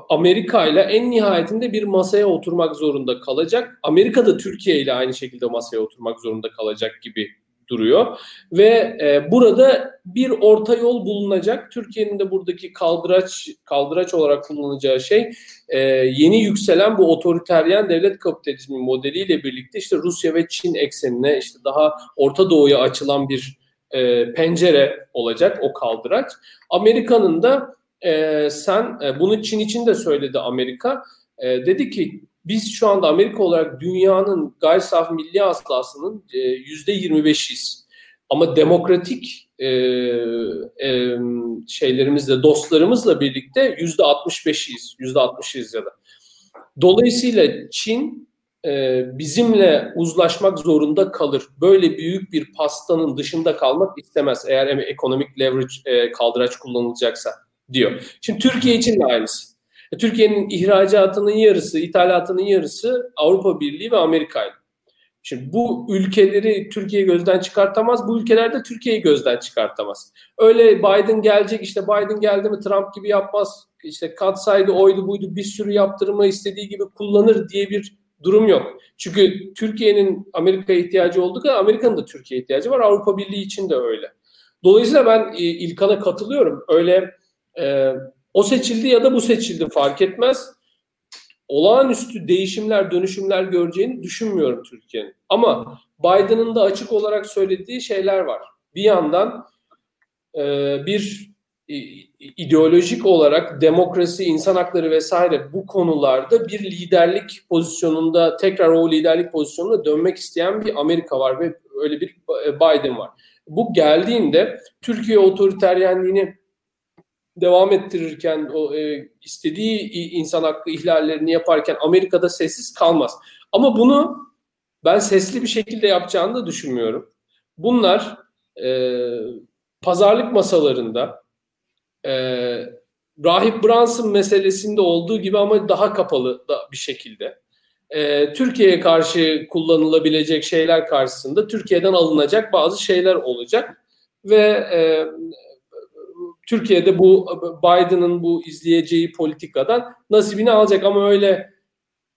S5: Amerika ile en nihayetinde bir masaya oturmak zorunda kalacak. Amerika da Türkiye ile aynı şekilde masaya oturmak zorunda kalacak gibi duruyor ve e, burada bir orta yol bulunacak. Türkiye'nin de buradaki kaldıraç kaldıraç olarak kullanacağı şey e, yeni yükselen bu otoriteryen devlet kapitalizmi modeliyle birlikte işte Rusya ve Çin eksenine işte daha Orta Doğu'ya açılan bir e, pencere olacak o kaldıraç. Amerika'nın da e, sen e, bunu Çin için de söyledi Amerika. E, dedi ki biz şu anda Amerika olarak dünyanın gayri safi milli hasılasının e, yüzde 25'iyiz. Ama demokratik e, e, şeylerimizle, dostlarımızla birlikte yüzde 65'iyiz. Yüzde 60'ıyız ya da. Dolayısıyla Çin e, bizimle uzlaşmak zorunda kalır. Böyle büyük bir pastanın dışında kalmak istemez eğer ekonomik leverage e, kaldıraç kullanılacaksa diyor. Şimdi Türkiye için de aynısı. E, Türkiye'nin ihracatının yarısı, ithalatının yarısı Avrupa Birliği ve Amerika ile. Şimdi bu ülkeleri Türkiye gözden çıkartamaz, bu ülkeler de Türkiye'yi gözden çıkartamaz. Öyle Biden gelecek işte Biden geldi mi Trump gibi yapmaz, işte katsaydı oydu buydu bir sürü yaptırımı istediği gibi kullanır diye bir durum yok. Çünkü Türkiye'nin Amerika'ya ihtiyacı olduğu kadar Amerika'nın da Türkiye'ye ihtiyacı var. Avrupa Birliği için de öyle. Dolayısıyla ben e, İlkan'a katılıyorum. Öyle e, o seçildi ya da bu seçildi fark etmez. Olağanüstü değişimler, dönüşümler göreceğini düşünmüyorum Türkiye'nin. Ama Biden'ın da açık olarak söylediği şeyler var. Bir yandan e, bir ideolojik olarak demokrasi, insan hakları vesaire bu konularda bir liderlik pozisyonunda tekrar o liderlik pozisyonuna dönmek isteyen bir Amerika var ve öyle bir Biden var. Bu geldiğinde Türkiye otoriteryenliğini devam ettirirken o e, istediği insan hakkı ihlallerini yaparken Amerika'da sessiz kalmaz. Ama bunu ben sesli bir şekilde yapacağını da düşünmüyorum. Bunlar e, pazarlık masalarında e, Rahip Brunson meselesinde olduğu gibi ama daha kapalı da bir şekilde. E, Türkiye'ye karşı kullanılabilecek şeyler karşısında Türkiye'den alınacak bazı şeyler olacak. Ve e, Türkiye'de bu Biden'ın bu izleyeceği politikadan nasibini alacak. Ama öyle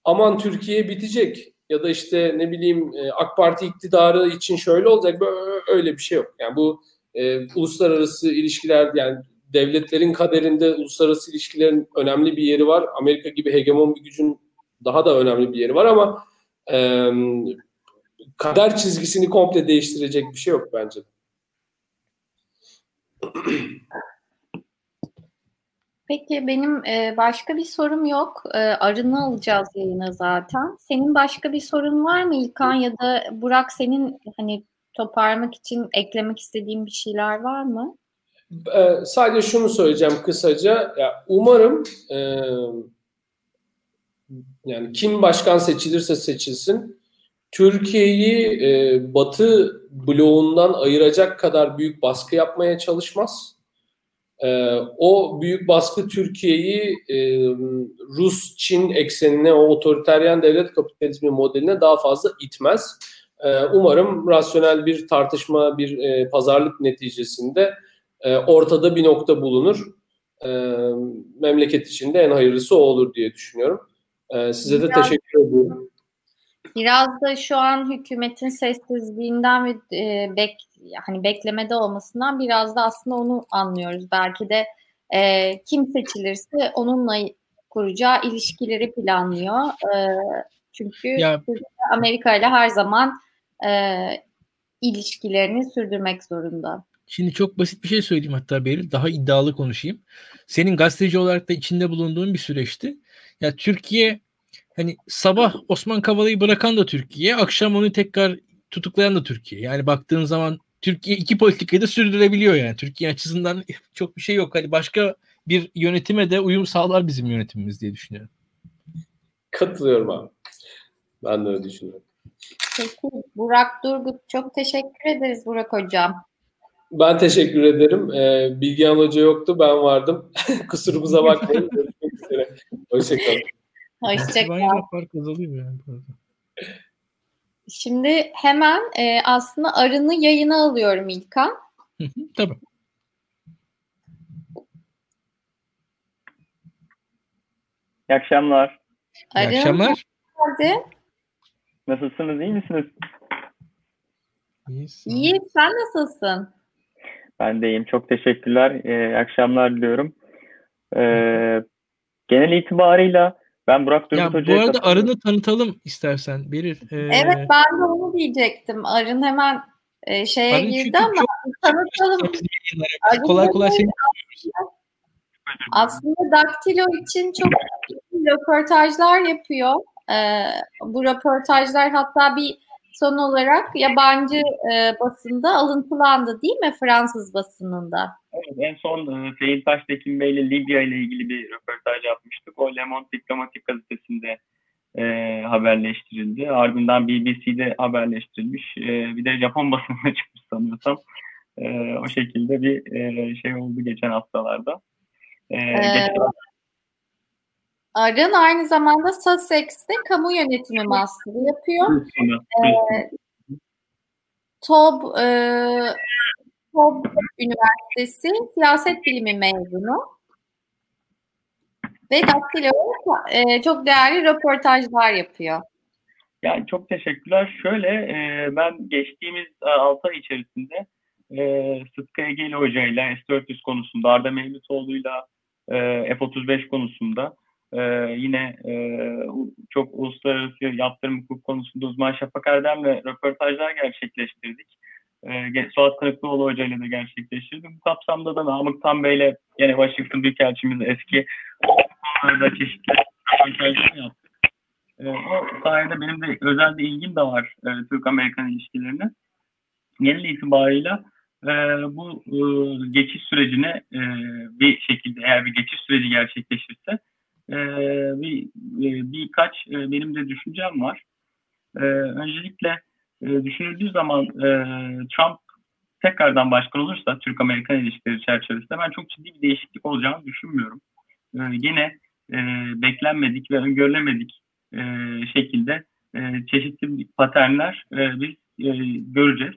S5: aman Türkiye bitecek ya da işte ne bileyim e, AK Parti iktidarı için şöyle olacak öyle bir şey yok. Yani bu e, uluslararası ilişkiler yani devletlerin kaderinde uluslararası ilişkilerin önemli bir yeri var. Amerika gibi hegemon bir gücün daha da önemli bir yeri var ama e, kader çizgisini komple değiştirecek bir şey yok bence.
S1: Peki benim başka bir sorum yok. Arını alacağız yayına zaten. Senin başka bir sorun var mı İlkan ya da Burak senin hani toparlamak için eklemek istediğin bir şeyler var mı?
S5: E, sadece şunu söyleyeceğim kısaca. Ya, umarım e, yani kim başkan seçilirse seçilsin Türkiye'yi e, Batı bloğundan ayıracak kadar büyük baskı yapmaya çalışmaz e, o büyük baskı Türkiye'yi e, Rus-Çin eksenine, o otoriteryen devlet kapitalizmi modeline daha fazla itmez. E, umarım rasyonel bir tartışma, bir e, pazarlık neticesinde e, ortada bir nokta bulunur. E, memleket için de en hayırlısı o olur diye düşünüyorum. E, size de teşekkür ediyorum.
S1: Biraz da şu an hükümetin sessizliğinden ve e, bek hani beklemede olmasından biraz da aslında onu anlıyoruz. Belki de e, kim seçilirse onunla kuracağı ilişkileri planlıyor. E, çünkü ya, Amerika ile her zaman e, ilişkilerini sürdürmek zorunda.
S2: Şimdi çok basit bir şey söyleyeyim hatta Beril. Daha iddialı konuşayım. Senin gazeteci olarak da içinde bulunduğun bir süreçti. Ya Türkiye hani sabah Osman Kavala'yı bırakan da Türkiye, akşam onu tekrar tutuklayan da Türkiye. Yani baktığın zaman Türkiye iki politikayı da sürdürebiliyor yani. Türkiye açısından çok bir şey yok. Hani başka bir yönetime de uyum sağlar bizim yönetimimiz diye düşünüyorum.
S5: Katılıyorum abi. Ben de öyle düşünüyorum.
S1: Peki Burak Durgut çok teşekkür ederiz Burak Hocam.
S5: Ben teşekkür ederim. Ee, Bilgehan Hoca yoktu ben vardım. Kusurumuza bakmayın. Görüşmek üzere. Hoşçakalın.
S1: Hoşçakalın. Şimdi hemen e, aslında arını yayına alıyorum İlkan.
S2: Tabii.
S6: İyi akşamlar.
S2: Arın, İyi akşamlar.
S1: Hadi.
S6: Nasılsınız? İyi misiniz?
S1: İyi. Sen nasılsın?
S6: Ben de iyiyim. Çok teşekkürler. İyi akşamlar diliyorum. Ee, genel itibarıyla ben Burak Durgut
S2: Hoca'ya Bu arada Arın'ı tanıtalım istersen Berir.
S1: Ee, evet ben de onu diyecektim. Arın hemen e, şeye Arın girdi ama çok, tanıtalım.
S2: Çok kolay kolay seni
S1: aslında Daktilo için çok röportajlar yapıyor. E, bu röportajlar hatta bir son olarak yabancı e, basında alıntılandı değil mi Fransız basınında?
S6: Evet, en son e, Seyit Taştekin Bey ile Libya ile ilgili bir röportaj yapmıştık. O Le Monde Diplomatik gazetesinde e, haberleştirildi. Ardından BBC'de haberleştirilmiş. E, bir de Japon basınına çıkmış sanıyorsam. E, o şekilde bir e, şey oldu geçen haftalarda. E, ee, geçen...
S1: Arın aynı zamanda Sussex'te kamu yönetimi master'ı yapıyor. ee, TOB, e, TOB Üniversitesi siyaset bilimi mezunu. Ve Daktilo e, çok değerli röportajlar yapıyor.
S6: Yani çok teşekkürler. Şöyle e, ben geçtiğimiz 6 ay içerisinde e, Sıtkı Egeli Hoca ile S-400 konusunda, Arda Mevlütoğlu'yla e, F-35 konusunda e, yine e, çok uluslararası yaptırım hukuk konusunda uzman Şafak Erdem'le röportajlar gerçekleştirdik. E, Suat Kırıklıoğlu Hoca ile de gerçekleştirdik. Bu kapsamda da Namık Tan Bey'le yine Washington Büyükelçimiz eski konularda çeşitli röportajlar yaptık. E, o sayede benim de özel bir ilgim de var e, Türk-Amerikan ilişkilerine. Genel itibarıyla e, bu e, geçiş sürecine e, bir şekilde eğer bir geçiş süreci gerçekleşirse e, bir e, birkaç e, benim de düşüncem var. E, öncelikle e, düşünüldüğü zaman e, Trump tekrardan başkan olursa Türk-Amerikan ilişkileri çerçevesinde ben çok ciddi bir değişiklik olacağını düşünmüyorum. E, yine e, beklenmedik ve öngörülemedik e, şekilde e, çeşitli paternler e, biz e, göreceğiz.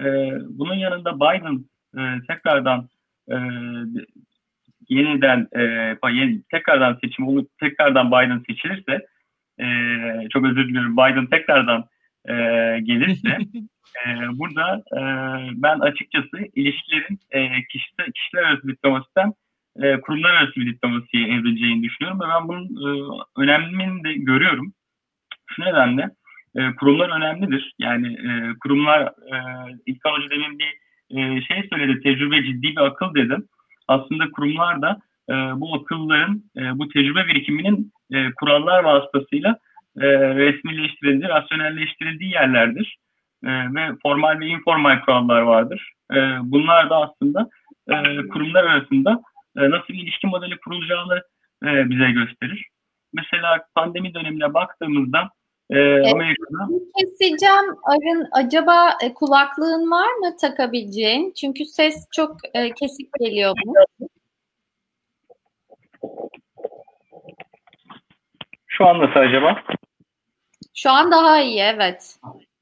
S6: E, bunun yanında Biden e, tekrardan e, yeniden e, tekrardan seçim olup tekrardan Biden seçilirse e, çok özür diliyorum Biden tekrardan e, gelirse e, burada e, ben açıkçası ilişkilerin e, kişiler, kişiler arası diplomasiden e, kurumlar arası bir diplomasiye evrileceğini düşünüyorum ve ben bunun e, önemini de görüyorum. Şu nedenle e, kurumlar önemlidir. Yani e, kurumlar, e, İlkan Hoca demin bir e, şey söyledi, tecrübe ciddi bir akıl dedim. Aslında kurumlar da e, bu akılların, e, bu tecrübe birikiminin e, kurallar vasıtasıyla e, resmileştirildiği, rasyonelleştirildiği yerlerdir. E, ve formal ve informal kurallar vardır. E, bunlar da aslında e, kurumlar arasında e, nasıl bir ilişki modeli kurulacağını e, bize gösterir. Mesela pandemi dönemine baktığımızda e, evet. Amerika'da.
S1: Keseceğim Arın. Acaba e, kulaklığın var mı takabileceğin? Çünkü ses çok e, kesik geliyor mu?
S6: Şu an nasıl acaba?
S1: Şu an daha iyi evet.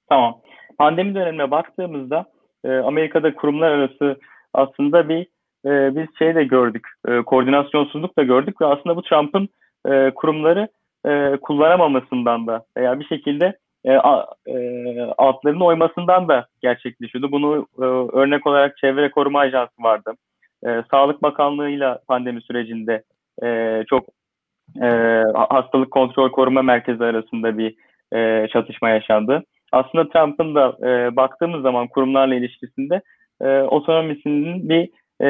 S6: Tamam. Pandemi dönemine baktığımızda e, Amerika'da kurumlar arası aslında bir e, biz şey de gördük. E, koordinasyonsuzluk da gördük ve aslında bu Trump'ın e, kurumları e, kullanamamasından da veya bir şekilde e, a, e, altlarının oymasından da gerçekleşiyordu. Bunu e, örnek olarak Çevre Koruma Ajansı vardı. E, Sağlık Bakanlığı'yla pandemi sürecinde e, çok e, hastalık kontrol koruma merkezi arasında bir e, çatışma yaşandı. Aslında Trump'ın da e, baktığımız zaman kurumlarla ilişkisinde e, otonomisinin bir e,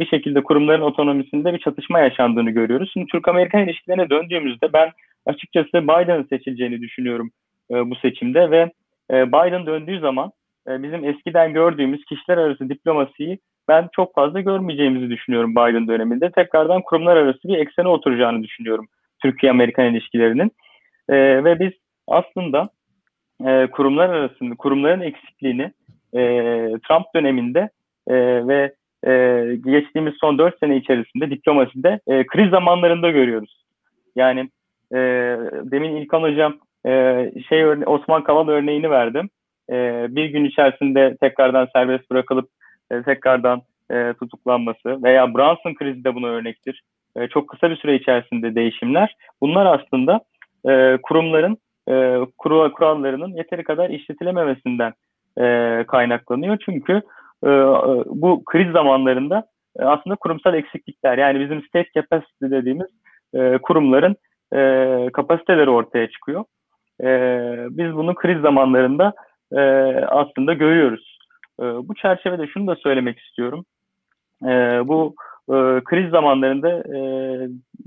S6: bir şekilde kurumların otonomisinde bir çatışma yaşandığını görüyoruz. Şimdi Türk-Amerikan ilişkilerine döndüğümüzde ben açıkçası Biden'ın seçileceğini düşünüyorum e, bu seçimde ve e, Biden döndüğü zaman e, bizim eskiden gördüğümüz kişiler arası diplomasiyi ben çok fazla görmeyeceğimizi düşünüyorum Biden döneminde. Tekrardan kurumlar arası bir eksene oturacağını düşünüyorum Türkiye-Amerikan ilişkilerinin. E, ve biz aslında e, kurumlar arasında kurumların eksikliğini e, Trump döneminde e, ve e, geçtiğimiz son 4 sene içerisinde diplomaside e, kriz zamanlarında görüyoruz. Yani e, demin İlkan Hocam e, şey Osman Kavala örneğini verdim. E, bir gün içerisinde tekrardan serbest bırakılıp e, tekrardan e, tutuklanması veya Brunson krizi de buna örnektir. E, çok kısa bir süre içerisinde değişimler. Bunlar aslında e, kurumların e, kural, kurallarının yeteri kadar işletilememesinden e, kaynaklanıyor. Çünkü e, bu kriz zamanlarında e, aslında kurumsal eksiklikler yani bizim state capacity dediğimiz e, kurumların e, kapasiteleri ortaya çıkıyor. E, biz bunu kriz zamanlarında e, aslında görüyoruz. E, bu çerçevede şunu da söylemek istiyorum. E, bu e, kriz zamanlarında e,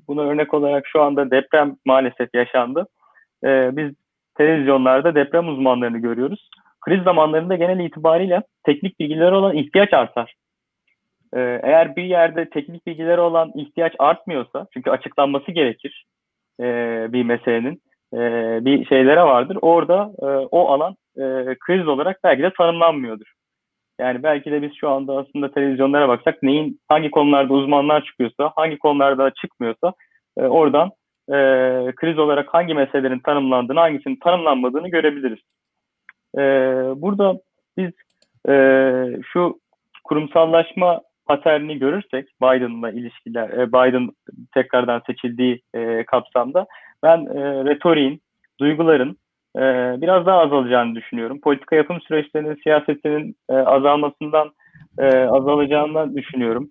S6: buna örnek olarak şu anda deprem maalesef yaşandı. e, biz televizyonlarda deprem uzmanlarını görüyoruz. Kriz zamanlarında genel itibariyle teknik bilgileri olan ihtiyaç artar. E, eğer bir yerde teknik bilgileri olan ihtiyaç artmıyorsa, çünkü açıklanması gerekir e, bir meselenin, e, bir şeylere vardır. Orada e, o alan e, kriz olarak belki de tanımlanmıyordur. Yani belki de biz şu anda aslında televizyonlara baksak neyin hangi konularda uzmanlar çıkıyorsa, hangi konularda çıkmıyorsa e, oradan e, kriz olarak hangi meselelerin tanımlandığını, hangisinin tanımlanmadığını görebiliriz. E, burada biz e, şu kurumsallaşma paterni görürsek Biden'la ilişkiler, e, Biden tekrardan seçildiği e, kapsamda ben e, retoriğin, duyguların e, biraz daha azalacağını düşünüyorum. Politika yapım süreçlerinin, siyasetinin azalmasından e, azalacağını düşünüyorum.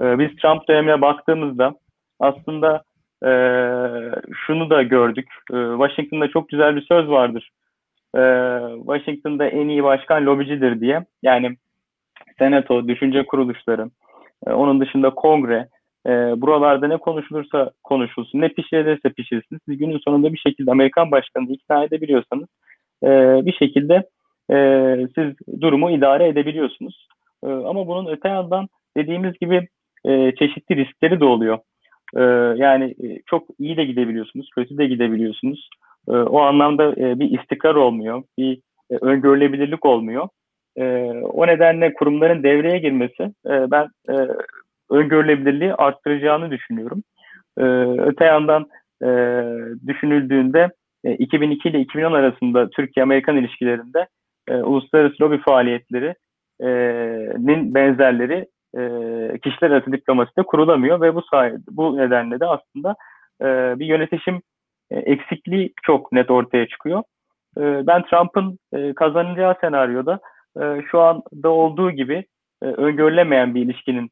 S6: Biz Trump dönemine baktığımızda aslında şunu da gördük. Washington'da çok güzel bir söz vardır. Washington'da en iyi başkan lobicidir diye. Yani senato, düşünce kuruluşları, e, onun dışında kongre, e, buralarda ne konuşulursa konuşulsun, ne pişirilirse pişirsin. Siz günün sonunda bir şekilde Amerikan başkanını ikna edebiliyorsanız e, bir şekilde e, siz durumu idare edebiliyorsunuz. E, ama bunun öte yandan dediğimiz gibi e, çeşitli riskleri de oluyor. E, yani e, çok iyi de gidebiliyorsunuz, kötü de gidebiliyorsunuz. E, o anlamda e, bir istikrar olmuyor, bir e, öngörülebilirlik olmuyor. E, o nedenle kurumların devreye girmesi e, ben e, öngörülebilirliği arttıracağını düşünüyorum. E, öte yandan e, düşünüldüğünde e, 2002 ile 2010 arasında Türkiye-Amerikan ilişkilerinde e, uluslararası lobi faaliyetlerinin benzerleri e, kişiler arası diplomaside kurulamıyor ve bu sayede bu nedenle de aslında e, bir yönetişim e, eksikliği çok net ortaya çıkıyor. E, ben Trump'ın e, kazanacağı senaryoda e, şu anda olduğu gibi e, öngörülemeyen bir ilişkinin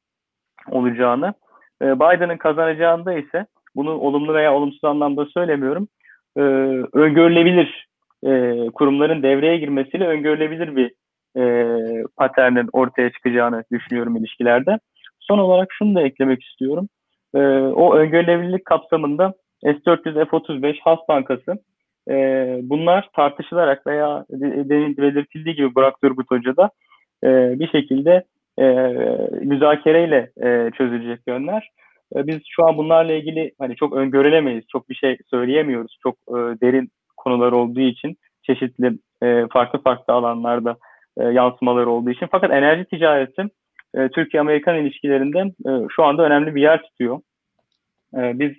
S6: olacağını, e, Biden'ın kazanacağında ise bunu olumlu veya olumsuz anlamda söylemiyorum, e, öngörülebilir e, kurumların devreye girmesiyle öngörülebilir bir e, paternin ortaya çıkacağını düşünüyorum ilişkilerde. Son olarak şunu da eklemek istiyorum. E, o öngörülebilirlik kapsamında S-400, F-35, Has Bankası e, bunlar tartışılarak veya belirtildiği gibi Burak Turgut Hoca e, bir şekilde e, müzakereyle e, çözülecek yönler. E, biz şu an bunlarla ilgili hani çok öngörülemeyiz, çok bir şey söyleyemiyoruz. Çok e, derin konular olduğu için çeşitli e, farklı farklı alanlarda e, yansımaları olduğu için. Fakat enerji ticareti e, Türkiye-Amerikan ilişkilerinde e, şu anda önemli bir yer tutuyor. E, biz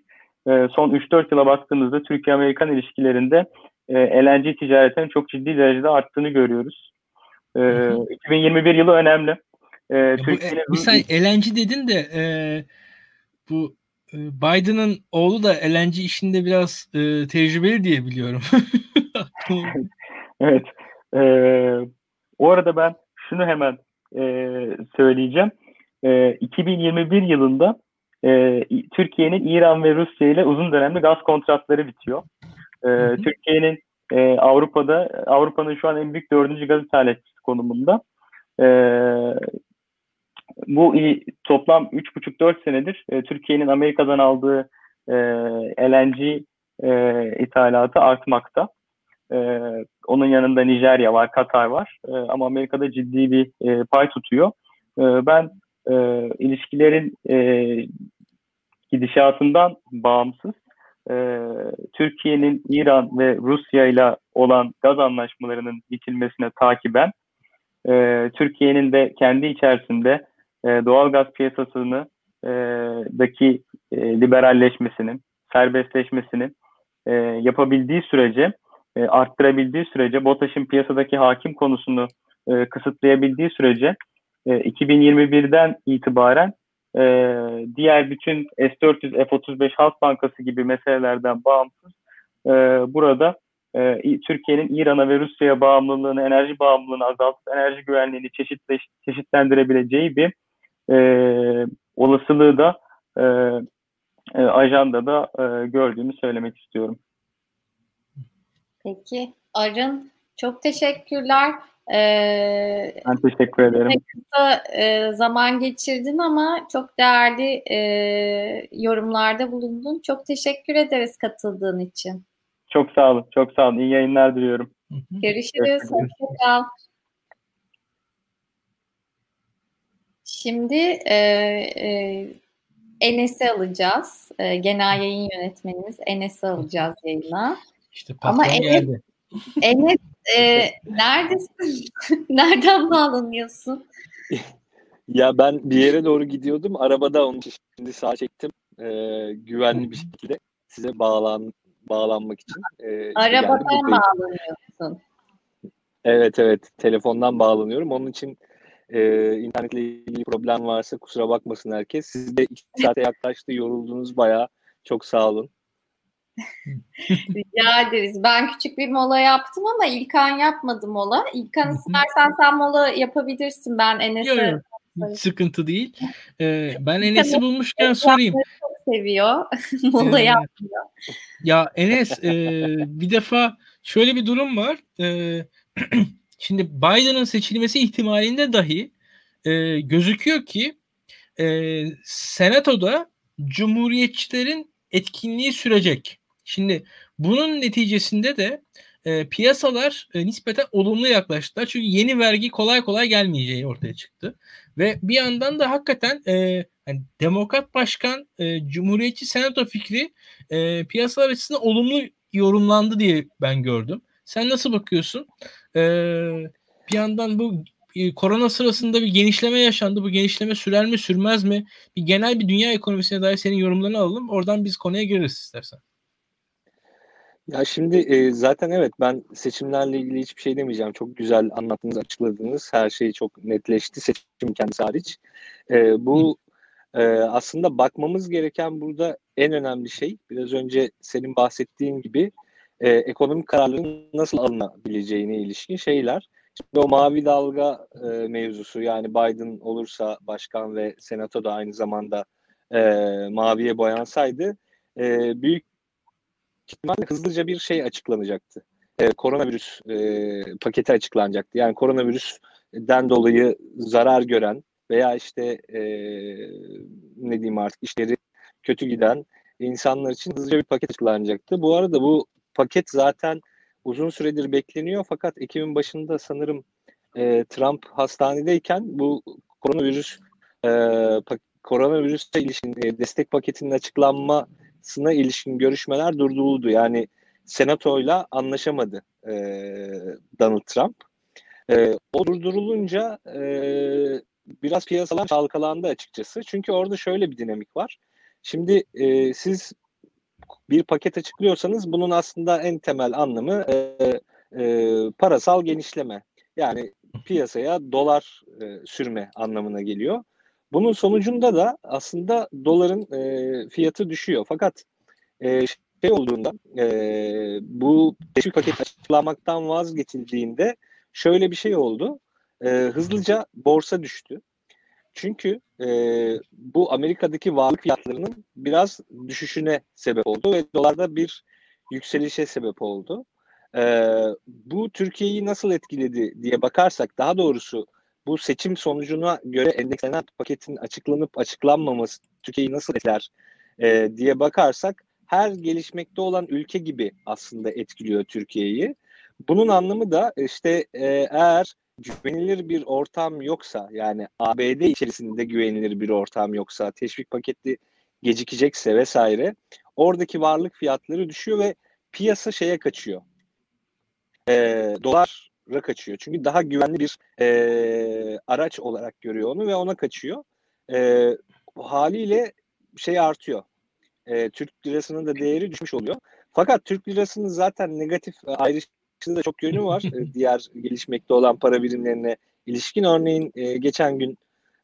S6: e, son 3-4 yıla baktığımızda Türkiye-Amerikan ilişkilerinde e, LNG ticaretinin çok ciddi derecede arttığını görüyoruz. E, 2021 yılı önemli.
S2: E, e Türkiye'nin... Bir saniye LNG dedin de e, bu e, Biden'ın oğlu da LNG işinde biraz e, tecrübeli diye biliyorum.
S6: evet. E, o arada ben şunu hemen e, söyleyeceğim. E, 2021 yılında e, Türkiye'nin İran ve Rusya ile uzun dönemli gaz kontratları bitiyor. E, Türkiye'nin e, Avrupa'da Avrupa'nın şu an en büyük dördüncü gaz ithalatçısı konumunda. E, bu toplam 3,5-4 senedir e, Türkiye'nin Amerika'dan aldığı e, LNG e, ithalatı artmakta. E, onun yanında Nijerya var, Katar var. E, ama Amerika'da ciddi bir e, pay tutuyor. E, ben e, ilişkilerin e, gidişatından bağımsız e, Türkiye'nin İran ve Rusya ile olan gaz anlaşmalarının bitilmesine takiben e, Türkiye'nin de kendi içerisinde e, doğal gaz piyasasını e, daki e, liberalleşmesini, serbestleşmesini e, yapabildiği sürece, e, arttırabildiği sürece, BOTAŞ'ın piyasadaki hakim konusunu e, kısıtlayabildiği sürece e, 2021'den itibaren e, diğer bütün S-400, F-35 Halk Bankası gibi meselelerden bağımsız e, burada e, Türkiye'nin İran'a ve Rusya'ya bağımlılığını, enerji bağımlılığını azaltıp enerji güvenliğini çeşitleş, çeşitlendirebileceği bir e, olasılığı da e, e, ajandada e, gördüğümü söylemek istiyorum.
S1: Peki Arın çok teşekkürler. Ee,
S6: ben teşekkür ederim.
S1: Kısa e, zaman geçirdin ama çok değerli e, yorumlarda bulundun. Çok teşekkür ederiz katıldığın için.
S6: Çok sağ olun. Çok sağ olun. İyi yayınlar diliyorum.
S1: Görüşürüz. Hoşçakal. Şimdi e, e, Enes'i alacağız. E, genel yayın yönetmenimiz Enes'i alacağız yayına.
S2: İşte Ama Enes, geldi.
S1: Enes e, neredesin? Nereden bağlanıyorsun?
S7: ya ben bir yere doğru gidiyordum. Arabada onun için şimdi sağ çektim. E, güvenli bir şekilde size bağlan bağlanmak için.
S1: E, Arabadan bağlanıyorsun.
S7: Evet evet telefondan bağlanıyorum. Onun için e, internetle ilgili problem varsa kusura bakmasın herkes. Siz de iki saate yaklaştı yoruldunuz bayağı. Çok sağ olun.
S1: Rica ederiz. Ben küçük bir mola yaptım ama İlkan yapmadı mola. İlkan istersen sen mola yapabilirsin. Ben Enes'e...
S2: Sıkıntı değil. Ee, ben Enes'i bulmuşken sorayım.
S1: Çok seviyor. mola ee, yapmıyor.
S2: Ya Enes e, bir defa şöyle bir durum var. E, şimdi Biden'ın seçilmesi ihtimalinde dahi e, gözüküyor ki e, Senato'da Cumhuriyetçilerin etkinliği sürecek. Şimdi bunun neticesinde de e, piyasalar e, nispeten olumlu yaklaştılar. Çünkü yeni vergi kolay kolay gelmeyeceği ortaya çıktı. Ve bir yandan da hakikaten e, yani Demokrat Başkan e, Cumhuriyetçi Senato fikri e, piyasalar açısından olumlu yorumlandı diye ben gördüm. Sen nasıl bakıyorsun? E, bir yandan bu e, korona sırasında bir genişleme yaşandı. Bu genişleme sürer mi sürmez mi? Bir genel bir dünya ekonomisine dair senin yorumlarını alalım. Oradan biz konuya gireriz istersen.
S7: Ya şimdi e, zaten evet ben seçimlerle ilgili hiçbir şey demeyeceğim. Çok güzel anlattınız, açıkladınız. Her şey çok netleşti seçim kendisi hariç. E, bu e, aslında bakmamız gereken burada en önemli şey biraz önce senin bahsettiğin gibi e, ekonomik kararların nasıl alınabileceğine ilişkin şeyler. Şimdi o mavi dalga e, mevzusu yani Biden olursa başkan ve senato da aynı zamanda e, maviye boyansaydı e, büyük ihtimalle hızlıca bir şey açıklanacaktı. E, koronavirüs e, paketi açıklanacaktı. Yani koronavirüsten dolayı zarar gören veya işte e, ne diyeyim artık işleri kötü giden insanlar için hızlıca bir paket açıklanacaktı. Bu arada bu paket zaten uzun süredir bekleniyor fakat Ekim'in başında sanırım e, Trump hastanedeyken bu koronavirüs e, koronavirüse ilişkin e, destek paketinin açıklanmasına ilişkin görüşmeler durduruldu. Yani senatoyla anlaşamadı e, Donald Trump. E, o durdurulunca e, biraz piyasalar çalkalandı açıkçası. Çünkü orada şöyle bir dinamik var. Şimdi e, siz bir paket açıklıyorsanız bunun aslında en temel anlamı e, e, parasal genişleme. Yani piyasaya dolar e, sürme anlamına geliyor. Bunun sonucunda da aslında doların e, fiyatı düşüyor. Fakat e, şey olduğunda e, bu teşvik paket açıklamaktan vazgeçildiğinde şöyle bir şey oldu. E, hızlıca borsa düştü. Çünkü e, bu Amerika'daki varlık fiyatlarının biraz düşüşüne sebep oldu ve dolarda bir yükselişe sebep oldu. E, bu Türkiye'yi nasıl etkiledi diye bakarsak daha doğrusu bu seçim sonucuna göre endekslenen paketin açıklanıp açıklanmaması Türkiye'yi nasıl etkiler e, diye bakarsak her gelişmekte olan ülke gibi aslında etkiliyor Türkiye'yi. Bunun anlamı da işte e, eğer güvenilir bir ortam yoksa yani ABD içerisinde güvenilir bir ortam yoksa teşvik paketi gecikecekse vesaire oradaki varlık fiyatları düşüyor ve piyasa şeye kaçıyor. E, dolara kaçıyor. Çünkü daha güvenli bir e, araç olarak görüyor onu ve ona kaçıyor. E, haliyle şey artıyor. E, Türk lirasının da değeri düşmüş oluyor. Fakat Türk lirasının zaten negatif ayrış da çok yönü var. E, diğer gelişmekte olan para birimlerine ilişkin. Örneğin e, geçen gün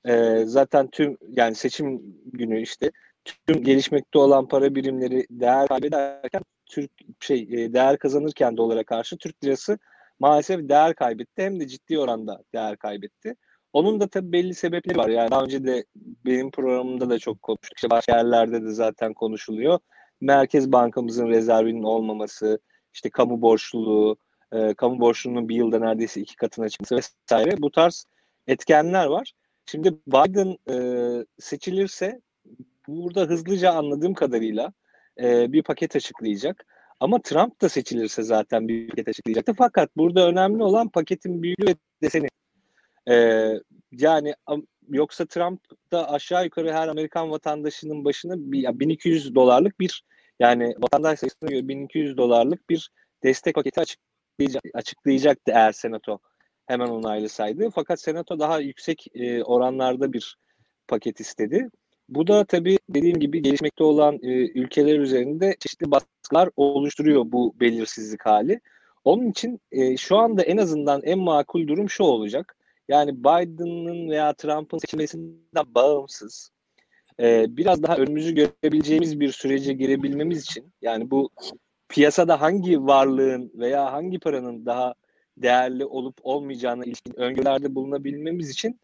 S7: e, zaten tüm yani seçim günü işte tüm gelişmekte olan para birimleri değer kaybederken Türk şey değer kazanırken dolara karşı Türk lirası maalesef değer kaybetti hem de ciddi oranda değer kaybetti. Onun da tabii belli sebepleri var. Yani daha önce de benim programımda da çok konuştuk. İşte başka yerlerde de zaten konuşuluyor. Merkez Bankamızın rezervinin olmaması, işte kamu borçluluğu, e, kamu borçluluğunun bir yılda neredeyse iki katına çıkması vesaire bu tarz etkenler var. Şimdi Biden e, seçilirse burada hızlıca anladığım kadarıyla e, bir paket açıklayacak. Ama Trump da seçilirse zaten bir paket açıklayacaktı. Fakat burada önemli olan paketin büyüklüğü ve deseni. Ee, yani yoksa Trump da aşağı yukarı her Amerikan vatandaşının başına bir, 1200 dolarlık bir yani vatandaş sayısına göre 1200 dolarlık bir destek paketi açıklayacak, açıklayacaktı eğer senato hemen onaylasaydı. Fakat senato daha yüksek e, oranlarda bir paket istedi. Bu da tabii dediğim gibi gelişmekte olan e, ülkeler üzerinde çeşitli baskılar oluşturuyor bu belirsizlik hali. Onun için e, şu anda en azından en makul durum şu olacak. Yani Biden'ın veya Trump'ın seçilmesinden bağımsız e, biraz daha önümüzü görebileceğimiz bir sürece girebilmemiz için yani bu piyasada hangi varlığın veya hangi paranın daha değerli olup olmayacağına ilişkin öngörülerde bulunabilmemiz için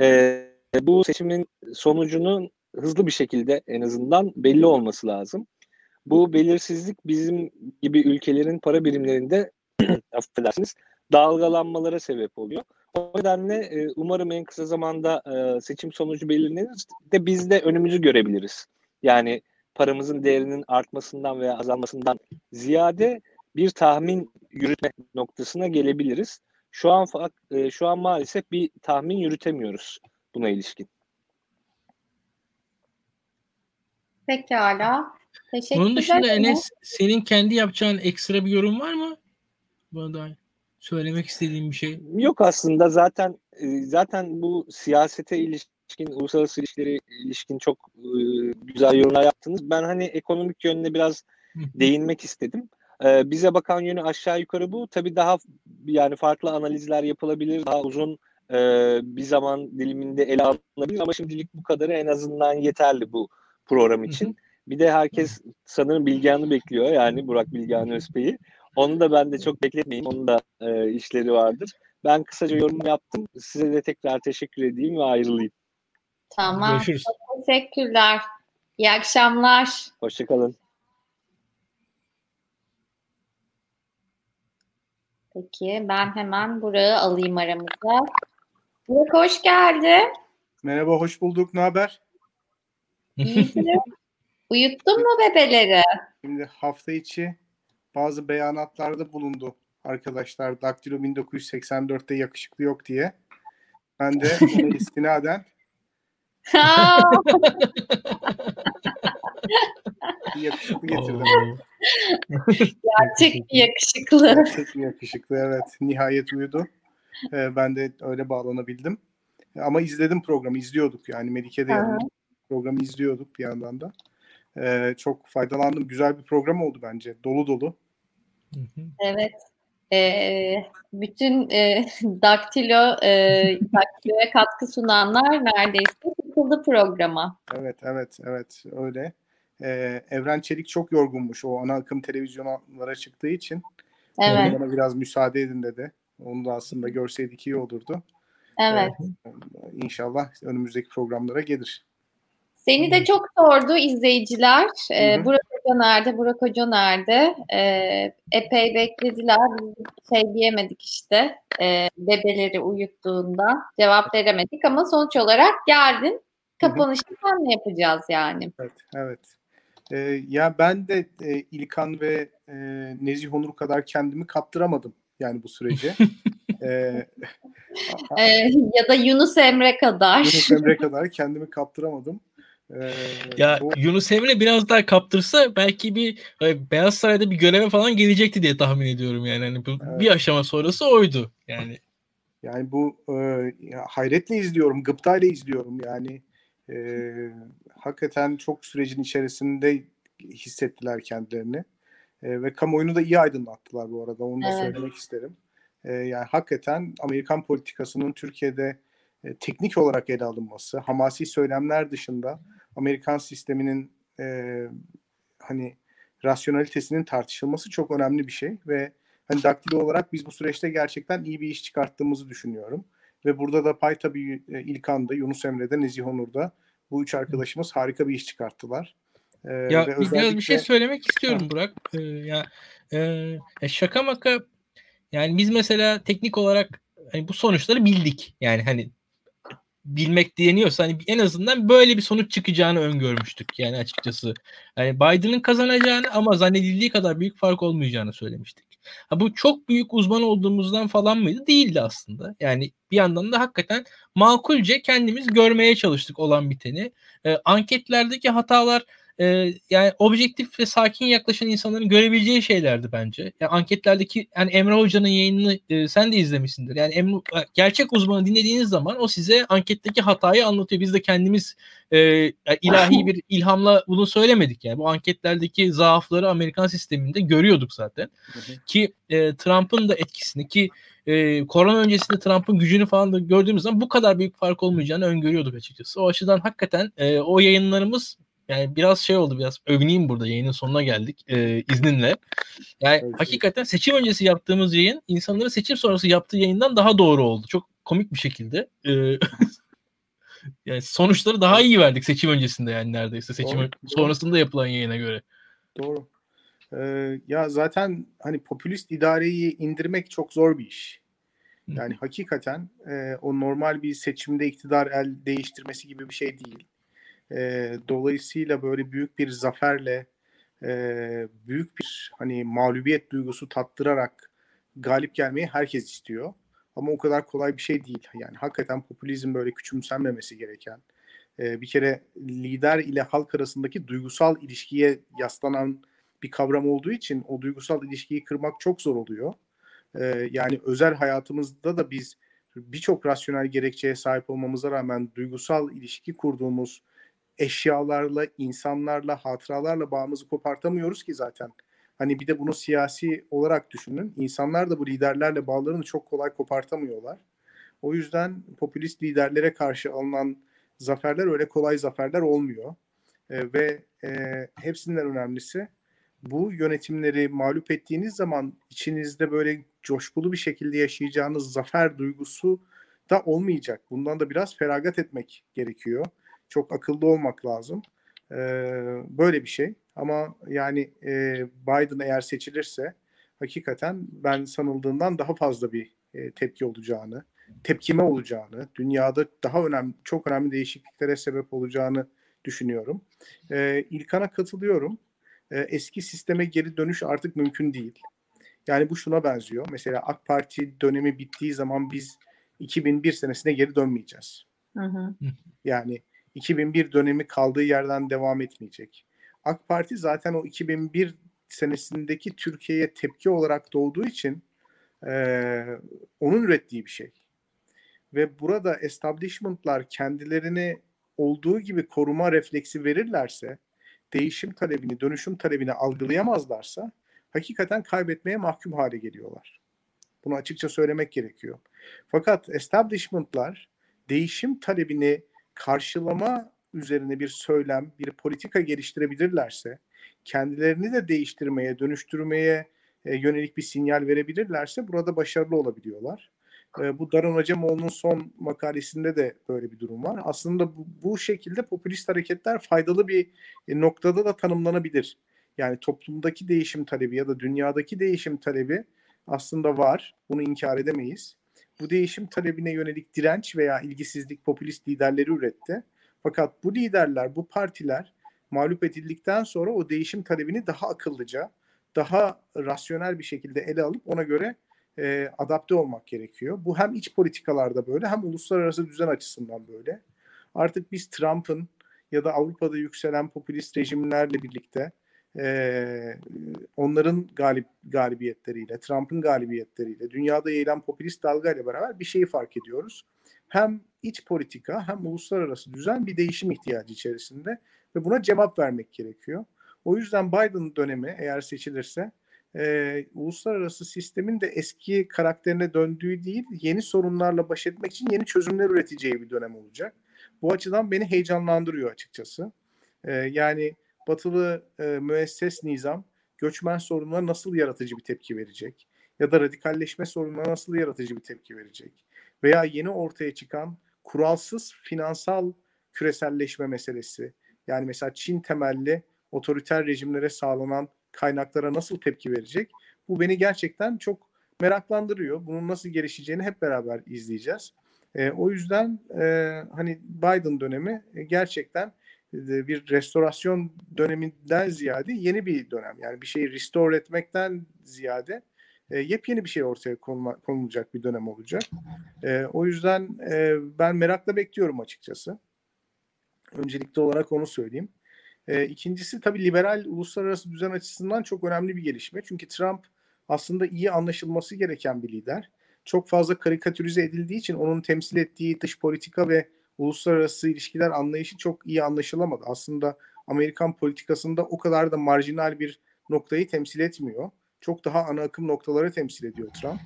S7: e, bu seçimin sonucunun hızlı bir şekilde en azından belli olması lazım. Bu belirsizlik bizim gibi ülkelerin para birimlerinde affedersiniz dalgalanmalara sebep oluyor. O nedenle e, umarım en kısa zamanda e, seçim sonucu belirlenir de biz de önümüzü görebiliriz. Yani paramızın değerinin artmasından veya azalmasından ziyade bir tahmin yürütme noktasına gelebiliriz. Şu an e, şu an maalesef bir tahmin yürütemiyoruz buna ilişkin.
S1: Pekala. Teşekkür
S2: Bunun dışında Enes senin kendi yapacağın ekstra bir yorum var mı? Buna dair söylemek istediğim bir şey.
S7: Yok aslında zaten e, zaten bu siyasete ilişkin, uluslararası ilişkileri ilişkin çok e, güzel yorumlar yaptınız. Ben hani ekonomik yönüne biraz değinmek istedim. E, bize bakan yönü aşağı yukarı bu. Tabii daha yani farklı analizler yapılabilir. Daha uzun bir zaman diliminde ele alınabilir ama şimdilik bu kadarı en azından yeterli bu program için. Bir de herkes sanırım Bilgehan'ı bekliyor yani Burak Bilgehan Özbey'i. Onu da ben de çok bekletmeyeyim. Onun da e, işleri vardır. Ben kısaca yorum yaptım. Size de tekrar teşekkür edeyim ve ayrılayım.
S1: Tamam. Görüşürüz. Çok teşekkürler. İyi akşamlar.
S7: Hoşçakalın.
S1: Peki ben hemen Burak'ı alayım aramıza. Burak hoş geldin.
S8: Merhaba, hoş bulduk. Ne haber?
S1: Uyuttun mu bebeleri?
S8: Şimdi hafta içi bazı beyanatlarda bulundu arkadaşlar. Daktilo 1984'te yakışıklı yok diye. Ben de istinaden yakışıklı getirdim.
S1: Gerçek bir yakışıklı.
S8: Gerçek bir yakışıklı evet. Nihayet uyudu. Ee, ben de öyle bağlanabildim. Ama izledim programı, izliyorduk yani Melike'de yanımda programı izliyorduk bir yandan da. Ee, çok faydalandım. Güzel bir program oldu bence. Dolu dolu.
S1: Evet. Ee, bütün e, daktilo e, daktiloya katkı sunanlar neredeyse katıldı programa.
S8: Evet, evet, evet öyle. Ee, Evren Çelik çok yorgunmuş o ana akım televizyonlara çıktığı için. Evet. Bana biraz müsaade edin dedi. Onu da aslında görseydik iyi olurdu.
S1: Evet.
S8: Ee, inşallah önümüzdeki programlara gelir.
S1: Seni de çok sordu izleyiciler. Ee, Burak Hoca nerede, Burak Hoca nerede? Ee, epey beklediler. Biz şey diyemedik işte. E, bebeleri uyuttuğunda cevap veremedik ama sonuç olarak geldin. Kapanışı sen ne yapacağız yani?
S8: Evet, evet. Ee, ya ben de e, İlkan ve e, Nezih Onur kadar kendimi kaptıramadım yani bu sürece.
S1: ee, e, ya da Yunus Emre kadar.
S8: Yunus Emre kadar kendimi kaptıramadım.
S2: Ee, ya bu... Yunus Emre biraz daha kaptırsa belki bir e, Beyaz Saray'da bir göreve falan gelecekti diye tahmin ediyorum yani. Hani bu, evet. bir aşama sonrası oydu yani.
S8: Yani bu e, ya, hayretle izliyorum, gıptayla izliyorum yani. E, hakikaten çok sürecin içerisinde hissettiler kendilerini. E, ve kamuoyunu da iyi aydınlattılar bu arada. Onu da evet. söylemek isterim. E, yani hakikaten Amerikan politikasının Türkiye'de e, teknik olarak ele alınması, hamasi söylemler dışında Amerikan sisteminin e, hani rasyonalitesinin tartışılması çok önemli bir şey ve hani daktilo olarak biz bu süreçte gerçekten iyi bir iş çıkarttığımızı düşünüyorum. Ve burada da pay tabii e, İlkan'da, Yunus Emre'de, Nezih Onur'da bu üç arkadaşımız harika bir iş çıkarttılar.
S2: Ee, ya ve özellikle... biraz bir şey söylemek istiyorum Burak. Ee, ya e, şaka maka yani biz mesela teknik olarak hani bu sonuçları bildik. Yani hani bilmek diyeniyorsa hani en azından böyle bir sonuç çıkacağını öngörmüştük yani açıkçası. Yani Biden'ın kazanacağını ama zannedildiği kadar büyük fark olmayacağını söylemiştik. Ha, bu çok büyük uzman olduğumuzdan falan mıydı? Değildi aslında. Yani bir yandan da hakikaten makulce kendimiz görmeye çalıştık olan biteni. E, anketlerdeki hatalar e, yani objektif ve sakin yaklaşan insanların görebileceği şeylerdi bence. Yani anketlerdeki yani Emre Hoca'nın yayınını e, sen de izlemişsindir. Yani Emre, gerçek uzmanı dinlediğiniz zaman o size anketteki hatayı anlatıyor. Biz de kendimiz e, ilahi bir ilhamla bunu söylemedik yani. Bu anketlerdeki zaafları Amerikan sisteminde görüyorduk zaten. Ki e, Trump'ın da etkisini ki e, korona öncesinde Trump'ın gücünü falan da gördüğümüz zaman bu kadar büyük fark olmayacağını öngörüyorduk açıkçası. O açıdan hakikaten e, o yayınlarımız yani biraz şey oldu biraz övüneyim burada yayının sonuna geldik e, izninle. Yani evet. hakikaten seçim öncesi yaptığımız yayın insanların seçim sonrası yaptığı yayından daha doğru oldu. Çok komik bir şekilde. E, yani sonuçları daha iyi verdik seçim öncesinde yani neredeyse seçim doğru, sonrasında doğru. yapılan yayına göre.
S8: Doğru. Ee, ya zaten hani popülist idareyi indirmek çok zor bir iş. Yani hakikaten e, o normal bir seçimde iktidar el değiştirmesi gibi bir şey değil. E, dolayısıyla böyle büyük bir zaferle e, büyük bir hani mağlubiyet duygusu tattırarak galip gelmeyi herkes istiyor. Ama o kadar kolay bir şey değil. Yani hakikaten popülizm böyle küçümsenmemesi gereken, e, bir kere lider ile halk arasındaki duygusal ilişkiye yaslanan bir kavram olduğu için o duygusal ilişkiyi kırmak çok zor oluyor. E, yani özel hayatımızda da biz birçok rasyonel gerekçeye sahip olmamıza rağmen duygusal ilişki kurduğumuz eşyalarla, insanlarla, hatıralarla bağımızı kopartamıyoruz ki zaten. Hani bir de bunu siyasi olarak düşünün. İnsanlar da bu liderlerle bağlarını çok kolay kopartamıyorlar. O yüzden popülist liderlere karşı alınan zaferler öyle kolay zaferler olmuyor. E, ve e, hepsinden önemlisi bu yönetimleri mağlup ettiğiniz zaman içinizde böyle coşkulu bir şekilde yaşayacağınız zafer duygusu da olmayacak. Bundan da biraz feragat etmek gerekiyor çok akıllı olmak lazım. E, böyle bir şey. Ama yani e, Biden eğer seçilirse hakikaten ben sanıldığından daha fazla bir e, tepki olacağını, tepkime olacağını, dünyada daha önemli, çok önemli değişikliklere sebep olacağını düşünüyorum. E, İlkan'a katılıyorum. E, eski sisteme geri dönüş artık mümkün değil. Yani bu şuna benziyor. Mesela AK Parti dönemi bittiği zaman biz 2001 senesine geri dönmeyeceğiz. Hı hı. Yani 2001 dönemi kaldığı yerden devam etmeyecek. AK Parti zaten o 2001 senesindeki Türkiye'ye tepki olarak doğduğu için e, onun ürettiği bir şey. Ve burada establishment'lar kendilerini olduğu gibi koruma refleksi verirlerse, değişim talebini, dönüşüm talebini algılayamazlarsa hakikaten kaybetmeye mahkum hale geliyorlar. Bunu açıkça söylemek gerekiyor. Fakat establishment'lar değişim talebini karşılama üzerine bir söylem, bir politika geliştirebilirlerse, kendilerini de değiştirmeye, dönüştürmeye e, yönelik bir sinyal verebilirlerse burada başarılı olabiliyorlar. E, bu Daron Acemoğlu'nun son makalesinde de böyle bir durum var. Aslında bu, şekilde popülist hareketler faydalı bir e, noktada da tanımlanabilir. Yani toplumdaki değişim talebi ya da dünyadaki değişim talebi aslında var. Bunu inkar edemeyiz bu değişim talebine yönelik direnç veya ilgisizlik popülist liderleri üretti. Fakat bu liderler, bu partiler mağlup edildikten sonra o değişim talebini daha akıllıca, daha rasyonel bir şekilde ele alıp ona göre e, adapte olmak gerekiyor. Bu hem iç politikalarda böyle hem uluslararası düzen açısından böyle. Artık biz Trump'ın ya da Avrupa'da yükselen popülist rejimlerle birlikte e, onların galip galibiyetleriyle, Trump'ın galibiyetleriyle, dünyada yayılan popülist dalgayla beraber bir şeyi fark ediyoruz. Hem iç politika hem uluslararası düzen bir değişim ihtiyacı içerisinde ve buna cevap vermek gerekiyor. O yüzden Biden dönemi eğer seçilirse e, uluslararası sistemin de eski karakterine döndüğü değil, yeni sorunlarla baş etmek için yeni çözümler üreteceği bir dönem olacak. Bu açıdan beni heyecanlandırıyor açıkçası. E, yani batılı e, müesses nizam göçmen sorununa nasıl yaratıcı bir tepki verecek? Ya da radikalleşme sorununa nasıl yaratıcı bir tepki verecek? Veya yeni ortaya çıkan kuralsız finansal küreselleşme meselesi. Yani mesela Çin temelli otoriter rejimlere sağlanan kaynaklara nasıl tepki verecek? Bu beni gerçekten çok meraklandırıyor. Bunun nasıl gelişeceğini hep beraber izleyeceğiz. E, o yüzden e, hani Biden dönemi e, gerçekten bir restorasyon döneminden ziyade yeni bir dönem. Yani bir şeyi restore etmekten ziyade e, yepyeni bir şey ortaya konula, konulacak bir dönem olacak. E, o yüzden e, ben merakla bekliyorum açıkçası. Öncelikli olarak onu söyleyeyim. E, ikincisi tabii liberal uluslararası düzen açısından çok önemli bir gelişme. Çünkü Trump aslında iyi anlaşılması gereken bir lider. Çok fazla karikatürize edildiği için onun temsil ettiği dış politika ve uluslararası ilişkiler anlayışı çok iyi anlaşılamadı. Aslında Amerikan politikasında o kadar da marjinal bir noktayı temsil etmiyor. Çok daha ana akım noktaları temsil ediyor Trump.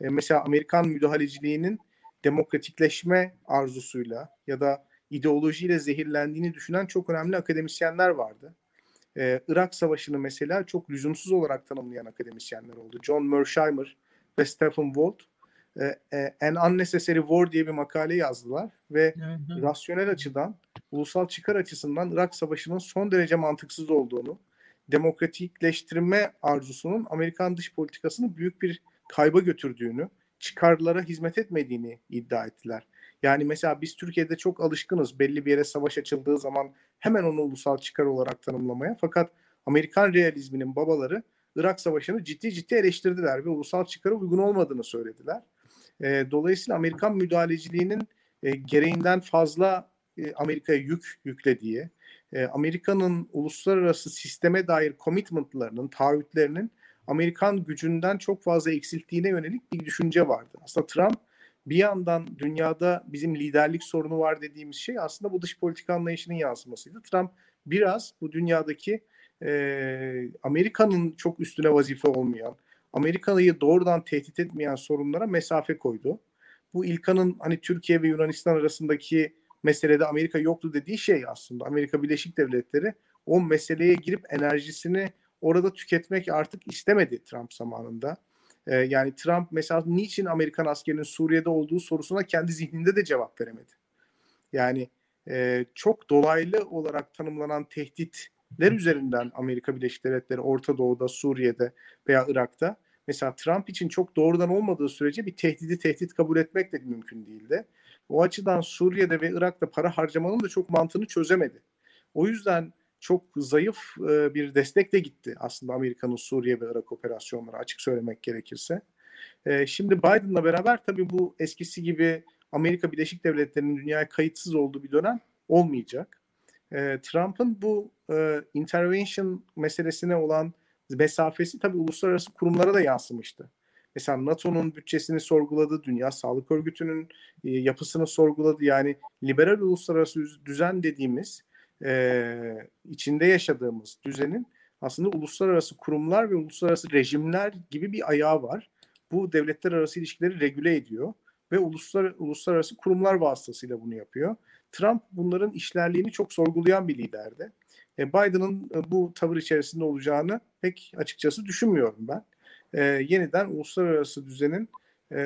S8: E, mesela Amerikan müdahaleciliğinin demokratikleşme arzusuyla ya da ideolojiyle zehirlendiğini düşünen çok önemli akademisyenler vardı. Ee, Irak Savaşı'nı mesela çok lüzumsuz olarak tanımlayan akademisyenler oldu. John Mersheimer ve Stephen Walt An Unnecessary War diye bir makale yazdılar ve hı hı. rasyonel açıdan, ulusal çıkar açısından Irak Savaşı'nın son derece mantıksız olduğunu, demokratikleştirme arzusunun Amerikan dış politikasını büyük bir kayba götürdüğünü, çıkarlara hizmet etmediğini iddia ettiler. Yani mesela biz Türkiye'de çok alışkınız belli bir yere savaş açıldığı zaman hemen onu ulusal çıkar olarak tanımlamaya. Fakat Amerikan realizminin babaları Irak Savaşı'nı ciddi ciddi eleştirdiler ve ulusal çıkara uygun olmadığını söylediler. E, dolayısıyla Amerikan müdahaleciliğinin e, gereğinden fazla e, Amerika'ya yük yüklediği, e, Amerika'nın uluslararası sisteme dair commitmentlarının, taahhütlerinin Amerikan gücünden çok fazla eksilttiğine yönelik bir düşünce vardı. Aslında Trump bir yandan dünyada bizim liderlik sorunu var dediğimiz şey aslında bu dış politika anlayışının yansımasıydı. Trump biraz bu dünyadaki e, Amerika'nın çok üstüne vazife olmayan, Amerika'yı doğrudan tehdit etmeyen sorunlara mesafe koydu. Bu İlkan'ın hani Türkiye ve Yunanistan arasındaki meselede Amerika yoktu dediği şey aslında. Amerika Birleşik Devletleri o meseleye girip enerjisini orada tüketmek artık istemedi Trump zamanında. Ee, yani Trump mesela niçin Amerikan askerinin Suriye'de olduğu sorusuna kendi zihninde de cevap veremedi. Yani e, çok dolaylı olarak tanımlanan tehditler üzerinden Amerika Birleşik Devletleri Orta Doğu'da, Suriye'de veya Irak'ta mesela Trump için çok doğrudan olmadığı sürece bir tehdidi tehdit kabul etmek de mümkün değildi. O açıdan Suriye'de ve Irak'ta para harcamanın da çok mantığını çözemedi. O yüzden çok zayıf e, bir destek de gitti aslında Amerika'nın Suriye ve Irak operasyonları açık söylemek gerekirse. E, şimdi Biden'la beraber tabii bu eskisi gibi Amerika Birleşik Devletleri'nin dünyaya kayıtsız olduğu bir dönem olmayacak. E, Trump'ın bu intervention meselesine olan mesafesi tabii uluslararası kurumlara da yansımıştı. Mesela NATO'nun bütçesini sorguladı, Dünya Sağlık Örgütü'nün yapısını sorguladı. Yani liberal uluslararası düzen dediğimiz e, içinde yaşadığımız düzenin aslında uluslararası kurumlar ve uluslararası rejimler gibi bir ayağı var. Bu devletler arası ilişkileri regüle ediyor ve uluslar, uluslararası kurumlar vasıtasıyla bunu yapıyor. Trump bunların işlerliğini çok sorgulayan bir liderdi. E, Biden'ın e, bu tavır içerisinde olacağını pek açıkçası düşünmüyorum ben. E, yeniden uluslararası düzenin e,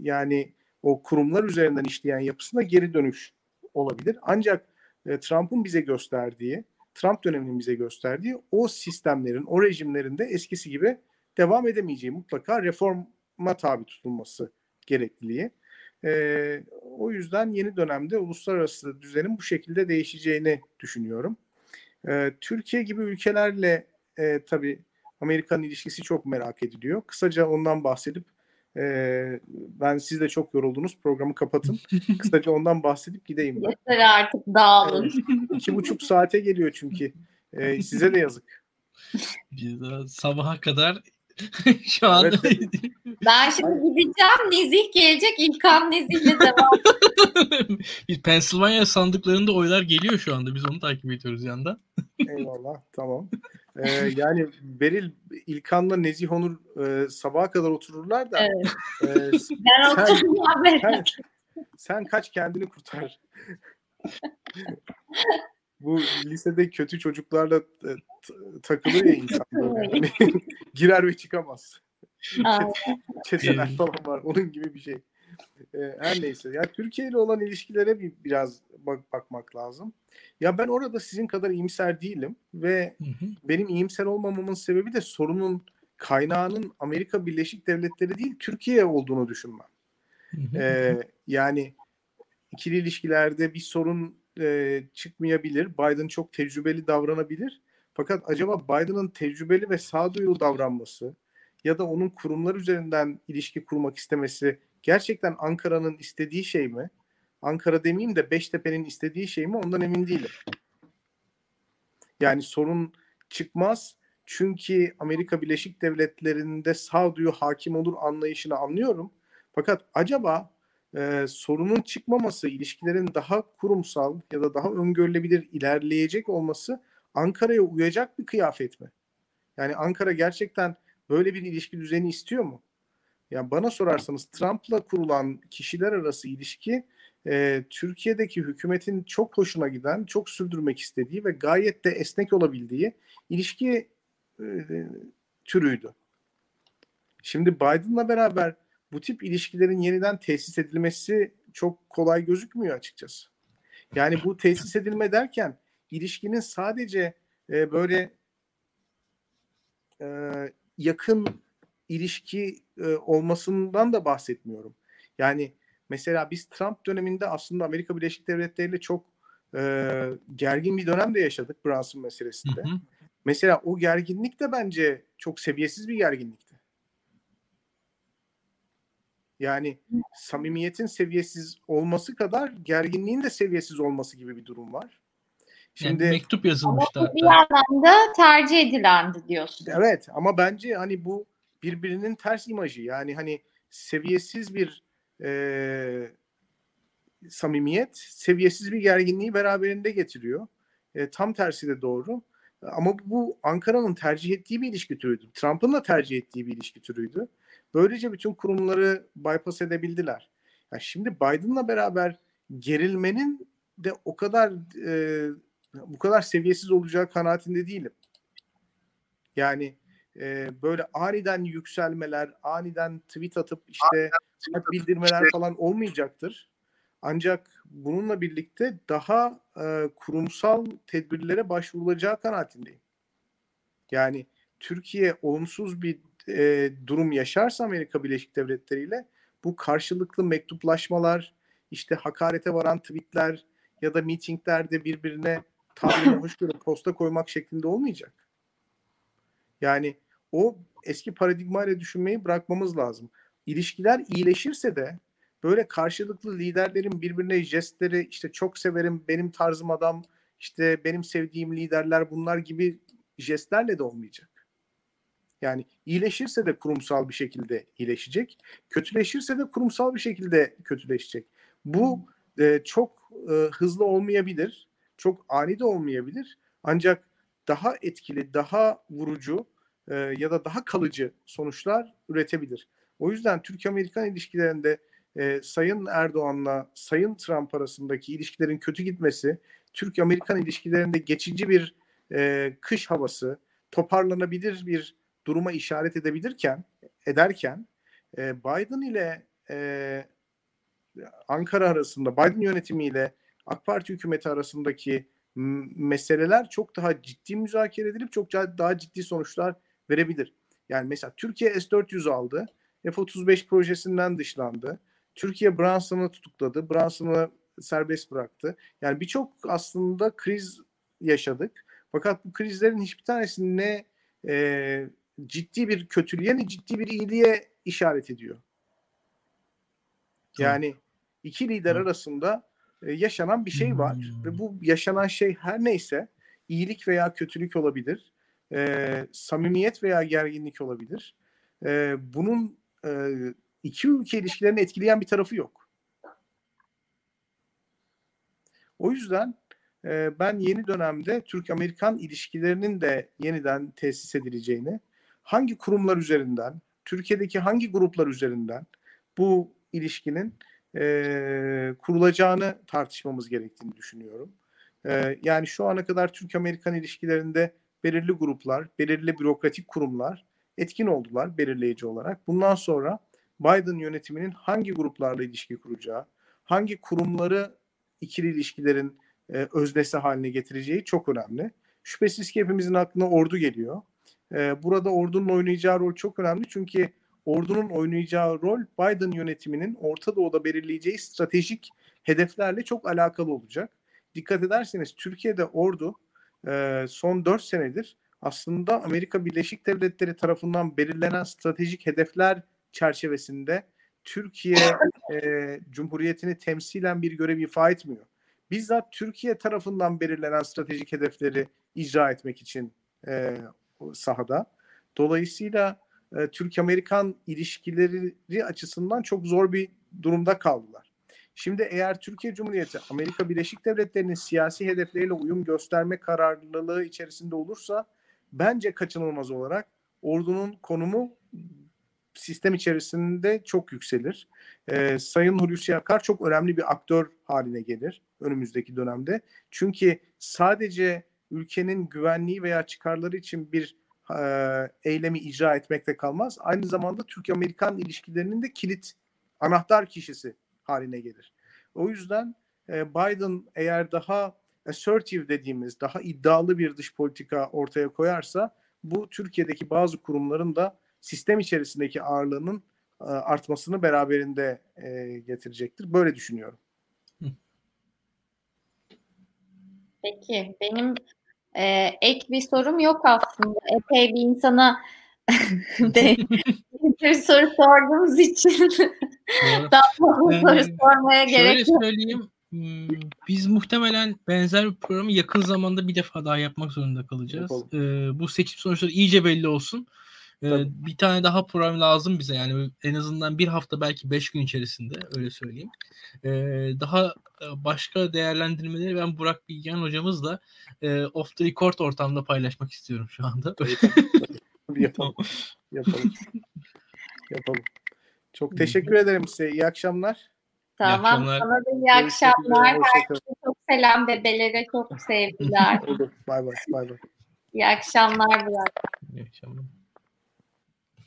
S8: yani o kurumlar üzerinden işleyen yapısına geri dönüş olabilir. Ancak e, Trump'ın bize gösterdiği, Trump döneminin bize gösterdiği o sistemlerin, o rejimlerin de eskisi gibi devam edemeyeceği mutlaka reforma tabi tutulması gerekliliği. E, o yüzden yeni dönemde uluslararası düzenin bu şekilde değişeceğini düşünüyorum. E, Türkiye gibi ülkelerle e, tabii Amerika'nın ilişkisi çok merak ediliyor. Kısaca ondan bahsedip ee, ben siz de çok yoruldunuz. Programı kapatın. Kısaca ondan bahsedip gideyim ben.
S1: Yeter artık dağılın.
S8: Ee, iki buçuk saate geliyor çünkü. Ee, size de yazık.
S2: Sabaha kadar şu anda. Evet.
S1: Ben şimdi gideceğim. Nezih gelecek. İlkan Nezih'le devam.
S2: Biz Pennsylvania sandıklarında oylar geliyor şu anda. Biz onu takip ediyoruz yanda.
S8: Eyvallah. Tamam. Ee, yani Beril İlkan'la Nezih Onur e, sabaha kadar otururlar da. Evet.
S1: E, ben oturmam.
S8: Sen, sen kaç kendini kurtar. Bu lisede kötü çocuklarla e, takılıyor ya insan böyle. Girer ve çıkamaz. Çeteler falan var. Onun gibi bir şey. Ee, her neyse. Ya Türkiye ile olan ilişkilere bir biraz bak, bakmak lazım. Ya ben orada sizin kadar iyimser değilim ve hı hı. benim iyimser olmamamın sebebi de sorunun kaynağının Amerika Birleşik Devletleri değil Türkiye olduğunu düşünmem. Hı E, yani ikili ilişkilerde bir sorun e, çıkmayabilir. Biden çok tecrübeli davranabilir. Fakat acaba Biden'ın tecrübeli ve sağduyulu davranması ya da onun kurumlar üzerinden ilişki kurmak istemesi gerçekten Ankara'nın istediği şey mi? Ankara demeyeyim de Beştepe'nin istediği şey mi? Ondan emin değilim. Yani sorun çıkmaz. Çünkü Amerika Birleşik Devletleri'nde sağduyu hakim olur anlayışını anlıyorum. Fakat acaba e, sorunun çıkmaması, ilişkilerin daha kurumsal ya da daha öngörülebilir ilerleyecek olması Ankara'ya uyacak bir kıyafet mi? Yani Ankara gerçekten böyle bir ilişki düzeni istiyor mu? Yani bana sorarsanız Trump'la kurulan kişiler arası ilişki e, Türkiye'deki hükümetin çok hoşuna giden, çok sürdürmek istediği ve gayet de esnek olabildiği ilişki e, türüydü. Şimdi Biden'la beraber bu tip ilişkilerin yeniden tesis edilmesi çok kolay gözükmüyor açıkçası. Yani bu tesis edilme derken ilişkinin sadece e, böyle e, yakın ilişki e, olmasından da bahsetmiyorum. Yani mesela biz Trump döneminde aslında Amerika Birleşik Devletleri ile çok e, gergin bir dönem de yaşadık Brunson meselesinde. Hı hı. Mesela o gerginlik de bence çok seviyesiz bir gerginlikti. Yani samimiyetin seviyesiz olması kadar gerginliğin de seviyesiz olması gibi bir durum var.
S2: Şimdi yani mektup yazılmıştı
S1: ama bir yandan da tercih edilendi diyorsun.
S8: Evet ama bence hani bu birbirinin ters imajı. Yani hani seviyesiz bir e, samimiyet, seviyesiz bir gerginliği beraberinde getiriyor. E, tam tersi de doğru. Ama bu Ankara'nın tercih ettiği bir ilişki türüydü. Trump'ın da tercih ettiği bir ilişki türüydü. Böylece bütün kurumları bypass edebildiler. Yani şimdi Biden'la beraber gerilmenin de o kadar e, bu kadar seviyesiz olacağı kanaatinde değilim. Yani e, böyle aniden yükselmeler, aniden tweet atıp işte bildirmeler falan olmayacaktır. Ancak bununla birlikte daha e, kurumsal tedbirlere başvurulacağı kanaatindeyim. Yani Türkiye olumsuz bir e, durum yaşarsa Amerika Birleşik Devletleri ile bu karşılıklı mektuplaşmalar, işte hakarete varan tweetler ya da mitinglerde birbirine tabirine hoş görüp posta koymak şeklinde olmayacak. Yani o eski paradigmayla düşünmeyi bırakmamız lazım. İlişkiler iyileşirse de böyle karşılıklı liderlerin birbirine jestleri işte çok severim benim tarzım adam işte benim sevdiğim liderler bunlar gibi jestlerle de olmayacak. Yani iyileşirse de kurumsal bir şekilde iyileşecek. Kötüleşirse de kurumsal bir şekilde kötüleşecek. Bu e, çok e, hızlı olmayabilir. Çok ani de olmayabilir. Ancak daha etkili, daha vurucu e, ya da daha kalıcı sonuçlar üretebilir. O yüzden Türk-Amerikan ilişkilerinde e, Sayın Erdoğan'la Sayın Trump arasındaki ilişkilerin kötü gitmesi, Türk-Amerikan ilişkilerinde geçici bir e, kış havası, toparlanabilir bir duruma işaret edebilirken, ederken e, Biden ile e, Ankara arasında, Biden yönetimiyle AK Parti hükümeti arasındaki meseleler çok daha ciddi müzakere edilip çok daha ciddi sonuçlar verebilir. Yani mesela Türkiye S-400 aldı. F-35 projesinden dışlandı. Türkiye Brunson'ı tutukladı. Brunson'ı serbest bıraktı. Yani birçok aslında kriz yaşadık. Fakat bu krizlerin hiçbir tanesi ne e, ciddi bir kötülüğe ne ciddi bir iyiliğe işaret ediyor. Yani iki lider arasında e, yaşanan bir şey var hmm. ve bu yaşanan şey her neyse iyilik veya kötülük olabilir, e, samimiyet veya gerginlik olabilir. E, bunun e, iki ülke ilişkilerini etkileyen bir tarafı yok. O yüzden e, ben yeni dönemde Türk-Amerikan ilişkilerinin de yeniden tesis edileceğini, hangi kurumlar üzerinden, Türkiye'deki hangi gruplar üzerinden bu ilişkinin e, kurulacağını tartışmamız gerektiğini düşünüyorum. E, yani şu ana kadar Türk-Amerikan ilişkilerinde belirli gruplar, belirli bürokratik kurumlar etkin oldular belirleyici olarak. Bundan sonra Biden yönetiminin hangi gruplarla ilişki kuracağı, hangi kurumları ikili ilişkilerin e, öznesi haline getireceği çok önemli. Şüphesiz ki hepimizin aklına ordu geliyor. E, burada ordunun oynayacağı rol çok önemli çünkü ordunun oynayacağı rol Biden yönetiminin Orta Doğu'da belirleyeceği stratejik hedeflerle çok alakalı olacak. Dikkat ederseniz Türkiye'de ordu e, son 4 senedir aslında Amerika Birleşik Devletleri tarafından belirlenen stratejik hedefler çerçevesinde Türkiye e, Cumhuriyeti'ni temsilen bir görev ifa etmiyor. Bizzat Türkiye tarafından belirlenen stratejik hedefleri icra etmek için e, sahada. Dolayısıyla e, Türk-Amerikan ilişkileri açısından çok zor bir durumda kaldılar. Şimdi eğer Türkiye Cumhuriyeti Amerika Birleşik Devletleri'nin siyasi hedefleriyle uyum gösterme kararlılığı içerisinde olursa bence kaçınılmaz olarak ordunun konumu sistem içerisinde çok yükselir. Ee, Sayın Hulusi Akar çok önemli bir aktör haline gelir önümüzdeki dönemde. Çünkü sadece ülkenin güvenliği veya çıkarları için bir eylemi icra etmekte kalmaz. Aynı zamanda Türk-Amerikan ilişkilerinin de kilit anahtar kişisi haline gelir. O yüzden e, Biden eğer daha assertive dediğimiz daha iddialı bir dış politika ortaya koyarsa bu Türkiye'deki bazı kurumların da sistem içerisindeki ağırlığının e, artmasını beraberinde e, getirecektir. Böyle düşünüyorum.
S1: Peki benim e, ek bir sorum yok aslında. Epey bir insana bir soru sorduğumuz için daha fazla soru sormaya gerek
S2: yok. Şöyle söyleyeyim. Hmm, biz muhtemelen benzer bir programı yakın zamanda bir defa daha yapmak zorunda kalacağız. Ee, bu seçim sonuçları iyice belli olsun. Ee, bir tane daha program lazım bize yani en azından bir hafta belki beş gün içerisinde öyle söyleyeyim. Ee, daha başka değerlendirmeleri ben Burak Bilgen hocamızla e, off the record ortamda paylaşmak istiyorum şu anda.
S8: yapalım. yapalım. yapalım. Çok teşekkür ederim size. İyi akşamlar.
S1: Tamam. İyi akşamlar. Sana da iyi akşamlar. Herkese çok selam bebelere çok sevgiler.
S8: bay bay. Bay bay.
S1: İyi akşamlar Burak.
S2: İyi akşamlar.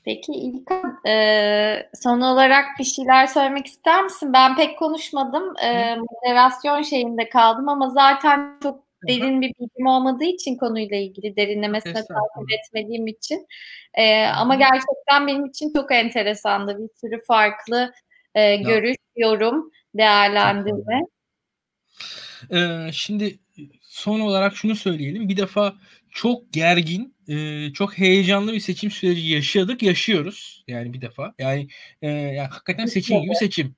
S1: Peki İlkan e, son olarak bir şeyler söylemek ister misin? Ben pek konuşmadım. E, moderasyon şeyinde kaldım ama zaten çok derin bir bilgim olmadığı için konuyla ilgili derinlemesine takip etmediğim için. E, ama gerçekten benim için çok enteresandı. Bir sürü farklı e, görüş, yorum, değerlendirme.
S2: Ee, şimdi son olarak şunu söyleyelim. Bir defa çok gergin, e, çok heyecanlı bir seçim süreci yaşadık, yaşıyoruz. Yani bir defa. Yani, e, yani hakikaten seçim gibi seçim.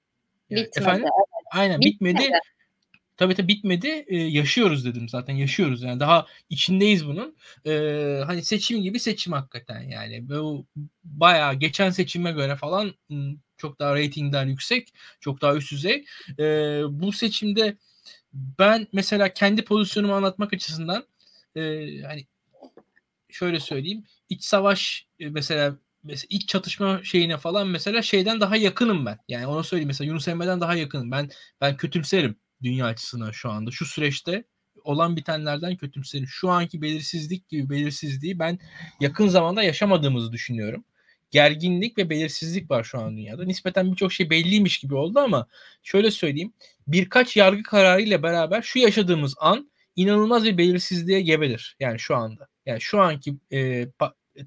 S2: Yani,
S1: bitmedi. Efendim?
S2: Aynen bitmedi. bitmedi. Tabii tabii bitmedi. E, yaşıyoruz dedim zaten. Yaşıyoruz yani. Daha içindeyiz bunun. E, hani seçim gibi seçim hakikaten yani. Bu bayağı geçen seçime göre falan çok daha reytingler yüksek. Çok daha üst düzey. E, bu seçimde ben mesela kendi pozisyonumu anlatmak açısından e, hani şöyle söyleyeyim iç savaş e, mesela mesela iç çatışma şeyine falan mesela şeyden daha yakınım ben. Yani onu söyleyeyim mesela Yunus Emre'den daha yakınım. Ben ben kötümserim dünya açısından şu anda. Şu süreçte olan bitenlerden kötümserim. Şu anki belirsizlik gibi belirsizliği ben yakın zamanda yaşamadığımızı düşünüyorum. Gerginlik ve belirsizlik var şu an dünyada. Nispeten birçok şey belliymiş gibi oldu ama şöyle söyleyeyim. Birkaç yargı kararı ile beraber şu yaşadığımız an inanılmaz bir belirsizliğe gebedir. Yani şu anda. Yani şu anki e,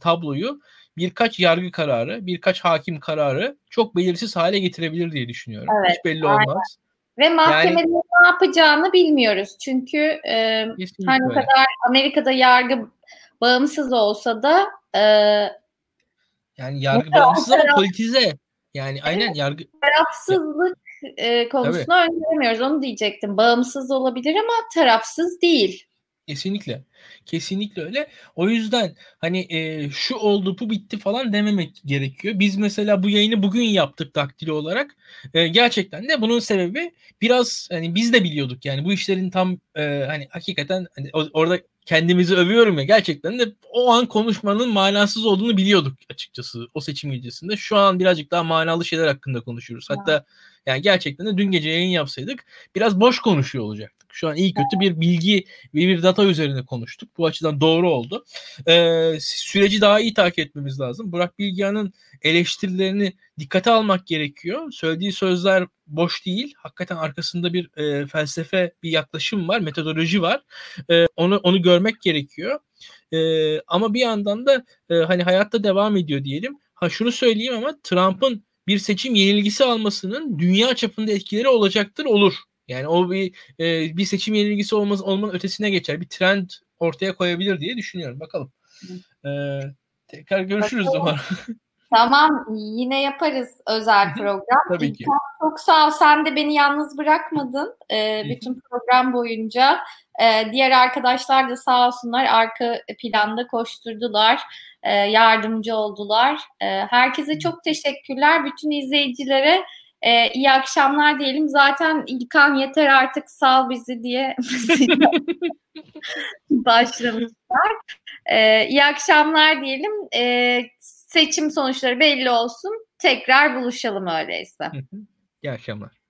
S2: tabloyu birkaç yargı kararı, birkaç hakim kararı çok belirsiz hale getirebilir diye düşünüyorum. Evet, Hiç belli aynen. olmaz.
S1: Ve mahkemelerin yani, ne yapacağını bilmiyoruz. Çünkü e, hani kadar Amerika'da yargı bağımsız olsa da e,
S2: yani yargı bağımsız ama politize. Yani aynen yargı
S1: tarafsızlık e, konusunu Tabii. öngöremiyoruz. Onu diyecektim. Bağımsız olabilir ama tarafsız değil.
S2: Kesinlikle. Kesinlikle öyle. O yüzden hani e, şu oldu bu bitti falan dememek gerekiyor. Biz mesela bu yayını bugün yaptık daktilo olarak. E, gerçekten de bunun sebebi biraz hani biz de biliyorduk yani bu işlerin tam e, hani hakikaten hani orada kendimizi övüyorum ya gerçekten de o an konuşmanın manasız olduğunu biliyorduk açıkçası o seçim gecesinde. Şu an birazcık daha manalı şeyler hakkında konuşuyoruz. Hatta yani gerçekten de dün gece yayın yapsaydık biraz boş konuşuyor olacaktık. Şu an iyi kötü bir bilgi ve bir data üzerine konuştuk. Bu açıdan doğru oldu. Ee, süreci daha iyi takip etmemiz lazım. Burak Bilgehan'ın eleştirilerini dikkate almak gerekiyor. Söylediği sözler boş değil. Hakikaten arkasında bir e, felsefe, bir yaklaşım var, metodoloji var. E, onu onu görmek gerekiyor. E, ama bir yandan da e, hani hayatta devam ediyor diyelim. Ha şunu söyleyeyim ama Trump'ın bir seçim yenilgisi almasının dünya çapında etkileri olacaktır olur. Yani o bir e, bir seçim yenilgisi olmaz olmanın ötesine geçer. Bir trend ortaya koyabilir diye düşünüyorum. Bakalım. Ee, tekrar görüşürüz Bakalım.
S1: Tamam yine yaparız özel program.
S2: Tabii ki.
S1: Çok sağ ol. Sen de beni yalnız bırakmadın e, bütün program boyunca. E, diğer arkadaşlar da sağ olsunlar arka planda koşturdular. E, yardımcı oldular. E, herkese çok teşekkürler. Bütün izleyicilere e, iyi akşamlar diyelim. Zaten İlkan yeter artık sal bizi diye başlamışlar. E, iyi akşamlar diyelim. E, seçim sonuçları belli olsun. Tekrar buluşalım öyleyse.
S2: İyi akşamlar.